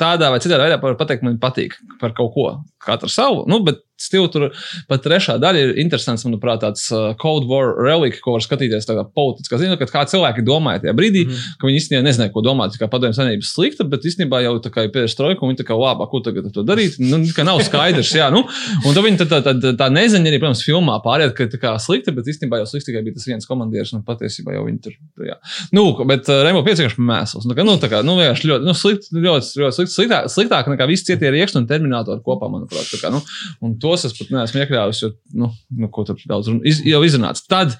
tādā vai citā veidā varu pateikt, man patīk par kaut ko. Katra savu, nu, bet stila tur pat trešā daļa ir interesants, manuprāt, tāds uh, Cold War relic, ko var skatīties tādā politiskā ziņā, kad kā cilvēki domāja tajā brīdī, mm. ka viņi īstenībā nezināja, ko domāt, kā padomju savienība slikta, bet īstenībā jau tā kā ir pēdējais un viņi tā kā labi, ko tagad to darīt, nu, ka nav skaidrs, jā, nu, un tad viņi tā, tā, tā, tā neziņa arī, protams, filmā pāriet, ka tā kā slikta, bet īstenībā jau slikts tikai bija tas viens komandieris, un patiesībā jau viņi tur, jā. Nu, bet uh, 5 vienkārši mēsls, nu, kā, nu, tā kā, nu, vienkārši ļoti, nu, slikt, ļoti, ļoti slikt, sliktāk, sliktāk nekā visi citie rieksti un terminātori kopā, manuprāt, tā kā, nu, un tos es pat neesmu iekļāvis, jo, nu, nu ko tur daudz run, iz, jau izrunāts. Tad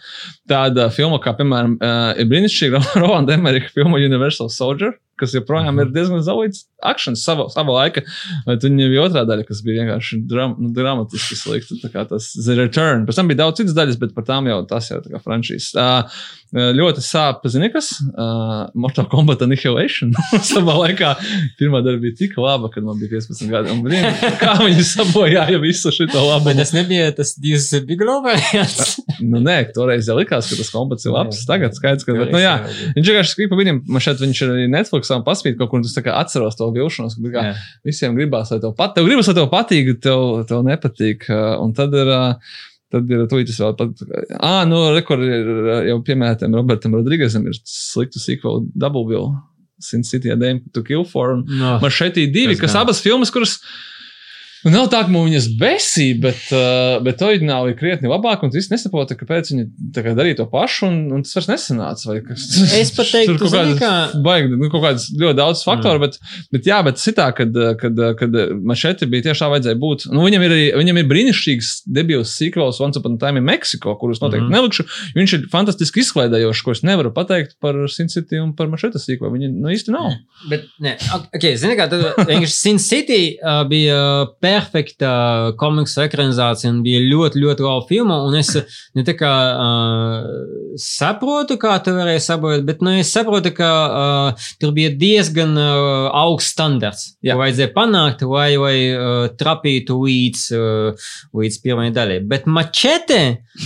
tāda filma, kā, piemēram, uh, ir brīnišķīga Roland Emerika filma Universal Soldier, kas joprojām ir diezgan zaudīts akcents sava, sava laika, vai tu viņam bija otrā daļa, kas bija vienkārši dram, nu, dramatiski slikta, tā kā tas The Return. Pēc tam bija daudz citas daļas, bet par tām jau tas jau tā kā franšīzes. Uh, ļoti sāp, zini, kas? Uh, Mortal Kombat Annihilation. Savā laikā pirmā daļa bija tik laba, kad man bija 15 gadi. Un, blin, kā viņi sabojāja visu šo labu. Bet tas nebija tas divs Biglo variants. nu, nē, toreiz jau likās, ka tas kombats ir labs. Tagad skaidrs, ka, bet, nu jā, viņš vienkārši skribi pa viņam, man šeit viņš ir arī Netflixā un paspīt kaut kur, un tas atceros to vilšanos, kā, visiem gribās, lai tev patīk. Tev gribas, lai tev patīk, tev, tev nepatīk. Uh, Un tad ir. Uh, Tad ir tūlīt vēl pat. Ah, nu, rekord ir jau piemēram Robertam Rodrīgazam ir sliktu sequel Double Bill. Sin City Adame to Kill for. No. Man šeit ir divi, kas gan. abas filmas, kuras. Nu, nav tā, ka man viņas besī, bet, uh, bet oriģināli ir krietni labāk, un tu īsti nesaproti, kāpēc viņi tā kā darīja to pašu, un, un tas vairs nesanāca. vai kas- Es pat teiktu, kaut zini, kādas, kā- baigi, nu, kaut kādas ļoti daudz faktoru, mm. bet, bet jā, bet tas ir tā, kad, kad, kad man šeit bija tieši tā vajadzēja būt. Nu, viņam, ir, arī- viņam ir brīnišķīgs debuts sequels Once Upon a Time in Mexico, kurus noteikti mm nelikšu. Viņš ir fantastiski izklaidējošs, ko es nevaru pateikt par Sin City un par Mašeta sequelu. Viņi nu, īsti nav. Bet, nē, ok, zini, kā tad vienkārši Sin City uh, bija perfekta komiksu ekranizācija un bija ļoti, ļoti laba filma. Un es ne tā kā uh, saprotu, kā tu varēji sabojāt, bet nu, es saprotu, ka uh, tur bija diezgan uh, augsts standarts, Jā. ko vajadzēja panākt, lai, lai uh, trapītu līdz, uh, līdz pirmajai daļai. Bet mačete,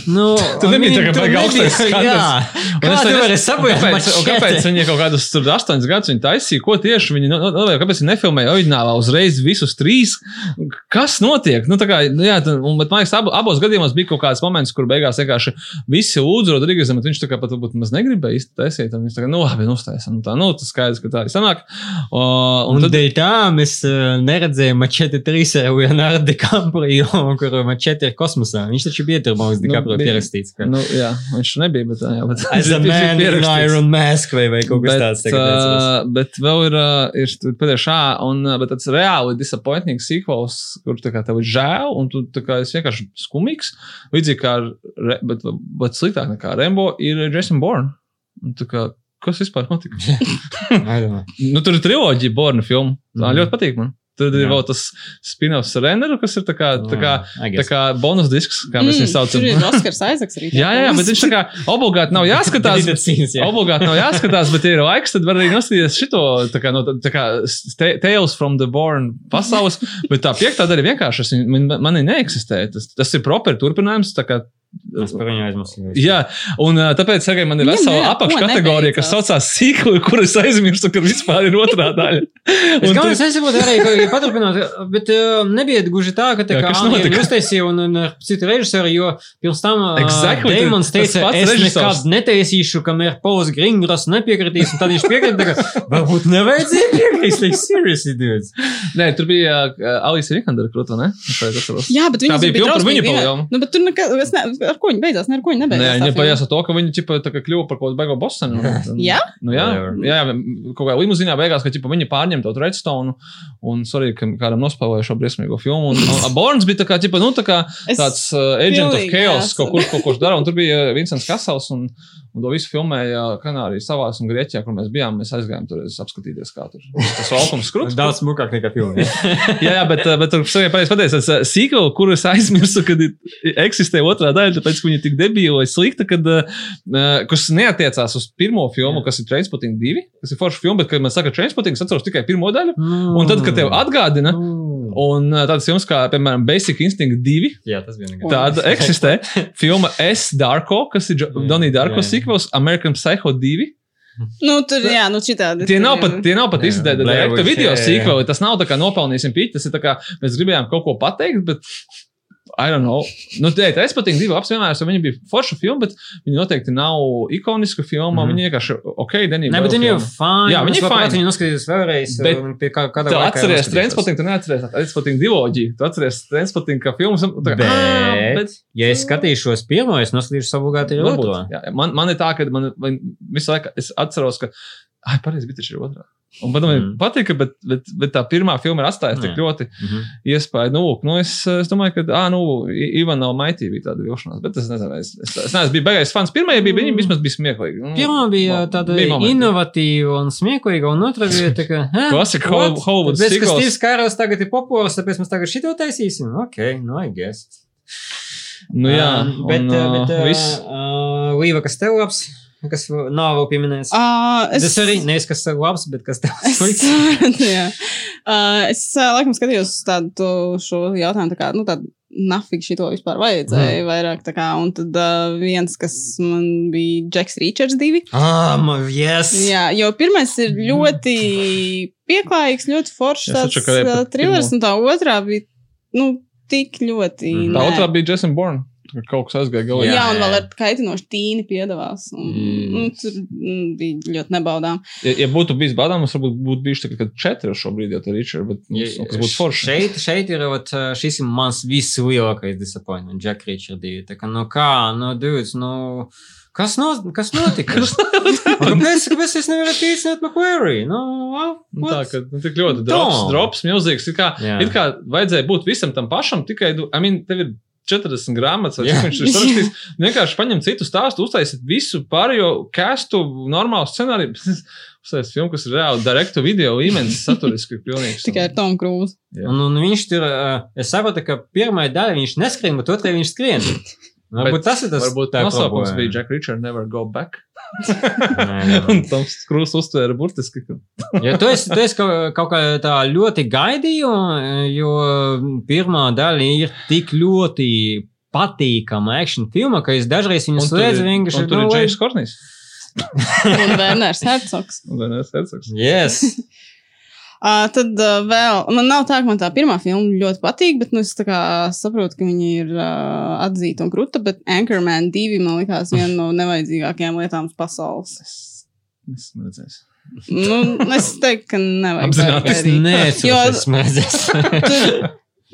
nu, Tur nebija tā kā baigi augstais standarts. Kā es tu vari un kāpēc, kāpēc viņi kaut kādus tur astoņus gadus viņi taisīja? Ko tieši viņi, nu, kāpēc viņi nefilmēja oriģinālā uzreiz visus trīs? Kas notiek? Nu, tā kā, nu, jā, tā- un, bet man liekas, abo, abos gadījumos bija kaut kāds moments, kur beigās vienkārši visi lūdzu Rodrīgazam, bet viņš tā kā pat varbūt maz negribēja īsti taisīt. un Viņš tā kā, nu, labi, uztaisam. Nu, tā, nu, tas skaidrs, ka tā ir sanāk. O, Un, un tad, dēļ tā mēs uh, neredzējām mačeti trīs ar Leonardo DiCaprio, kur mačeti ir kosmosā. Viņš taču bija mākslinieks Nu, DiCaprio bija. pierakstīts. Ka... nu, jā, viņš nebija, bet, jā, bet As a man in. Iron Mask vai, vai kaut kas bet, tāds. tagad uh, bet vēl ir, uh, ir pēdējā šā, un bet tāds reāli disappointing sequels, kur tā kā tev ir žēl, un tu tā kā esi vienkārši skumīgs. Līdzīgi kā, Re- bet, bet sliktāk nekā Rembo ir Jason Bourne. Kā, kas vispār notika? Nu, tur ir triloģija Bourne filma. Tā Mhm. ļoti patīk man. Tur ir vēl tas spin-offs ar Renneru, kas ir tā kā, tā kā, I tā kā bonus disks, kā mēs viņu saucam. Mm, Tur ir Oskars Aizaks arī. Jā, jā, jā, bet viņš tā kā obligāti nav jāskatās. Obligāti nav jāskatās, bet, ja ir laiks, tad var arī noskatīties šo tā kā, no, tā kā Tales from the Born pasaules. Bet tā piektā daļa vienkārši man, man neeksistē. Tas, tas ir proper turpinājums. tā kā- Es par viņu aizmirsu. Jā, un tāpēc arī man ir vesela apakškategorija, kas saucās sīkli, kuras aizmirstu, ka vispār ir otrā daļa. Es Un galvenais tur- nesaprotu arī, paturpināt, bet uh, nebija gluži tā, ka tā kā notika? uztaisīja un, un ar citu režisoru, jo pirms tam uh, Exactly, Deimons teica, es nekad netaisīšu, kamēr Pauls Gringras nepiekritīs, un tad viņš piekrita, ka varbūt nevajadzēja piekrist, like seriously, dudes. Nē, tur bija uh, Alisa Vikandera krūta, ne? Es. Jā, bet Tā viņi bija filma par viņu, jau. Nu, bet tur nekā, es, ne, ar ko viņi beidzās, ne ar ko viņi Nē, nebeidzās. tā viņa filma. beidzās ar to, ka viņi ķipa, tā kā kļuva par kaut kādu beigu bosanu. Jā? Nu, jā, jā, jā, kaut kā limuzīnā beigās, ka ķipa, viņi pārņem to redstone un, sorry, ka kādam nospēlēja šo briesmīgo filmu. Un, un, Borns bija tā kā, ķipa, nu, tā kā tāds uh, agent of pilnīgi chaos, kaut kurš kaut kurš dara, un tur bija Vincents Kasels, un, un to visu filmēja Kanārijas salās un Grieķijā, kur mēs bijām. Mēs aizgājām tur apskatīties, kā tur tas valkums skrūts. Daudz smukāk nekā filmā. jā, jā, bet, uh, bet tur bija pareizi pateicis, tas uh, sequel, kuru es aizmirsu, kad eksistē otrā daļa, tāpēc, ka viņa ir tik debīla vai slikta, kad, kas neatiecās uz pirmo filmu, kas ir Trainspotting 2, kas ir forša filma, bet, kad man saka Trainspotting, es atceros tikai pirmo daļu. Un tad, kad tev atgādina, un uh, tādas filmas kā, piemēram, Basic Instinct 2, Jā, tas bija nekas. tāda eksistē. Filma S. Darko, kas ir Jā, Donija Darko sequels, American Psycho 2. Nu, tur, jā, nu, šitādi. Tie nav ir- pat, tie nav pat izdevies direkta Witch, video sequeli. Tas nav tā kā nopelnīsim pīķi. Tas ir tā kā mēs gribējām kaut ko pateikt, bet. I don't know. Nu, tē, es patīk divi apsvērums, jo viņi bija forša filma, bet viņi noteikti nav ikoniska filma. Mm. -hmm. Viņi vienkārši, ok, Denija. Nē, bet viņi jau fani. Jā, viņi ir fine. Viņi noskatījās vēlreiz. Bet un pie kā, kādā laikā atceries. Transporting, tu neatceries Transporting diloģiju. Tu atceries Transporting filmu. Tā kā, "Ā, Bet, ja es skatīšos pirmo, es noskatīšos obligāti arī Varbūt, otro. man, man ir tā, ka man, man visu laiku es atceros, ka. Ai, pareizi, bija taču ir otrā. Un man Mm. mm. patika, bet, bet, bet tā pirmā filma ir atstājusi tik ļoti Mhm. iespēju. Nu, nu es, es domāju, ka, ah, nu, I- Ivana Maitī bija tāda vilšanās, bet es nezinu, es, es, es neesmu beigās fans. Pirmā bija, viņa vismaz bija smieklīga. Nu, Pirmā bija tāda inovatīva un smieklīga, un otrā bija tā. "Hä, Klasika what? Hol- Hollywood Tāpēc, ka. Steve's Kāros tagad ir populārs, tāpēc mēs tagad šito taisīsim. Ok, nu, I guess. Nu, jā, Um, bet, un, uh, bet uh, uh, viss. uh, Līva, kas tev labs, kas nav vēl pieminēts. Ā, Es... Tas arī nevis kas labs, bet kas Es slikts. Uh, es uh, laikam skatījos uz tādu to- šo jautājumu, tā kā, nu, tādu nafīgi šito vispār vajadzēja mm. vairāk, tā kā, un tad uh, viens, kas man bija Džeks Richards divi. Ah, man, yes! Jā, jo pirmais ir ļoti pieklājīgs, ļoti foršs tāds uh, pat thrillers, pirmo. un tā otrā bija, nu, tik ļoti. Mhm. Tā nē. otrā bija Jason Bourne. Tā kā Kaut kas aizgāja galā. Jā, Jā, un vēl ar kaitinošu tīni piedavās. Un, Mm. nu, tur mm, bija ļoti nebaudām. Ja, ja būtu bijis mums varbūt būtu bijuši tikai četri šobrīd, ja tā ir Richard, bet mums, kas būtu forši. Šeit, šeit ir ot, šis ir mans vislielākais disappointment, Jack Richard 2. Tā kā, nu kā, nu, dudes, nu, kas, no, kas notika? Kāpēc, kāpēc es nevaru tīcināt McQuarrie? Nu, Nu, Tā kā nu, tik ļoti drops, drops, milzīgs. It kā, it kā vajadzēja būt visam tam pašam, tikai, du- I mean, tev ir 40 grāmatas, vai cik viņš ir sarakstījis. Vienkārši paņem citu stāstu, uztaisīt visu pārējo castu, normālu scenāriju. Uztaisīt filmu, kas ir reāli direktu video līmenis, saturiski pilnīgs. Tikai ar Tomu Krūzu. Jā. Un, un viņš tur, uh, es saprotu, ka pirmā daļa viņš neskrien, bet otrā viņš skrien. Varbūt tas ir tas, Varbūt tā nosaukums bija Jack Richard Never Go Back. Nē, nē. Un tam skrūs uztvēra burtiski. Ja tu esi, tu esi kaut, kaut kā tā ļoti gaidīju, jo pirmā daļa ir tik ļoti patīkama action filma, ka es dažreiz viņu slēdzu vienkārši. un tur ir nu, James Kornijs. Un Werners Hercogs. Un Renēs Hercogs. Yes. Uh, tad uh, vēl, man nav tā, ka man tā pirmā filma ļoti patīk, bet nu, es tā kā saprotu, ka viņi ir uh, atzīta un krūta, bet Anchorman 2 man likās viena no nevajadzīgākajām lietām uz pasaules. Es esmu redzējis. Nu, es teiktu, ka nevajag. Apzināti. Es gaidīt. neesmu Jo- smēdzies. Tur,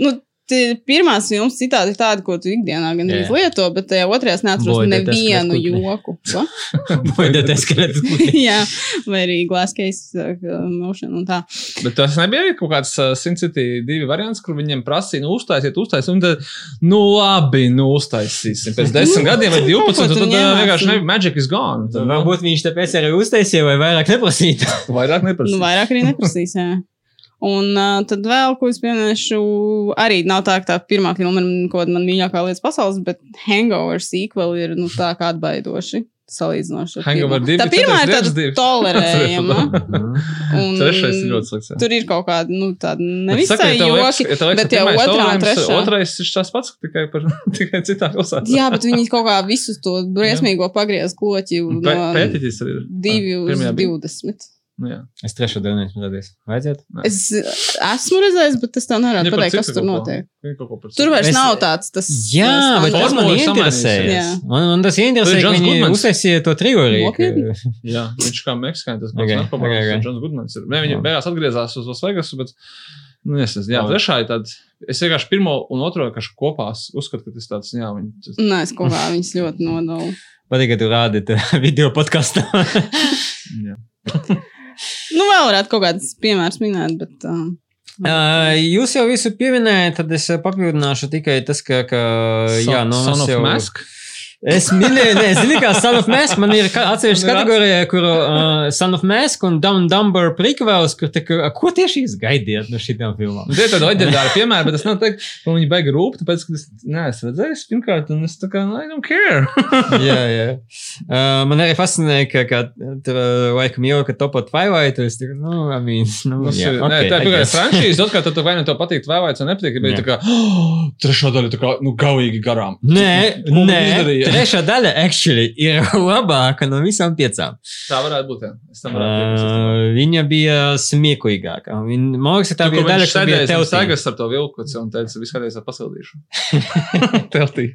nu, tie pirmās filmas citādi ir tādi, ko tu ikdienā gan arī lieto, bet tajā otrajā neatceros Boy, that nevienu joku. Ko? Baidat eskalēt. Jā, vai arī glass case uh, motion un tā. Bet tas nebija arī kaut kāds Sin City divi variants, kur viņiem prasīja, nu, uztaisiet, uztaisiet, un tad, nu, labi, nu, uztaisīsim. Pēc desmit gadiem vai 12, Ko tu tad vienkārši nu? ne, magic is gone. Tad, Varbūt viņš tāpēc arī uztaisīja, vai vairāk neprasītu. vairāk neprasīja. Nu, vairāk arī neprasīs. Jā. Un uh, tad vēl, ko es pieminēšu, arī nav tā, ka tā pirmā filma ir kaut kāda man mīļākā lietas pasaules, bet Hangover sequel ir nu, tā kā atbaidoši. Salīdzinoši. Hangover pirmo. divi, Tā pirmā ir tāda tolerējama. un Trešais ir ļoti slikts. Tur ir kaut kāda, nu, tāda nevisai joki, ja liekas, bet jau otrā un trešā. Otrais ir tas pats, tikai, par, tikai citā pilsētā. Jā, bet viņi kaut kā visus to briesmīgo pagriez kloķi pē- Pētītis arī ir. divi uz Pirmajā bija. divdesmit. Nu, jā. Es trešo dienu esmu redzējis. Vajadzētu? Es esmu redzējis, bet es tev nevaru pateikt, kas tur notiek. Tur vairs Es- nav tāds. Tas, Jā, tas bet tas man Formula ir interesēja. samainījusies. Un, un tas interesē, ka viņi uztaisīja to. Nopietni? Jā, viņš kā meksikānis, tas Okay, pats okay, okay. Džons Gudmans ir. Ne, viņi beigās atgriezās uz Las Vegasu, bet Nu, es nezinu, jā, trešā ir tāda. Es vienkārši pirmo un otro vienkārši kopā uzskatu, ka tas tāds, jā, viņi. Nē, es kaut kā viņas ļoti nodalu. Patīk, ka tu rādi te video podkāstā. Jā. Nu, vēl varētu kaut kādas piemērs minēt, bet. Uh, Uh, jūs jau visu pieminējāt, tad es uh, papildināšu tikai tas, ka, ka jā, nu, Son es of jau, Mask. Es minēju, ne, zini, kā Son of Mask, man ir atsevišķa kategorija, kur uh, Son of Mask un Dumb and Dumber prequels, kur te, ka, ko tieši jūs gaidiet no šitām filmām? Tie ir tādi leģendāri piemēri, bet es nevaru teikt, ka viņi beiga rūp, tāpēc, ka es neesmu redzējis pirmkārt, un es tā kā, I don't care. jā, jā. Uh, man arī fascinēja, ka, ka tur uh, laikam jau, ka topot Twilight, es tikai, nu, I mean, nu, jā, okay, Nē, tā ir tikai franšīze. Otrkārt, tad tu vai nu tev patīk, vai vai nepatīk, bet tā kā oh, trešā daļa tā kā, nu, gauīgi garām. Nē, nē, izdarīja? Trešā daļa actually ir labāka no visām piecām. Tā varētu būt. Jā. Es. Uh, viņa bija smieklīgāka. Viņa, man liekas, ka tā Tā bija daļa, kas bija tev sēgas ar to vilku, un teica, viss kādreiz ar pasildīšu. Teltī.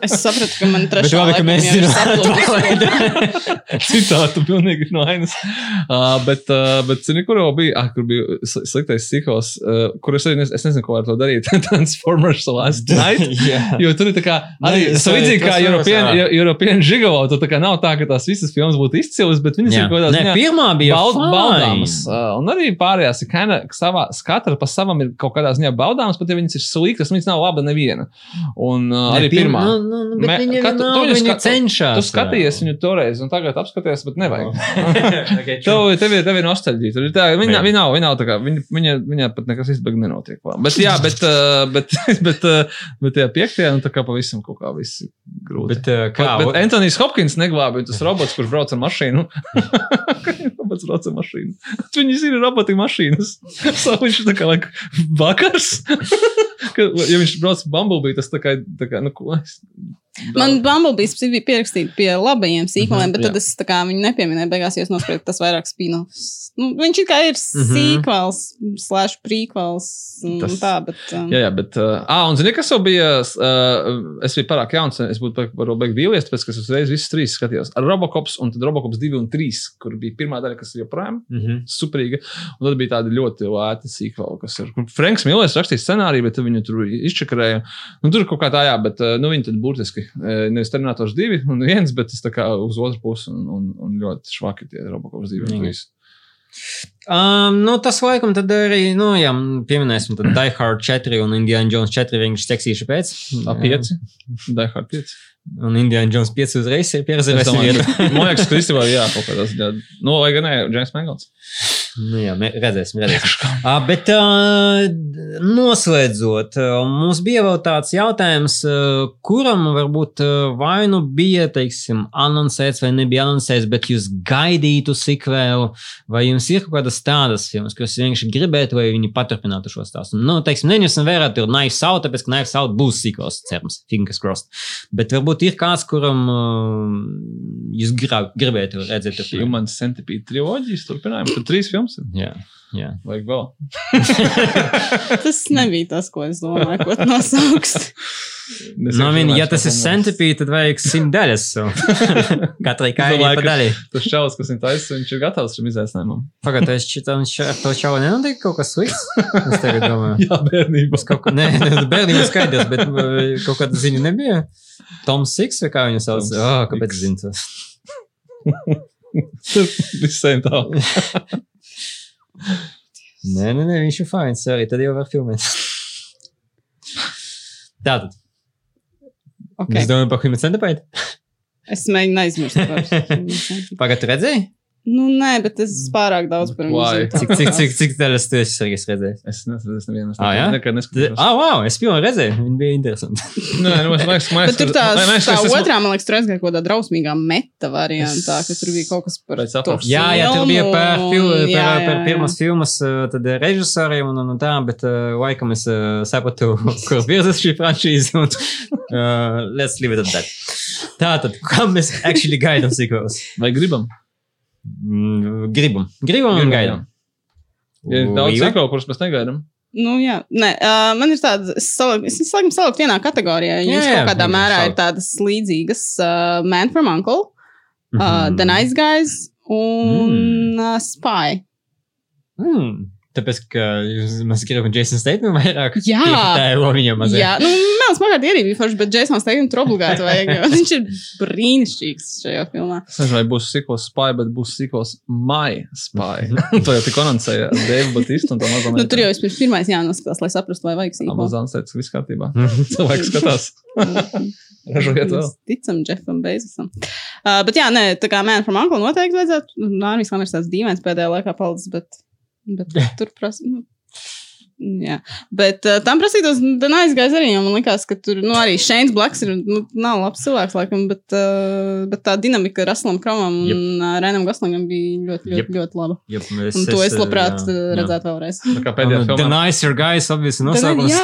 es sapratu, ka man trešā jau ir zinām, saplūdis. Citātu pilnīgi no ainas. Uh, bet, uh, bet zini, kur jau bija, ah, kur bija sli- sliktais sikos, uh, kur es nez, es nezinu, ko ar to darīt. Transformers Last Night. Jā. Jo tur ir tā kā arī es arī līdzīgi kā Transformers, European Gigolo. Tur tā kā nav tā, ka tās visas filmas būtu izcilas, bet viņas Jā. ir kaut kādā ziņā pirmā bija baud, baudāmas. Uh, un arī pārējās ir kinda, savā, katra pa savam ir kaut kādā ziņā baudāmas, pat ja viņas ir sliktas, viņas nav laba neviena. Un uh, arī pirmā- pirmā. Nu, nu, nu, bet Me- viņa tu viņu viņa skat- cenšas. Tu skatījies viņu toreiz, un tagad apskaties, bet nevajag. okay, Tev, tev, ir, tev ir nostalģija. Tur ir tā, viņa, viņa, nav, viņa nav tā kā, viņa, viņa, viņa pat nekas izbeigts nenotiek. Bet, jā, bet, uh, bet, bet, uh, bet tajā piektajā, nu tā kā pavisam kaut kā viss ir grūti. Bet, uh, kā, Bet, bet Antonius Hopkins neglābj, tas robots, kurš brauc ar mašīnu. robots brauc ar mašīnu. Viņi zina roboti mašīnas. So viņš ir tā kā like, vakars. Ka, ja viņš brauc Bumblebee, tas tā kā, tā kā nu, ko es. Man Bumblebee bija pierakstīta pie labajiem sīkumiem, Mhm, bet tad jā. es tā kā viņu nepieminēju. Beigās jau es nospriedu, ka tas vairāk spin-offs. Nu, viņš ir kā ir Mhm. sīkvels, slash prequels un Tas- tā, bet. Um, Jā, jā, bet. Uh, ah, un zini, kas jau bija? Uh, es biju pārāk jauns, es būtu varbūt beigts vīlies, tāpēc, ka es uzreiz visus trīs skatījos. Ar Robocops un tad Robocops 2 un 3, kur bija pirmā daļa, kas ir joprojām Mm -hmm. superīga. Un tad bija tāda ļoti lēta sīkvala, kas ir. Franks Millers rakstīja scenāriju, bet viņu tur izčakarēja. Nu, tur kaut kā tā, jā, bet uh, nu, viņi tad burtiski uh, nevis Terminators 2 un 1, bet tas tā kā uz otru pusi un, un, un ļoti švaki tie Robocops 2 un Jā. 3. Um, nu, tas laikam tad arī, nu, jā, pieminēsim, tad Die Hard 4 un Indiana Jones 4 vienkārši tekstīšu pēc. A 5? Daihard 5. Un Indiana Jones 5 uzreiz ir pieredzējis Man liekas, ka Kristībā jā, kaut kādā ziņā. Nu, lai gan ne, James Mangals. Nu, jā, mē- redzēsim, redzēsim. Uh, bet uh, noslēdzot, uh, mums bija vēl tāds jautājums, uh, kuram varbūt uh, vai nu bija, teiksim, anoncēts vai nebija anoncēts, bet jūs gaidītu sikvēlu, vai jums ir kaut kādas tādas filmas, kuras vienkārši gribētu, lai viņi paturpinātu šo stāstu. Nu, teiksim, neņemsim vērā, tur Knives Out, tāpēc, ka Knives Out būs sikvels, cerams, fingers crossed. Bet varbūt ir kāds, kuram uh, jūs grib, gribētu redzēt. tur. Human Centipede triloģijas turpinājums. Tur trīs filmas ir. Jā, jā. Vajag vēl. Tas nebija tas, ko es domāju, ko nosauks. Nu, no, ja tas ir centipīds, tad vajag simt daļas. Katrai kājai pa daļai. Tas čalis, kas viņam taisa, viņš ir gatavs šim izaicinājumam. Pagaid, es šitam ša- ar to čalu nenotiek kaut kas slikts. Es tagad domāju. Jā, bērnībā. Es kaut nē, ir skaidrs, bet uh, kaut kāda ziņa nebija. Toms Siks vai kā viņu sauc? Toms Oh, kāpēc Six. zinu to? Visiem tā. Nē, nē, nē, viņš ir fajns arī, tad jau var filmēt. Tātad, Okay. mēs domājam par Human Centipede. Es mēģinu aizmirst. par- Pagaid, tu redzēji? Nu, nē, bet es pārāk daudz par viņu Cik, cik, cik, cik daļas tu esi Sergejs redzējis? Es nezinu, es nevienu. Ah, jā? Nekad neskatījos. Ah, wow, es pilnīgi redzēju, viņi bija interesanti. Nē, nu, es liekas, man Bet tur tā, Nē, es- tā es otrā, man liekas, tur aizgāja kaut kādā drausmīgā meta variantā, ka tur bija kaut kas par to. Jā, jā, tur bija par, filmu, fil, par, jā, jā, par jā. pirmās filmas uh, tad režisoriem un, un, tā, bet uh, laikam es uh, sapratu, kur virzas šī franšīze. Un, uh, let's leave it at that. Tātad, kam mēs actually gaidām sequels? Vai gribam? Mm, Gribam. Gribam un gaidām. Ir daudz ciklu, kurus mēs negaidām. Nu, jā, nē, uh, man ir tāda, es laikam saliku vienā kategorijā. Jā, Viņas jā, kaut kādā jā, mērā salikt. ir tādas līdzīgas. Uh, Man from Uncle, uh, Mhm. The Nice Guys un mm. uh, Spy. Mm. Tāpēc, ka jūs- mēs gribam Jasons Statham vairāk. Jā. Tā ir viņa mazliet. Jā, nu, Mēls Makārt arī bija forši, bet Jasons Teikam tur obligāti vajag, jo viņš ir brīnišķīgs šajā filmā. Es nezinu, vai būs sikos spy, bet būs sikos my spy. to jau tik anoncēja Deivu Batistu un to mazo Nu, tur jau vispirms pirmais jānoskatās, lai saprastu, vai vajag sīkāk. Amazonas teica, ka viss kārtībā. Cilvēks skatās. Ražojiet vēl. Ticam Jeffam Bezosam. Uh, bet jā, nē, tā kā Man from Uncle noteikti vajadzētu. Nārvis Lamers tāds dīvains pēdējā laikā palicis, bet, bet tur prasa. Nu, Jā, bet uh, tam prasītos, tad aizgājis arī, jo man liekas, ka tur nu, arī Šeins Blaks ir, nu, nav labs cilvēks, laikam, bet, uh, bet tā dinamika Raslam Kramam un Jep. uh, Renam Goslingam bija ļoti, ļoti, Jep. ļoti, laba. Jep, es, Un to es labprāt jā, jā, jā. redzētu vēlreiz. Tā kā pēdējā The filmā, Nicer Guys, obviously, nosaukums.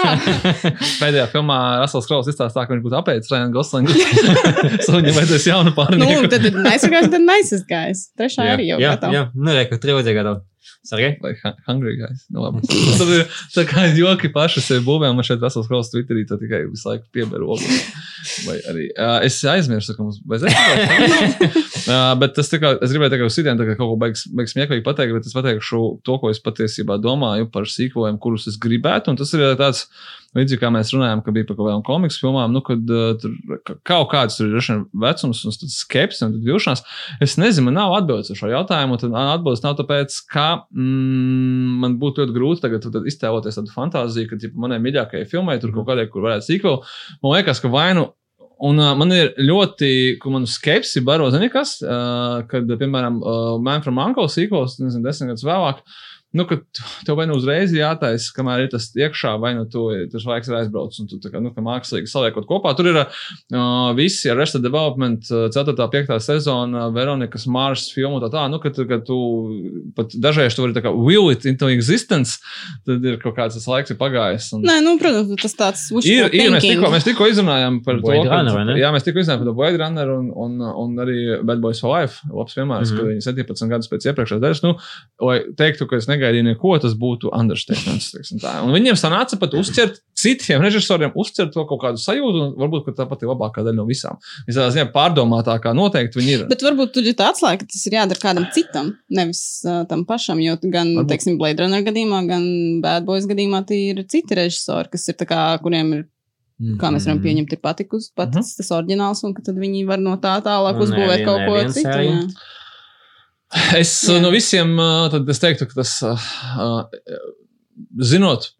pēdējā filmā Rasels Kraus izstāstā, ka viņš būtu apēdis Ryan Goslingu. so viņam vajadzēs jaunu Nu, pārnieku. tad ir nice guys, tad nice guys. Trešā arī jau jā, jā, nu, reku, trilogija gatava. Sargai? Vai hu- hungry guys. Nu, labi. Tad ir tā kā joki paši sev būvē, un šeit Rasels Kraus Twitterī to tikai visu laiku pieberu. Vai arī. Uh, es aizmirsu, ka mums vajadzēja. uh, bet tas tā kā, es gribēju tagad uz citiem tā kā kaut ko beigas, beigas smieklīgi pateikt, bet es pateikšu to, ko es patiesībā domāju par sīkojumiem, kurus es gribētu. Un tas ir tāds, līdzīgi kā mēs runājām, ka bija par kaut kādām komiksu filmām, nu, kad uh, tur ka- kaut kāds tur ir vecums un skepsis un vilšanās. Es nezinu, man nav atbildes uz šo jautājumu. un atbildes nav tāpēc, ka mm, man būtu ļoti grūti tagad iztēloties tādu fantāziju, ka tipa, manai mīļākajai filmai tur kaut kādai, kur varētu sīkot. Man liekas, ka vainu. Un uh, man ir ļoti, ka man skepsi baro, zini, kas, uh, kad, piemēram, uh, Man from Uncle sīkos, nezinu, desmit gadus vēlāk, nu, ka tev vai nu uzreiz jātaisa, kamēr ir tas iekšā, vai nu tu, tas laiks ir aizbraucis, un tu kā, nu, ka mākslīgi saliekot kopā. Tur ir uh, visi Arrested Development, uh, 4. un 5. sezona, Veronikas Mars filmu, tā tā, nu, ka, ka tu pat dažreiz tu vari tā kā will it into existence, tad ir kaut kāds tas laiks ir pagājis. Un... Nē, nu, protams, tas tāds Ir, ir mēs, tikko, mēs tikko izrunājām par Blade to, ka- Runner, vai ne? jā, mēs tikko izrunājām par to Blade Runner un, un, un arī Bad Boys for Life. Labs piemērs, mm. -hmm. kad viņi 17 gadus pēc iepriekšējās daļas, nu, lai teiktu, ka es negaidīju neko, tas būtu understatements. teiksim tā. Un viņiem sanāca pat uzķert citiem režisoriem, uzķert to kaut kādu sajūtu, un varbūt ka tā pat ir labākā daļa no visām. Visā ziņā pārdomātākā noteikti viņi ir. Bet varbūt tur ir tā atslēga, ka tas ir jādara kādam citam, nevis uh, tam pašam. Jo gan, Varbūt. teiksim, Blade Runner gadījumā, gan Bad Boys gadījumā tie ir citi režisori, kas ir tā kā, kuriem ir, kā mēs varam pieņemt, ir patikus, pats mm -hmm. tas oriģināls, un tad viņi var no tā tālāk uzbūvēt kaut ko citu. Es Jā. No visiem uh, tad es teiktu, ka tas, zinot,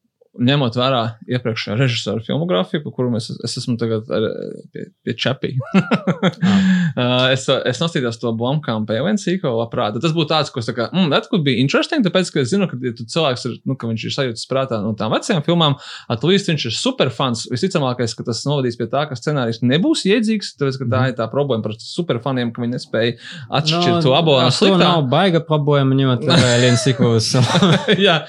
ņemot vērā iepriekšējā režisora filmogrāfiju, par kuru mēs, es esmu tagad ar, pie, pie čepī. uh, es, es nostājos to Blomkām pēlēnu sīko labprāt. Tas būtu tāds, ko es tā kā, mm, that could be interesting, tāpēc, ka es zinu, ka ja cilvēks ir, nu, ka viņš ir sajūtas prātā no tām vecajām filmām, atlīst viņš ir superfans. Visticamākais, ka tas novadīs pie tā, ka scenārijs nebūs iedzīgs, tāpēc, ka tā ir tā problēma par superfaniem, ka viņi nespēja atšķirt to abo no sliktā. nav baiga problēma, ņemot vērā Lienas Sikovas. Jā,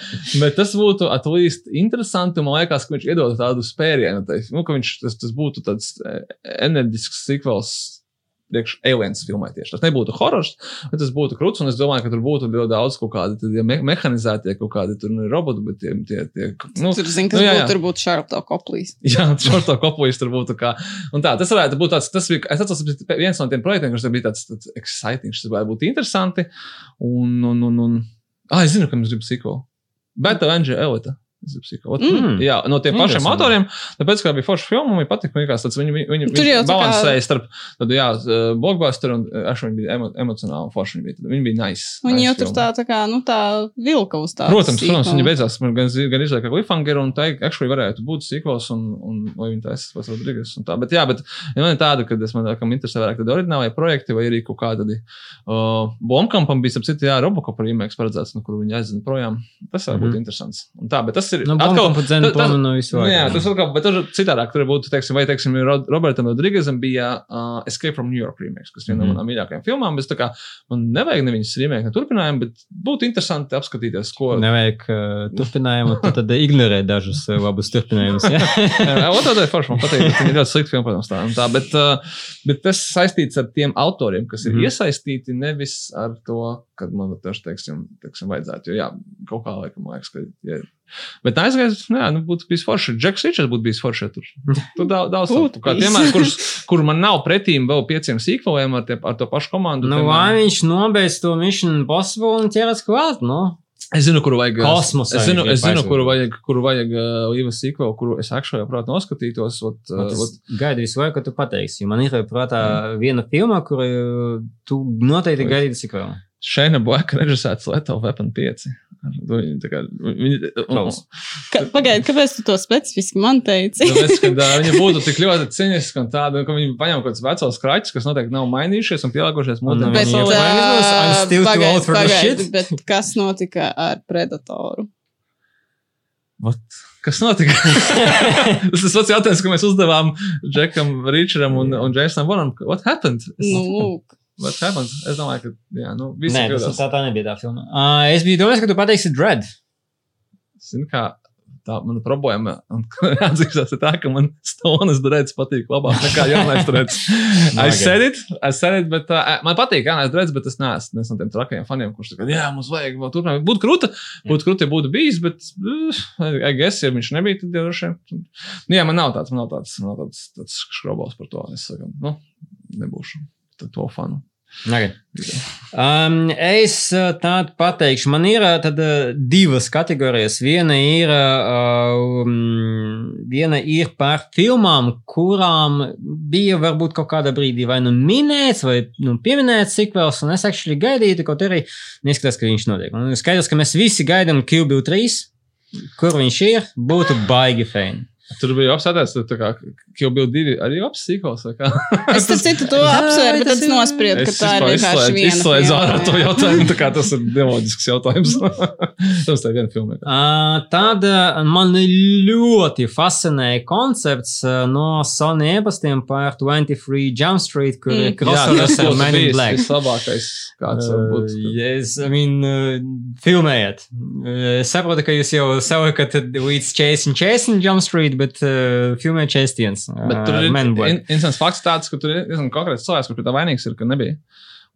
bet tas būtu atlīst interesanti. Man liekas, ka viņš iedod tādu spērienu. Tai, nu, ka viņš, tas, tas būtu tāds eh, enerģisks sikvels. Priekš aliens filmai tieši. Tas nebūtu horors, bet tas būtu krūts. Es domāju, ka tur būtu ļoti daudz kaut kādi tādi me mehanizētie kaut kādi tur nu, roboti, bet tie, tie, tie nu, Tur, zin, nu, jā, būtu, jā. tur būtu Sharp Coplīs. Jā, šorto koplīs tur būtu kā. Un tā, tas varētu būt tāds, tas bija, es atceros, tas viens no tiem projektiem, kurš bija tāds, tāds exciting, tas varētu būt interesanti. Un, un, un, un, ah, es zinu, ka mums grib siko. Beta Angela Elita. Es gribu siko. Ot, Mm. Jā, no tiem pašiem Interesanti. autoriem, tāpēc, ka bija forša filma, man patika, tāds viņi, viņi, viņi, viņi tā kā- balansēja starp, tad, jā, uh, blockbuster un, uh, aš, viņi bija emo, emocionāli forši, viņi bija, viņi bija nice. Viņi nice jau tur tā, tā kā, nu, tā vilka uz tā. Protams, protams, viņi beidzās gan, gan izlaiž kā cliffhanger, un tā actually varētu būt sīkos, un, un vai viņi taisa pats Rodrīgas un tā. Bet, jā, bet ja man ir tāda, ka es man kam interesē vairāk tādi oriģinālie projekti, vai arī kaut kādi. Uh, Blomkampam bija, ap citu, jā, Robocop remakes paredzēts, nu, kur viņi aizina projām. Tas var būt mm interesants. Un tā, bet tas ir Nu, atkal- zina tas- tas- Nu, jā, tas atkal, bet tur citādāk tur būtu, teiksim, vai, teiksim, Ro- Robertam Rodrīgazam bija uh, Escape from New York remakes, kas viena Mhm. no manām mīļākajām filmām. Bet, tā kā, man nevajag neviņas remake, ne turpinājumu, bet būtu interesanti apskatīties, ko. Nevajag uh, turpinājumu, tu tad ignorē dažus uh, labus turpinājumus. Jā, Otrā daļa forša man patīk. Viņa ir ļoti slikta filma, protams, tā. tā bet, uh, bet tas saistīts ar tiem autoriem, kas ir mm Mhm. iesaistīti, nevis ar to, kad man tas, teiksim, teiksim, vajadzētu. Jo, jā, kaut kā laikam, liekas, ka. Ja, Bet aizgājis, nu, jā, nu, būtu bijis forši. Džeks Ričards būtu bijis forši. Tur, tur daudz, daudz Būtu kā piemēram, kurš, kur man nav pretīm vēl pieciem sīkvaliem ar, tie, ar to pašu komandu. Nu, vai viņš nobeidz to Mission Impossible un ķeras klāt? Nu, Es zinu, kuru vajag. Kosmosā Es zinu, es zinu kuru vajag, kuru vajag uh, Iva Sīko, kuru es akšā jau prāt noskatītos. Ot, uh, ot, visu laiku, ka tu pateiksi. Man ir prātā viena filma, kuru tu noteikti gaidīsi sequelu. Šēna Blaka režisēts Lethal Weapon 5. Viņi, tā kā, viņi, un. Ka, Pagaid, kāpēc tu to specifiski man teici? Tāpēc, kad uh, viņi būtu tik ļoti cīniski un tādi, ka viņi paņem kaut kādus vecos kraķus, kas noteikti nav mainījušies un pielāgojušies viņi Bet, too pagaid, old for this pagaid. Bet kas notika ar Predatoru? What? Kas notika? Tas ir tas pats jautājums, ko mēs uzdevām Džekam, Ričardam un, un Jasonam Bonam. What happened? Es, Nu, lūk. What happened? Es domāju, ka jā, nu, visi Nē, tas, kļūdās. tā, tā nebija tā filma. Uh, es biju domājis, ka tu pateiksi Dread. Zini, kā tā mana problēma, un atzīšos, ir tā, ka man stonas drēds patīk labāk nekā jaunais. I Nagad. said it, I said it, bet uh, man patīk jaunais drēds, bet es neesmu no tiem trakajiem faniem, kurš saka, jā, mums vajag vēl turpināt. Būtu krūta, būtu krūta, ja būtu bijis, bet, uh, I guess, ja viņš nebija, tad jau vien. Nu, jā, man nav tāds, man nav tāds, man nav tāds, tāds škrobals par to. Es saku, nu, nebūšu to fanu. Nagad. Um, es uh, tādu pateikšu, man ir uh, tad, uh, divas kategorijas. Viena ir, um, viena ir par filmām, kurām bija varbūt kaut kādā brīdī vai nu minēts, vai nu, pieminēts sikvels, un es actually gaidīju, kaut arī neskatās, ka viņš notiek. Un skaidrs, ka mēs visi gaidām Kill Bill 3, kur viņš ir, būtu baigi fēni. Tur bija kā Kill Bill 2 arī apsīkos. Es tam citu to apsvēru, bet tas tad es ir- nospriedu, ka Es tā ir vienkārši viena. izslēdzu filma, ārā to jautājumu, tā kā tas ir neloģisks jautājums. tas tā ir viena filma. Uh, tad uh, man ļoti fascinēja koncepts uh, no Sony e-pastiem par 23 Jump Street, kur ir Mm. crossovers ar Men in Black. vislabākais, kāds var Uh, būt. yes, I mean, uh, filmējiet. Es saprotu, ka jūs jau savukat līdz 40, 40 Jump Street, bet uh, 41. Uh, Bet tur ir Men in Black. in- interesants fakts tāds, ka tur ir diezgan konkrēts cilvēks, kurš pie tā vainīgs ir, ka nebija.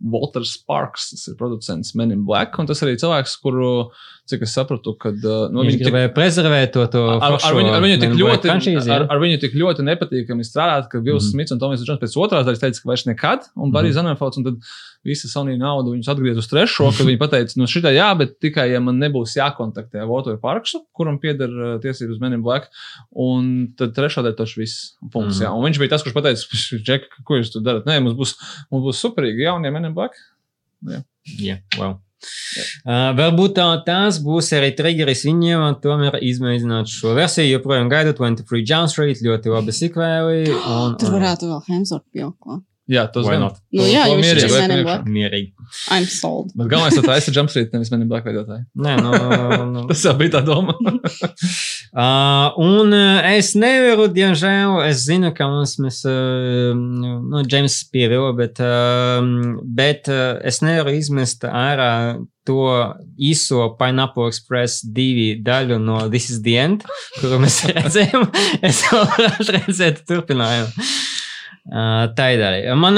Walter Sparks, tas ir producents Men in Black, un tas arī cilvēks, kuru, cik es sapratu, kad uh, nu, Viņš viņi tik, gribēja prezervēt to, to ar, ar, viņu, ar, viņu tik ļoti, franšīzi, ar, jā. ar viņu tik ļoti nepatīkami strādāt, ka Mhm. mm. Smits un Tomis Džons pēc otrās daļas teica, ka vairs nekad, un Mhm. Zanenfelds, un tad visa Sony naudu viņus atgriez uz trešo, kad viņi pateica, nu šitā jā, bet tikai, ja man nebūs jākontaktē Walter Parksu, kuram pieder uh, tiesības Men in Black, un tad trešā daļa tas viss. Punkts, Mhm. jā. Un viņš bija tas, kurš pateica, Džek, ko jūs tur darat? Nē, mums būs, mums būs superīgi jaunie Men in Black. Yeah, well. Uh, varbūt tā, tās būs arī triggeris viņiem, un tomēr izmēģināt šo versiju. Joprojām gaidu 23 Jump Street, ļoti labi sikvēli. Un, Tur varētu vēl Hemsworth pieklāt. Jā, tas Why gan. not? Nu To- jā, to jo viņš mierīgi ir priekšā. Black. Mierīgi. I'm sold. Bet galvenais, ka tā ir Jump Street, nevis Men in Black veidotāji. Nē, nu, nu. Tas jau bija tā doma. Uh, un uh, es nevaru, diemžēl, es zinu, ka mums, mēs, uh, nu, Džeims pievila, bet, uh, bet uh, es nevaru izmest ārā to īso Pineapple Express divi daļu no This is the End, kuru mēs redzējām. es vēl redzēt turpinājumu. Tā ir daļa. Man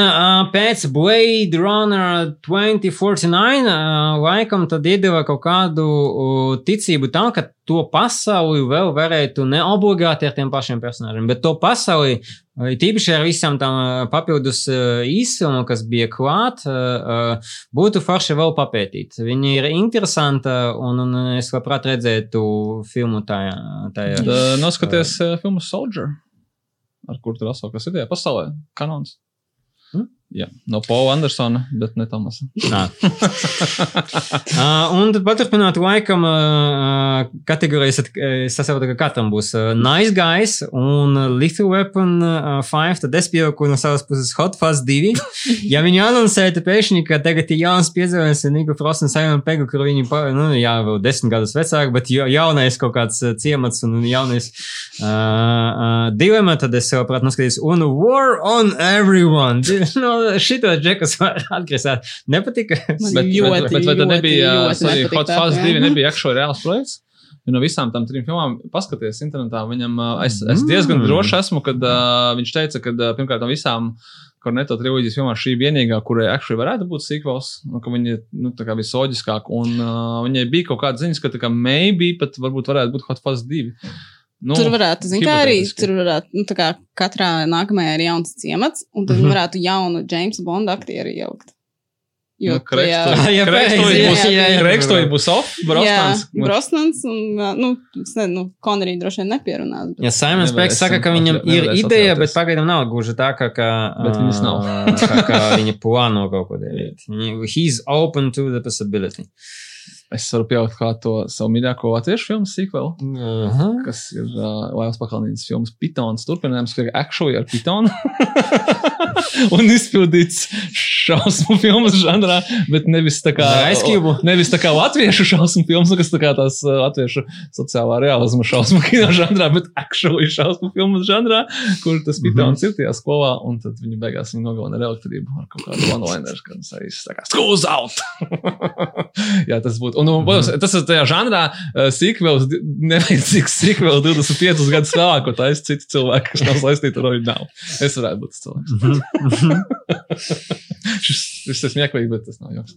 pēc Blade Runner 2049 uh, laikam tad iedeva kaut kādu ticību tam, ka to pasauli vēl varētu ne obligāti ar tiem pašiem personāžiem, bet to pasauli, tīpaši ar visām tām papildus īsumam, kas bija klāt, būtu forši vēl papētīt. Viņi ir interesanti un, un es labprāt redzētu filmu tajā. tajā. Noskaties uh, filmu Soldier, ar kur tur asā, kas ir tajā pasaulē. Kanons. Jā, no Paula Andersona, bet ne Tomasa. Uh, un tad paturpināt laikam uh, kategorijas, at- es saprotu, ka katram būs uh, Nice Guys un Lethal Weapon uh, 5, tad es pieaugu no savas puses Hot Fuzz 2. ja viņi anoncētu pēkšņi, ka tagad ir jauns piedzīvojums ar Niku Frost un Simon Pegu, kur viņi, nu, jā, vēl desmit gadus vecāki, bet ja- jaunais kaut kāds uh, ciemats un jaunais uh, uh, dilema, tad es savuprāt noskatījos un War on Everyone. no, šito džekas var atgriezāt. Nepatika? Bet, ļoti, bet, bet vai tad nebija ļoti sorry, Hot Fuzz filma. 2 nebija actually reāls projekts? No visām tām trim filmām, paskaties internetā, viņam, uh, es, es diezgan Mm. droši esmu, kad uh, viņš teica, ka uh, pirmkārt no visām Korneto triloģijas filmām šī vienīgā, kurai actually varētu būt sequels, un ka viņa nu, kā visloģiskāk, un uh, viņai bija kaut kāda ziņas, ka tā kā maybe pat varbūt varētu būt Hot Fuzz 2. Nu, Tur varētu, zin, kā arī tur varētu, nu, tā kā katrā nākamajā ir jauns ciemats, un tad Mhm. varētu jaunu Jamesa Bonda aktieru ielikt. Jo Nu, pareizi, būs- jā, jā, jā. Krekstoji būs off, Brosnans. Jā, Brosnans un, nu, nezinu, nu, Konrī droši vien nepierunās. Bet... Ja Simons Peks saka, ka viņam ir ideja, bet pagaidām nav gluži tā, ka, ka, Bet viņas nav. kā, kā viņa plāno kaut ko darīt. He's open to the possibility. Es varu pieaugt kā to savu mīļāko latviešu filmu sequel, Aha. kas ir uh, Latvijas pakalnības filmas Pitons turpinājums, ka actually ar Pitonu. Un izpildīts šausmu filmas žanrā, bet nevis tā kā, Cube? nevis tā kā latviešu šausmu filmas, kas tā kā tās uh, latviešu sociālā realisma šausmu kino žanrā, bet actually šausmu filmas žanrā, kur tas Pitons ir tajā skolā, un tad viņi beigās viņu nogalina ar elektrību ar kaut kādu one-liner, kad viņš arī saka, schools out! Jā, tas būtu. Un, un, protams, tas ir tajā žanrā uh, sequels, di- nevajadzīgs sequels 25 gadus vēlāk, ko taisa citi cilvēki, kas nav saistīti ar oriģinālu. Es varētu būt tas cilvēks. šis, šis ir smieklīgi, bet tas nav joks.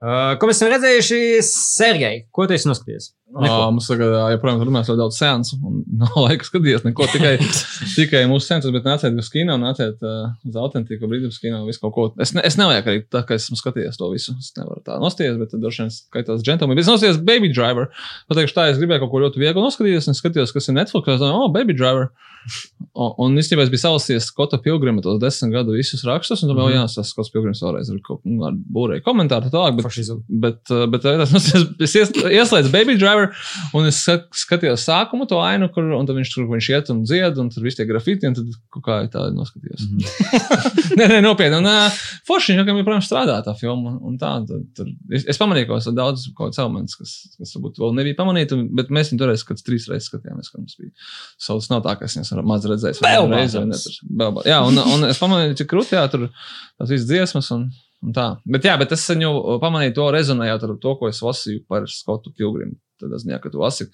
Uh, Ko mēs esam redzējuši? Sergei, ko tu esi noskatījies? Neko. Mums tagad uh, joprojām runās ļoti daudz sēnsu, un nav laika skatīties neko. Tikai, tikai mūsu sēnces, bet nāciet uz kino, nāciet uh, uz autentiku brīvības kino, visu kaut ko. Es, ne, es nevajag arī tā, ka esmu skatījies to visu. Es nevaru tā nostīties, bet droši vien skaitās džentlmenis. Bet es nostījos Baby Driver. Pateikšu tā, es gribēju kaut ko ļoti vieglu noskatīties, un skatījos, kas ir Netflix. Es domāju, oh, Baby Driver. Un, un īstenībā es biju salasījis Skota Pilgrima tos desmit gadu visus rakstus, un domāju, mm -hmm. jā, tas Skots Pilgrims vēlreiz ar, kaut- nu, ar būrēju komentāru tā tālāk. Bet, Fašizmu. Bet, bet uh, es, es ies, ieslēdzu Baby Driver, un es skat- skatījos sākumu to ainu, kur viņš tur viņš iet un dzied, un tur viss tie grafiti, un tad kā tā noskatījos. Mm -hmm. nē, nē, nopietni. Un uh, forši viņam joprojām strādā tā filma. Un tā, tad, tad, es, es pamanīju, ka tur daudz kaut kāds elements, kas, kas varbūt vēl nebija pamanīti, bet mēs viņu toreiz kad trīs reizes skatījāmies, kad mums bija savs nav tā, ka es viņus maz redzēju. Vēl ba- Jā, un, un es pamanīju, cik krūti, jā, tur tās visas dziesmas un, un tā. Bet jā, bet es viņu pamanīju to rezonējot ar to, ko es lasīju par Skotu Pilgrimu. Es zinu, ka tu lasi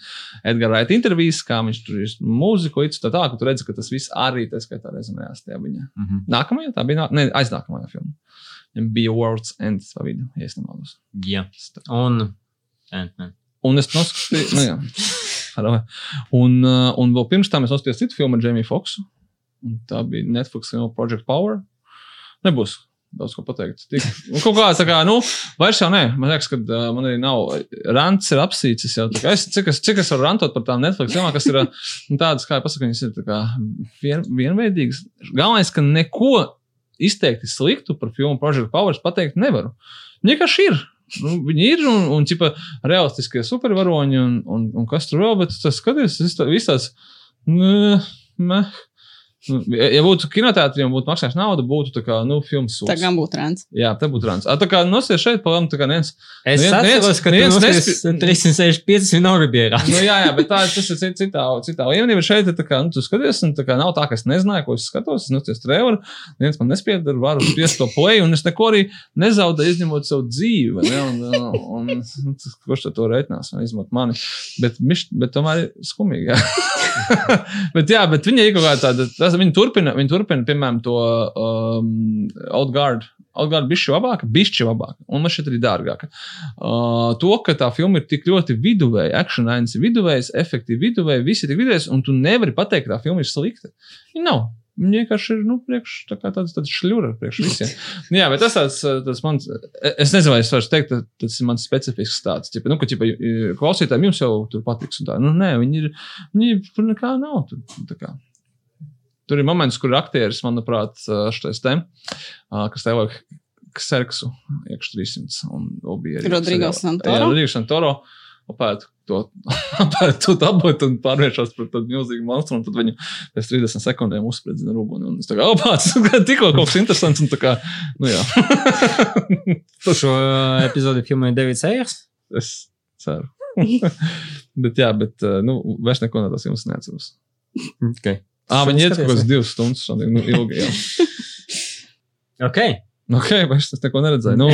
Edgars Raita intervijas, kā viņš tur ir mūziku, līdz tā, tā, ka tu redzi, ka tas viss arī tā skaitā rezonējās tajā viņa. Mhm. Nākamajā, tā bija, ne, aiznākamajā filmā. Bija World's End pa vidu, ja es nemaldos. Jā. Tas tā. Un Ant-Man. Un es noskatījos, nu jā. Un, uh, un vēl pirms tam es noskatījos citu filmu ar Jamie Foxu. Un tā bija Netflix filma Project Power. Nebūs daudz ko pateikt. Tik, un kaut kā tā kā, nu, vairs jau nē. Man liekas, ka uh, man arī nav. Rants ir apsīcis jau. Es, cik, es, cik es varu rantot par tām Netflix filmām, kas ir nu, tādas, kā jau pasaka, viņas ir kā vien, vienveidīgas. Galvenais, ka neko izteikti sliktu par filmu Project Power es pateikt nevaru. Vienkārši ir. Nu, viņi ir un, un ķipa, realistiskie supervaroņi un, un, un kas tur vēl, bet tas skaties, tas viss tāds. Meh. Nu, Ja būtu kinoteātriem, būtu maksājis naudu, būtu tā kā, nu, filmas Tā sūds. gan būtu rāns. Jā, tā būtu rāns. A, Tā kā nosies šeit, palām, tā kā viens. Es Neviens- atceros, ka nespi- noskaties 365 vienalga bija. Nu, jā, jā, bet tā, tas ir cit- citā, citā līmenī. bet Šeit tā kā, nu, tu skaties, un tā kā nav tā, ka es nezināju, ko es skatos. Es noties traileru, viens man nespieda, varu spiest to play, un es neko arī nezaudēju, izņemot savu dzīvi. vai Ne? Un, un, un, un, tas, kurš to reiķinās, vai izņemot mani. Bet, bet tomēr skumīgi. Jā. bet, jā, bet viņi ir kaut kā tāda, tas, viņi turpina, viņi turpina, piemēram, to um, Outguard. Outguard bišķi labāka, bišķi labāka, un man šeit arī dārgāka. Uh, to, ka tā filma ir tik ļoti viduvēja, action lines ir viduvējs, efektīvi viduvēji, visi ir tik viduvējs, un tu nevari pateikt, ka tā filma ir slikta. Viņa nav. Viņa vienkārši ir, nu, priekš, tā tāds, tāds šļūra priekš visiem. Nu Jā, bet tas tāds, tas mans, es nezinu, vai es varu teikt, tas ir mans specifisks tāds, tipa, nu, ka, tipa, klausītājiem jums jau tur patiks un tā. Nu, nē, viņi ir, viņi tur nekā nav. Tur, tā kā. Tur ir moments, kur aktieris, manuprāt, šis te, kas tev vajag Serksu iekš 300 un vēl bija arī Rodrigo. Santoro? Jā, Rodrigo Santoro apēd to, apēd to dabūt un pārvēršas par tādu milzīgu monstru un tad viņu pēc 30 sekundēm uzspriedzina rūguni. Un es tā kā, opāts, tikko kaut kas interesants un tā kā, nu jā. Šo epizodi filmēja Davids Eijers. es ceru. bet jā, bet, nu, vairs neko no tās jums neatceros. Okay. Ā, viņi iet kaut kādas divas stundas, šodien, nu, ilgi jau. Ok. Ok, es neko neredzēju. Nu,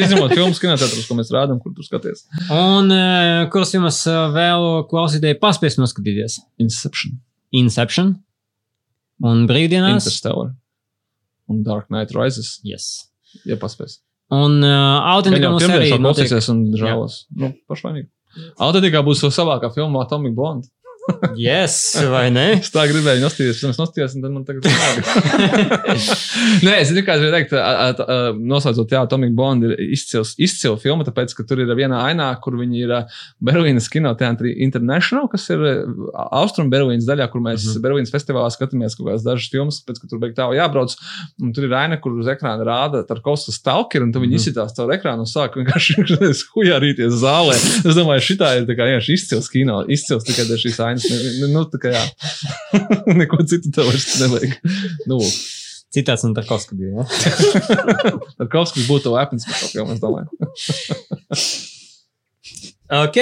izņemot filmas kinoteātrus, ko mēs rādām, kur tur skaties. Un uh, kuras jums vēl klausītāji paspēs noskatīties? Inception, Inception un Brīvdienās. Interstellar un Dark Knight Rises. Yes. Ja paspēs. Un uh, autentika mums arī jau notiek. un žēlos. Nu, pašvainīgi. Autentikā būs savākā filma Atomic Blonde. Yes, vai ne? Es tā gribēju nostīties, pirms nostījos, un tad man tagad ir. Nē, es es gribēju teikt, noslēdzot, jā, Tomika Bond ir izcils, izcila filma, tāpēc, ka tur ir viena ainā, kur viņi ir Berlīnas kinoteātrī International, kas ir Austrum Berlīnas daļā, kur mēs mm -hmm. Berlīnas festivālā skatāmies kaut kādas dažas filmas, pēc, ka tur beig tālu jābrauc. Un tur ir aina, kur uz ekrāna rāda Tarkovskas stalker, un tu viņi Mhm. izsitās caur ekrānu un sāk vienkārši hujārīties zālē. Es domāju, šitā ir tā kā vienkārši izcils kino, izcils tikai šīs ainas. Ne- Nu, tā kā jā. Neko citu tev vairs nevajag. Nu. Citāts no Tarkovska bija. Ja? Tarkovskis būtu lepns par to filmu, es domāju. Ok,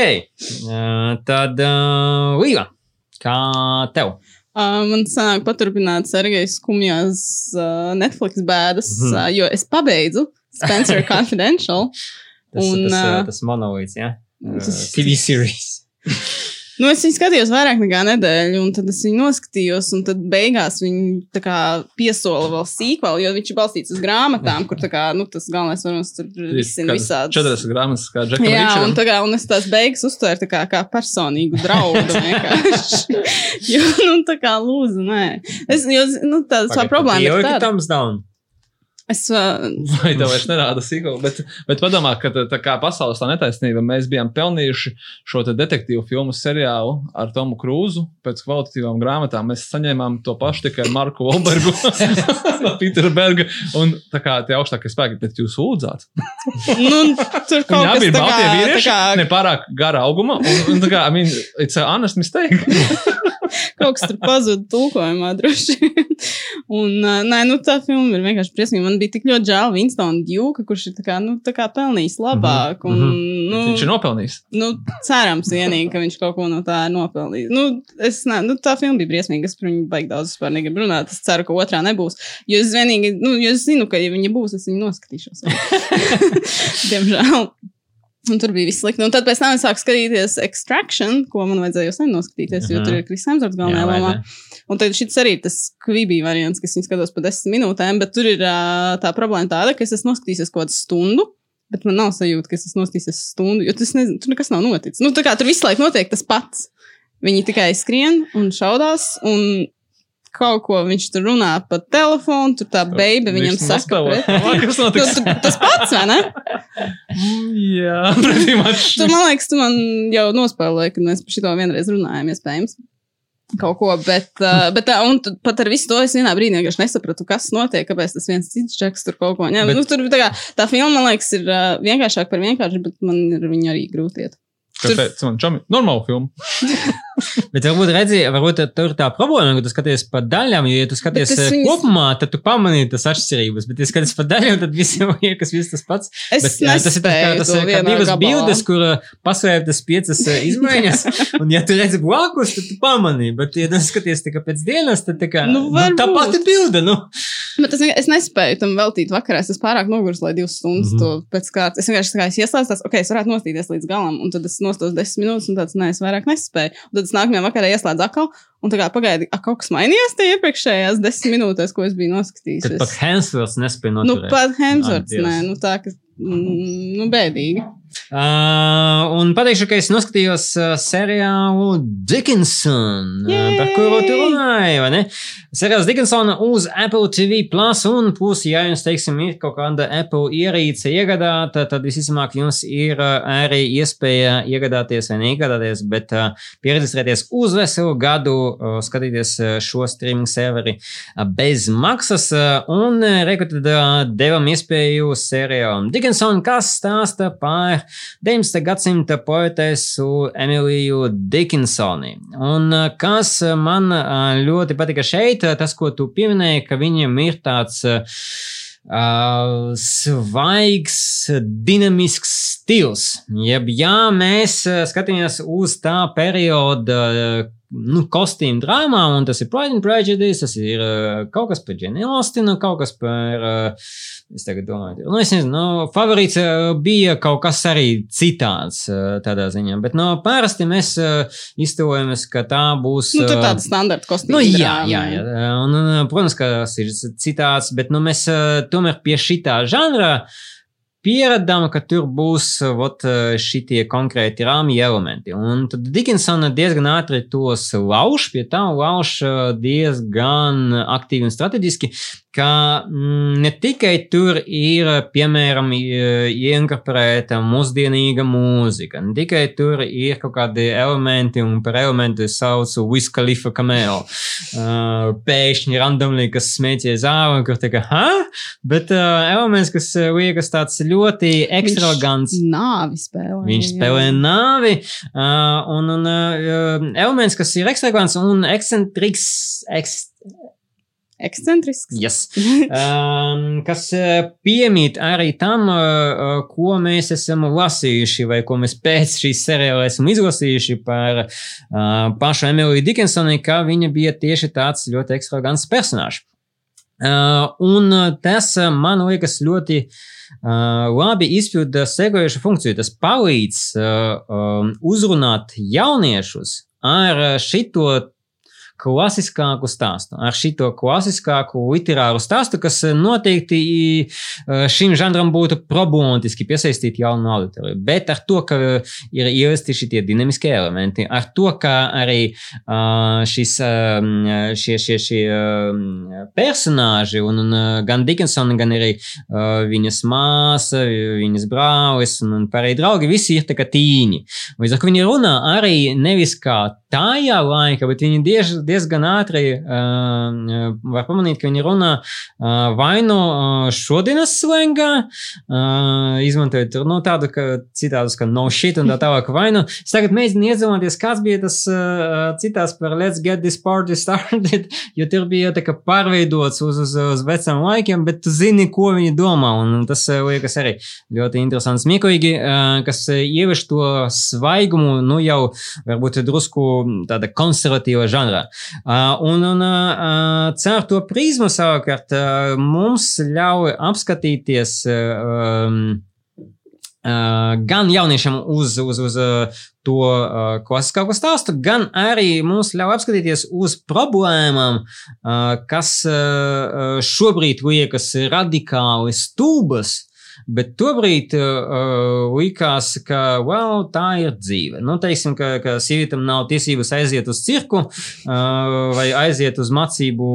uh, tad uh, Līva, kā tev? Uh, man sanāk paturpināt Sergejas skumjās uh, Netflix bēdas, Mhm. uh, jo es pabeidzu Spencer Confidential. Tas, Un, tas, uh, tas monolīds, ja? Uh, Tas- TV series. Nu, es viņu skatījos vairāk nekā nedēļu, un tad es viņu noskatījos, un tad beigās viņi tā kā piesola vēl sīkvēl, jo viņš ir balstīts uz grāmatām, kur tā kā, nu, tas galvenais varonis tur visina visādi. 40 grāmatas, kā Džekam Jā, un, Ričardam. tā kā, un es tās beigas uztvēru tā kā, kā personīgu draudu. vienkārši. jo, nu, tā kā lūdzu, nē. Es, jo, nu, tā, tā problēma ir tāda. tāda. Thumbs down. Es, uh, Vai tev vairs nerāda sīkā? Bet, bet padomā, ka tā, kā pasaules tā netaisnība, mēs bijām pelnījuši šo te detektīvu filmu seriālu ar Tomu Krūzu pēc kvalitatīvām grāmatām. Mēs saņēmām to pašu tikai ar Marku Volbergu no Pītera Berga. Un tā kā tie augstākie spēki, bet jūs lūdzāt. nu, tur kaut kas abi ir tā baltie kā, vīrieši, kā, nepārāk gara auguma. Un, un tā kā, I mean, it's an honest mistake. kaut kas tur pazuda tulkojumā droši. vien. Un, nē, nu, tā filma ir vienkārši briesmīga. Man bija tik ļoti žēl Winstona Djuka, kurš ir tā kā, nu, tā kā pelnījis labāk. Un, nu, Viņš ir nopelnījis. nu, cerams vienīgi, ka viņš kaut ko no tā ir nopelnījis. Nu, es, ne, nu, tā filma bija briesmīga. Es par viņu baigi daudz vispār negribu runāt. Es ceru, ka otrā nebūs. Jo es vienīgi, nu, jo es zinu, ka, ja viņa būs, es viņu noskatīšos. Diemžēl. Un tur bija viss slikti. Un tad pēc tam es sāku skatīties Extraction, ko man vajadzēja jau sen noskatīties, jo Mhm. tur ir Kris Hemsworth galvenajā Jā, lomā. vajadzēja. Un tad šis arī ir tas kvibī variants, kas viņu skatos pa desmit minūtēm, bet tur ir tā problēma tāda, ka es esmu noskatījies kaut kādu stundu. Bet man nav sajūta, ka es esmu noskatījies stundu, jo tas nezinu, tur nekas nav noticis. Nu, tā kā tur visu laiku notiek tas pats. Viņi tikai skrien un šaudās, un kaut ko viņš tur runā pa telefonu, tur tā beiga viņam saka. Kas Nu, notiks? tu, tas pats, vai ne? Jā, pretī mačs. Tu man liekas, tu man jau nospēlēji, kad mēs par šito vienreiz runājām, iespējams. Kaut ko, bet, uh, bet tā, un pat ar visu to es vienā brīdī vienkārši nesapratu, kas notiek, kāpēc tas viens cits čeks tur kaut ko ņem. Bet-. Nu, tur tā, kā, tā filma, man liekas, ir uh, vienkāršāk par vienkārši, bet man ir viņa arī grūti iet. Kāpēc man čami? Normāla filma. Bet varbūt redzēji, varbūt tur ir tā problēma, ka tu skaties pa daļām, jo, ja tu skaties es viņas... kopumā, tad tu pamanīji tas atšķirības, bet, ja skaties pa daļām, tad jau liekas, viss tas pats. Es Bet, jā, tas ir tā kā, tas ir kā divas bildes, kur uh, paslēptas piecas izmaiņas, un ja tu redzi blakus, tad tu pamanīji, bet, ja tu skaties tikai pēc dienas, tad tā kā, Nu, nu, tā varbūt. pati bilde, nu. Bet es, es nespēju tam veltīt vakarā. Es esmu pārāk noguris, lai divas stundas mm -hmm. to pēc kārtas. Es vienkārši kā es ieslēdzu, ok, es varētu nostīties līdz galam, un tad es nostos desmit minūtes, un tāds, nē, es vairāk nespēju. Un tad es nākamajā vakarā ieslēdzu atkal, un tā kā pagaidi, ak, kaut kas mainījās tie iepriekšējās desmit minūtēs, ko es biju noskatījis. Pat Hemsworths nespēja Nu, noturēt. pat Dievs. nē, nu tā, ka, nu, bēdīgi. Uh, un pateikšu, ka es noskatījos uh, seriālu Dickinson, uh, par kuru tu runāji, vai ne? Seriāls Dickinson uz Apple TV Plus, un plus, ja jums, teiksim, ir kaut kāda Apple ierīce iegādāta, tad visticamāk jums ir uh, arī iespēja iegādāties vai neiegādāties, bet uh, pieregistrēties uz veselu gadu, uh, skatīties uh, šo streaming serveri uh, bez maksas, uh, un uh, reku tad uh, devam iespēju seriālam Dickinson, kas stāsta par 19. gadsimta poetesu Emiliju Dickinsoni. Un uh, kas uh, man uh, ļoti patika šeit, tas, ko tu pieminēji, ka viņam ir tāds uh, svaigs, dinamisks stils. Jeb, ja mēs skatāmies uz tā perioda nu, kostīmu drāmām, un tas ir Pride and Prejudice, tas ir uh, kaut kas par Jane Austinu, kaut kas par, uh, es tagad domāju, nu, es nezinu, nu, favorīts uh, bija kaut kas arī citāds uh, tādā ziņā, bet, nu, parasti mēs uh, iztavojamies, ka tā būs. Nu, tur uh, tāda standarta kostīma. Nu, jā, jā, jā. Un, un, protams, ka tas ir citāts, bet nu, mēs uh, tomēr pie šitā žanra pieradām, ka tur būs vot, šitie konkrēti rāmji elementi. Un tad Dickinsona diezgan ātri tos lauž, pie tā lauž diezgan aktīvi un strateģiski, ka mm, ne tikai tur ir, piemēram, ieinkorporēta mūsdienīga mūzika, ne tikai tur ir kaut kādi elementi, un par elementu es saucu Wiz Khalifa Kamel. Uh, pēkšņi randomly, kas smēķē zāli, kur tā kā, ha? Bet uh, elements, kas liekas tāds ļoti ekstravagants. Nāvi spēlē. Viņš spēlē jā. nāvi, uh, un, un uh, elements, kas ir ekstravagants un ekscentriks, ekst, Ekscentrisks. Yes. um, kas piemīt arī tam, uh, ko mēs esam lasījuši, vai ko mēs pēc šīs seriāla esam izlasījuši par uh, pašu Emīliju Dickinsonu, ka viņa bija tieši tāds ļoti ekstravagants personāžs. Uh, un tas man liekas ļoti uh, labi izpilda sekojošu funkciju. Tas palīdz uh, um, uzrunāt jauniešus ar šito klasiskāku stāstu, ar šito klasiskāku literāru stāstu, kas noteikti šim žanram būtu problemātiski piesaistīt jaunu auditoriju. Bet ar to, ka ir ievesti šie dinamiskie elementi, ar to, ka arī šis, šie, šie, šie personāži, un, un gan Dickinsona, gan arī viņas māsa, viņas brālis un, un pārējie draugi, visi ir tā kā tīņi. Līdz ar to viņi runā arī nevis kā tajā laika, bet viņi diez, diezgan ātri uh, var pamanīt, ka viņi runā uh, vai no uh, šodienas slēngā, uh, izmantojot nu, tādu ka, citādus, kā no shit un tā tālāk, vai nu. Es tagad mēģinu iedomāties, kāds bija tas uh, citās par Let's get this party started, jo tur bija tā kā pārveidots uz, uz, uz vecām laikiem, bet tu zini, ko viņi domā, un tas uh, liekas arī ļoti interesants, smieklīgi, uh, kas ievieš to svaigumu, nu jau varbūt drusku tāda konservatīva žanrā. Un, un caur to prizmu savukārt mums ļauj apskatīties um, gan jauniešiem uz, uz, uz to uh, klasiskāko stāstu, gan arī mums ļauj apskatīties uz problēmām, uh, kas uh, šobrīd liekas radikāli stulbas, Bet tobrīd uh, likās, ka well, tā ir dzīve. Nu, teiksim, ka, ka sievietam nav tiesības aiziet uz cirku uh, vai aiziet uz mācību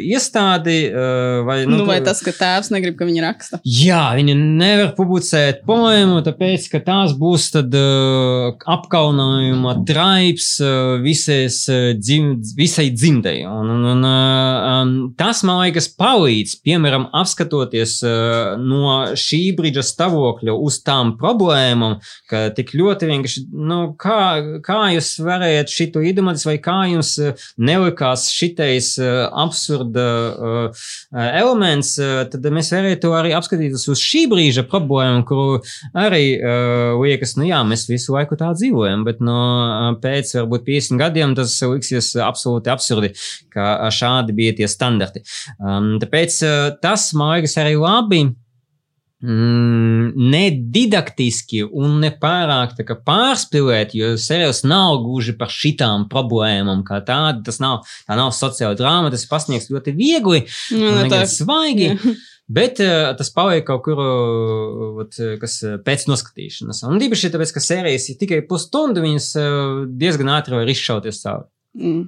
iestādi. Uh, vai, nu, nu, vai tas, ka tēvs negrib, ka viņa raksta? Jā, viņa nevar publicēt poēmu, tāpēc, ka tās būs tad uh, apkaunojuma traips uh, visais, uh, dzim, visai dzimtai. Un, un, un, uh, um, tas, man liekas, palīdz, piemēram, apskatoties uh, no šī šī brīža stāvokļa uz tām problēmām, ka tik ļoti vienkārši, nu, kā, kā jūs varējat šito iedomāties, vai kā jums eh, nelikās šitais uh, absurda uh, elements, tad mēs varētu arī apskatīties uz šī brīža problēmu, kuru arī liekas, nu jā, mēs visu laiku tā dzīvojam, bet no uh, pēc varbūt 50 gadiem tas liksies absolūti absurdi, ka šādi bija tie standarti. Um, tāpēc tas, man liekas, arī labi mm, nedidaktiski un ne pārāk pārspīlēt, jo seriāls nav gluži par šitām problēmām kā tāda. Tas nav, tā nav sociāla drāma, tas pasniegs ļoti viegli, un tā- svaigi. Jā. Bet uh, tas paliek kaut kur, vat, kas pēc noskatīšanas. Un īpaši tāpēc, ka sērijas ir tikai pusstundu, viņas uh, diezgan ātri var izšauties cauri. Mm.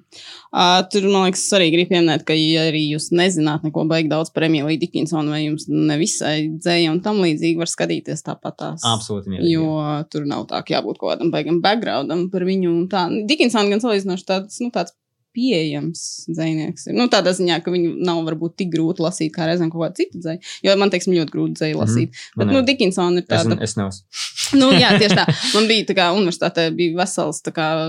Uh, tur man liekas, arī grib pieminēt, ka, ja arī jūs nezināt neko baigi daudz par Emīliju Dickinsonu, vai jums nevisai dzēja un tam līdzīgi, var skatīties tāpat tās. Absolūti mierīgi. Jo tur nav tā, ka jābūt kaut kādam baigam backgroundam par viņu. un Tā Dickinsona gan salīdzinoši tāds, nu, tāds pieejams dzinieks. Nu, tādā ziņā, ka viņu nav varbūt tik grūti lasīt kā reizēm kaut kāda cita dzēja. Jo man, teiksim, ļoti grūti dzēju lasīt. Mm -hmm. Bet, nu, arī. Dickinsona ir Es, tāda. es nevaru. Nu, jā, tieši tā. Man bija tā kā universitātē, bija vesels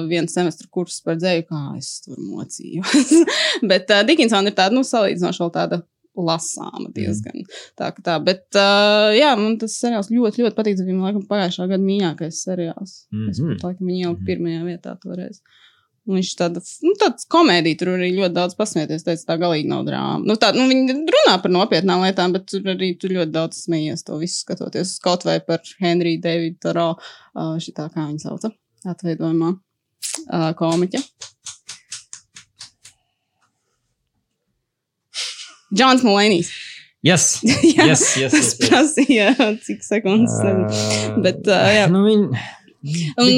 viens semestru kurs par dzēju, kā es tur mocījos. Bet uh, Dickinsona ir tāda, nu, salīdzinoši vēl tāda lasāma diezgan. Mm. Tā, tā. Bet, uh, jā, man tas seriāls ļoti, ļoti patīk. Man laikam, pagājušā gada mīļākais seriāls. Mm -hmm. Es Mhm. pat laikam viņu jau Mhm. pirmajā vietā toreiz. Un Viņš tāda, nu, tāds komēdija tur arī ļoti daudz pasmieties. Teica, tā galīgi nav drāma. Nu, tā, nu, viņi runā par nopietnām lietām, bet tur arī tur ļoti daudz smējies to visu skatoties. Kaut vai par Henriju Davidu Taro, uh, šitā kā viņa sauca, atveidojumā komiķa. Džons Mulanijs. Yes, Jā, yes, yes, yes, yes. prasīja cik sekundes. Uh, Bet, uh, jā. Nu, viņi... Un,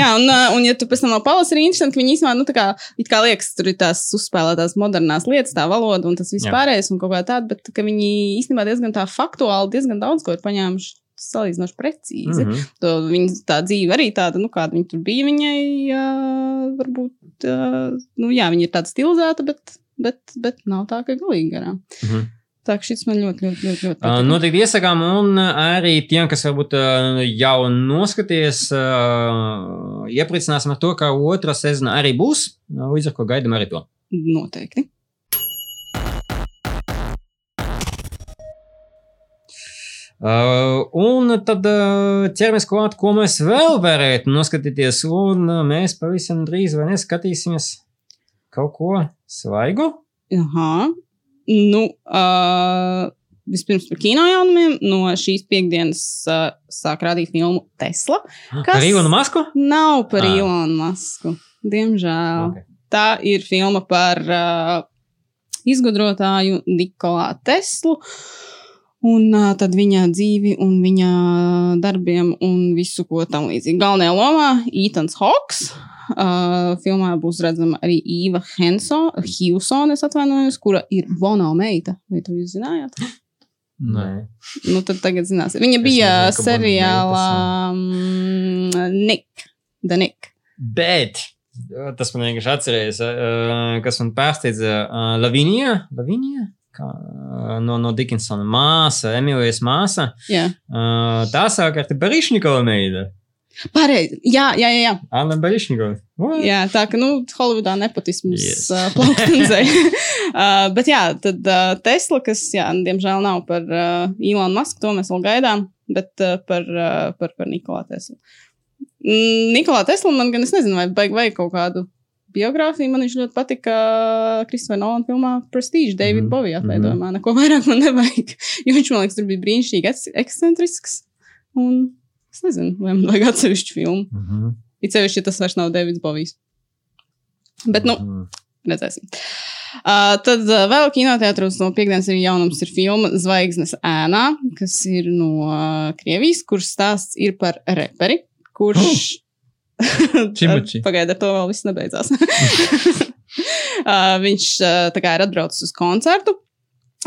jā, un, un, ja tu pēc tam vēl palasi, ir interesanti, ka viņi īstenībā, nu, tā kā, it kā liekas, tur ir tās uzspēlētās modernās lietas, tā valoda un tas viss Jā. pārējais un kaut kā tāda, bet ka viņi īstenībā diezgan tā faktuāli, diezgan daudz ko ir paņēmuši salīdzinoši precīzi. Mm. -hmm. To viņas tā dzīve arī tāda, nu, kāda viņa tur bija, viņai uh, varbūt, uh, nu, jā, viņa ir tāda stilizēta, bet, bet, bet nav tā, ka galīgi garām. Mhm. Tā ka šis man ļoti, ļoti, ļoti, ļoti patīk. Noteikti iesakām, un arī tiem, kas varbūt jau noskaties, iepriecināsim ar to, ka otrā sezona arī būs. Līdz ar to gaidām arī to. Noteikti. Uh, un tad uh, ķeramies klāt, ko mēs vēl varētu noskatīties. Un uh, mēs pavisam drīz vai neskatīsimies kaut ko svaigu. Aha. Nu, uh, vispirms par kino jaunumiem. No šīs piekdienas uh, sāk rādīt filmu Tesla. Kas? Ar Ilonu Masku? Nav par Ah. Ilonu Masku. Diemžēl. Okay. Tā ir filma par uh, izgudrotāju Nikolā Teslu. Un uh, tad viņa dzīvi un viņa darbiem un visu, ko tam līdzīgi. Galvenajā lomā Etans Hawks. Uh, filmā būs redzama arī Īva Hensone, kura ir Bono meita. Vai tu zinājāt? Nē. Nu, tad tagad zināsiet. Viņa Es bija nezinu, seriālā mm, Nick. The Nick. Bet tas man vienkārši atcerējās, uh, kas man pārsteidza uh, Lavinija. Lavinija? Kā, uh, no, no Dickinsona māsa, Emīlijas māsa. Jā, Uh, tā savukārt ir Barišņikova meita. Pareizi. Jā, jā, jā. Anna. What? Jā, tā ka, nu, Holivudā nepotisms Yes. uh, plaukstenzē. uh, bet jā, tad uh, Tesla, kas, jā, diemžēl nav par uh, Elon Musk, to mēs vēl gaidām, bet uh, par, uh, par, par Nikolā Teslu. Mm, Nikolā Tesla man gan, es nezinu, vai vajag, vajag kaut kādu biogrāfiju. Man viņš ļoti patika Kristofera Nolana filmā Prestige, David Mhm. mm. Bowie atveidojumā. Mm. Neko vairāk man nevajag, jo viņš, man liekas, tur bija brīnišķīgi eks- ekscentrisks. Un es nezinu, vai man vajag atsevišķu filmu. Mhm. It sevišķi, ja tas vairs nav Davids Bovijs. Bet, nu, Mhm. redzēsim. Uh, tad uh, vēl kinoteātros no piekdienas ir jaunums, ir filma Zvaigznes ēnā, kas ir no uh, Krievijas, kurš stāsts ir par reperi, kurš. Čimuči. Pagaidā, ar to vēl viss nebeidzās. uh, viņš uh, ir atbraucis uz koncertu,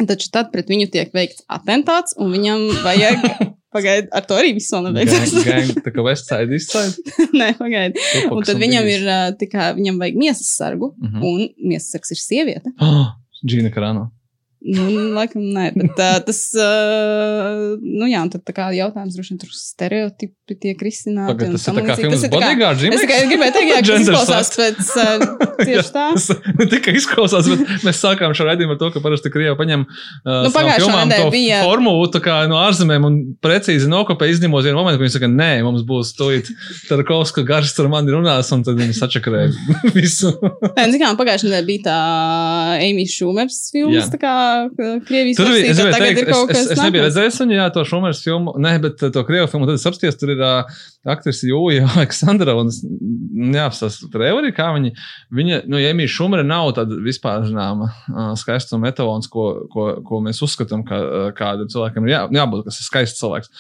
taču tad pret viņu tiek veikts atentāts, un viņam vajag. Pagaidā, ar to arī viss vēl. Gang, gang, tā kā Westside izside. Nē, pagaidi. Un tad viņam ir uh, tikai, viņam vajag miesas sargu, Mhm. un miesas sargs ir sieviete. Džina Karano. Nu, laikam, nē, bet uh, tas, uh, nu jā, un tad tā kā jautājums droši vien tur stereotipi tiek risināti. Pagad, un tas ir tā kā filmas Tas ir tā kā- bodyguard, Es tikai gribēju teikt, jā, ka izklausās pēc uh, tieši tā. Ne tikai izklausās, bet mēs sākām šo raidījumu ar to, ka parasti Krievija paņem uh, Nu, filmām to bija- formulu tā kā no ārzemēm un precīzi nokopē izņemot vienu momentu, kad viņi saka, nē, mums būs tūlīt Tarkovska garš ar mani runās, un tad viņi sačakarē visu. Nē, nu, kā, pagājušajā nedēļā bija tā Amy Šumers filmas, Jā. tā kā Krievijas Tur bija, es teikt, ir es, es, es nebiju redzējis viņu, jā, to Šumers filmu, ne, bet uh, to Krievu filmu, tad es apstājos, tur ir uh, aktrise Jūja Aleksandra, un es neapstāstu traileri, kā viņi, viņa, nu, ja Emīļa Šumera nav tāda vispār zināma uh, skaistuma metalons, ko, ko, ko mēs uzskatām, ka uh, kādam cilvēkam ir jā, jābūt, kas ir skaists cilvēks.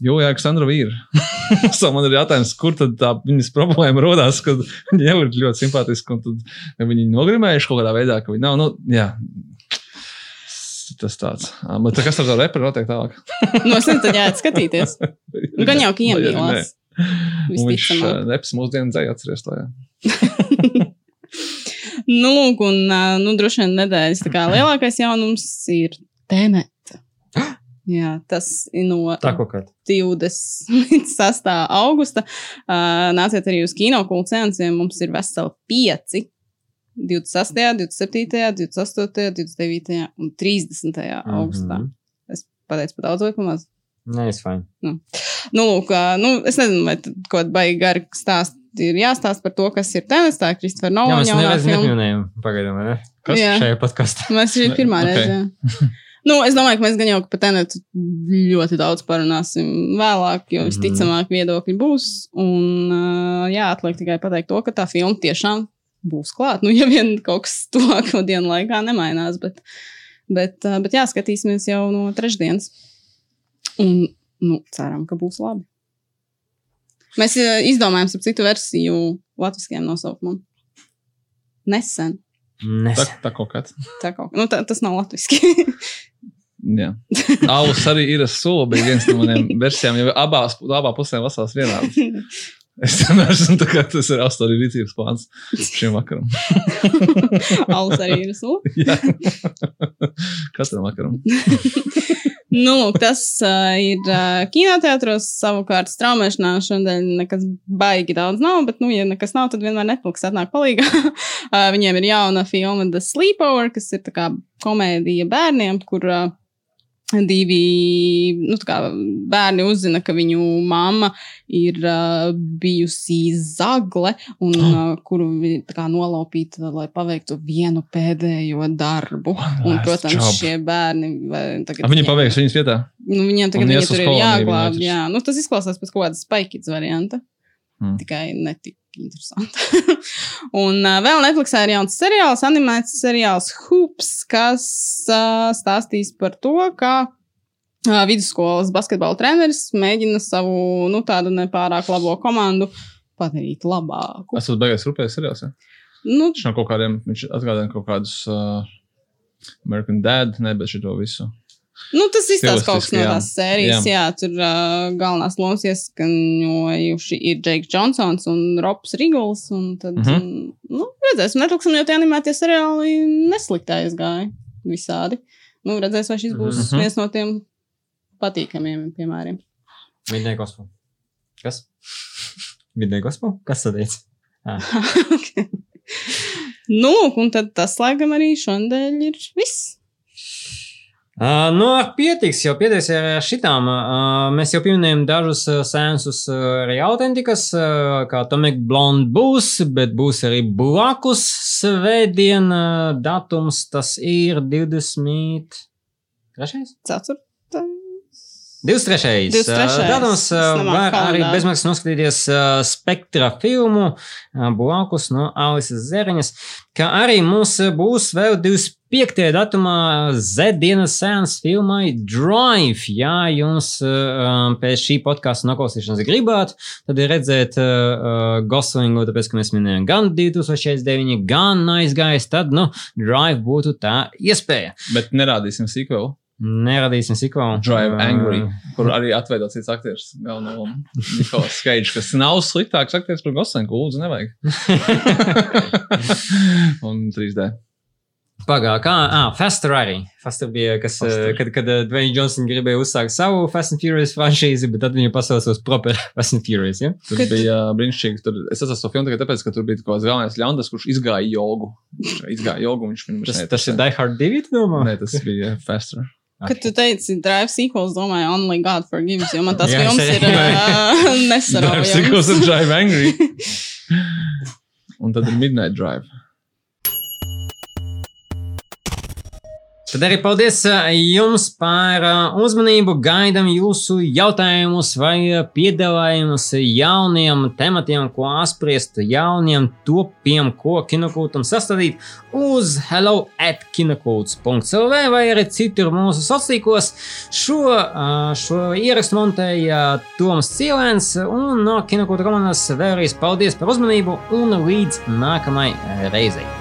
Jūja Aleksandra ir. so man ir jautājums, kur tad tā viņas problēma rodās, kad viņa jau ir ļoti simpātiska, un ja viņi nogrimējuši kaut kādā veidā, ka viņi nav, nu, jā. Tas tāds. Bet tā kas ar to reperu notiek tālāk? Es nezinu, tad jāiet skatīties. Nu, Gan jau, ka iemīlās. Viņš Visticamāk. ā, neps mūsu dienu dzēja atceries to. Jā. Nu, lūk, un nu, droši vien nedēļas tā kā lielākais jaunums ir Tenet. Jā, tas ir no Tā kaut kā. 26. augusta. Uh, nāciet arī uz kino kultūras Mums ir veseli pieci. 26., 27., 28., 29. un 30. augustā. Mhm. Es pateicu par daudz vai par maz. Nē, es fine. Nu, lūk, ā, nu, es nezinu, vai kaut kāda baigi gara stāst. Ir jāstāsta par to, kas ir tenis, tā ir Kristofera Jā, mēs nepieminējām pagaidām, ne? Kas Jā. šajā podkastā? Mēs šī ir pirmā Ok. reize. Nu, es domāju, ka mēs gan jau par tenetu ļoti daudz parunāsim vēlāk, jo Mhm. visticamāk viedokļi būs. Un jā, atliek tikai pateikt to, ka tā filma tiešām būs klāta. Nu, ja vien kaut kas tuvāko dienu laikā nemainās, bet, Bet, bet jā, skatīsimies jau no trešdienas. Un nu, ceram, ka būs labi. Mēs izdomājām ap citu versiju latviskajam nosaukumam. Nesen. Tā, Nesen. tā kaut kāds. Tā kaut, nu, tā, tas nav latviski. Jā. Alus arī ir sula, bija viens no maniem versijām, jau abās, abā pusē vasās vienādi. Es tā kā tas ir astoņu rīcības plāns šim vakaram. Alus arī ir. Jā. Katram vakaram. Nu, lūk, tas uh, ir uh, kinoteātros. Savukārt, straumēšanā šodien nekas baigi daudz nav, bet, nu, ja nekas nav, tad vienmēr Netflix atnāk palīgā. uh, viņiem ir jauna filma The Sleepover, kas ir tā kā komēdija bērniem, kur uh, divi nu, kā bērni uzzina, ka viņu mamma ir uh, bijusi zagle, un uh, kuru kā nolaupīta, lai paveiktu vienu pēdējo darbu. Un, protams, job. šie bērni vai, tagad. A, viņi viņiem- paveiks viņas vietā. Nu, viņiem tagad viņi tur ir koloniju jāglāb. viņu Jā, nu, tas izklausās pēc kaut kādas spaiķis varianta. Hmm. Tikai netik interesanti. un uh, vēl Netflixā ir jauns seriāls, animēts seriāls Hoops, kas uh, stāstīs par to, kā uh, vidusskolas basketbola treneris mēģina savu, nu, tādu nepārāk labo komandu padarīt labāku. Es esmu beigās rūpējis seriāls. Ja? Nu, Viņš no kaut kādiem, viņš atgādina kaut kādus uh, American Dad, ne, bet šito visu. Nu, tas izstāsta kaut kas no tās sērijas. Jā, Jā. tur uh, galvenās lomas ieskaņojuši ir Džeks Džonsons un Robs Rīgls. Tad, mm. -hmm. nu, redzēsim, Netflixam jau tie animētie seriāli nesliktā aizgāja visādi. Nu, redzēs, vai šis būs Mhm. viens no tiem patīkamiem piemēriem. Midnight Gospel. Kas? Midnight Gospel? Kas tad ir? okay. Nu, lūk, un tad tas, laikam, arī šodien ir viss. Uh, nu, ar pietiks jau pietiks ar šitām. Uh, mēs jau pieminējām dažus sēnsus arī autentikas, uh, kā Tomek Blond būs, bet būs arī blakus svētdien datums. Tas ir 20. Trešais? Ceturtais. 23. 23.. Datums var arī bezmaksas noskatīties spektra filmu blakus no Alises Zeriņas, kā arī mums būs vēl 25. Datumā Z dienas sēns filmai Drive. Ja jums um, pēc šī podkāstu noklausīšanas gribētu, tad ir redzēt uh, uh, Goslingu, tāpēc, ka mēs minējām gan 2049, gan aizgājis, tad, nu, Drive būtu tā iespēja. Bet nerādīsim sequelu. Neradīsim sikvelu. Drive Uh, Angry, kur arī atveidots cits aktieris. Galveno. Nikolas Keidžs, kas nav sliktāks aktieris par Goslinku. Lūdzu, nevajag. Un 3D. Pagā, kā, ah, Faster arī. Faster bija, kas, Faster. Kad, kad Dwayne Johnson gribēja uzsākt savu Fast and Furious franšīzi, bet tad viņu pasauca uz proper Fast and Furious, ja? Tur Kad- bija brīnišķīgi. Tur, es esmu to filmu tikai tāpēc, ka tur bija kaut kāds galvenais ļaundas, kurš izgāja jogu. Viņš izgāja jogu, viņš viņam Tas, tas ir Die Hard 2, tu domā? Nē, tas bija Faster. Kad tu teici, Drive sequels, domāju, Only God forgives, jo man es filmas arī ir uh, nesaraujams. Sequels ir Drive Angry. Un tad ir Midnight Drive. Tad arī paldies uh, jums par uh, uzmanību. Gaidām jūsu jautājumus vai piedāvājumus jauniem tematiem, ko apspriest, jauniem topiem, ko kinokūtam sastādīt uz hello at kinokūts.clv vai arī citur mūsu sociālos. Šo, uh, šo ierakstu montēja Toms Cielēns un no kinokūta komandas vēlreiz paldies par uzmanību un līdz nākamai reizei.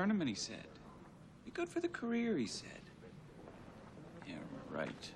Tournament, he said. Be good for the career, he said. Yeah, right.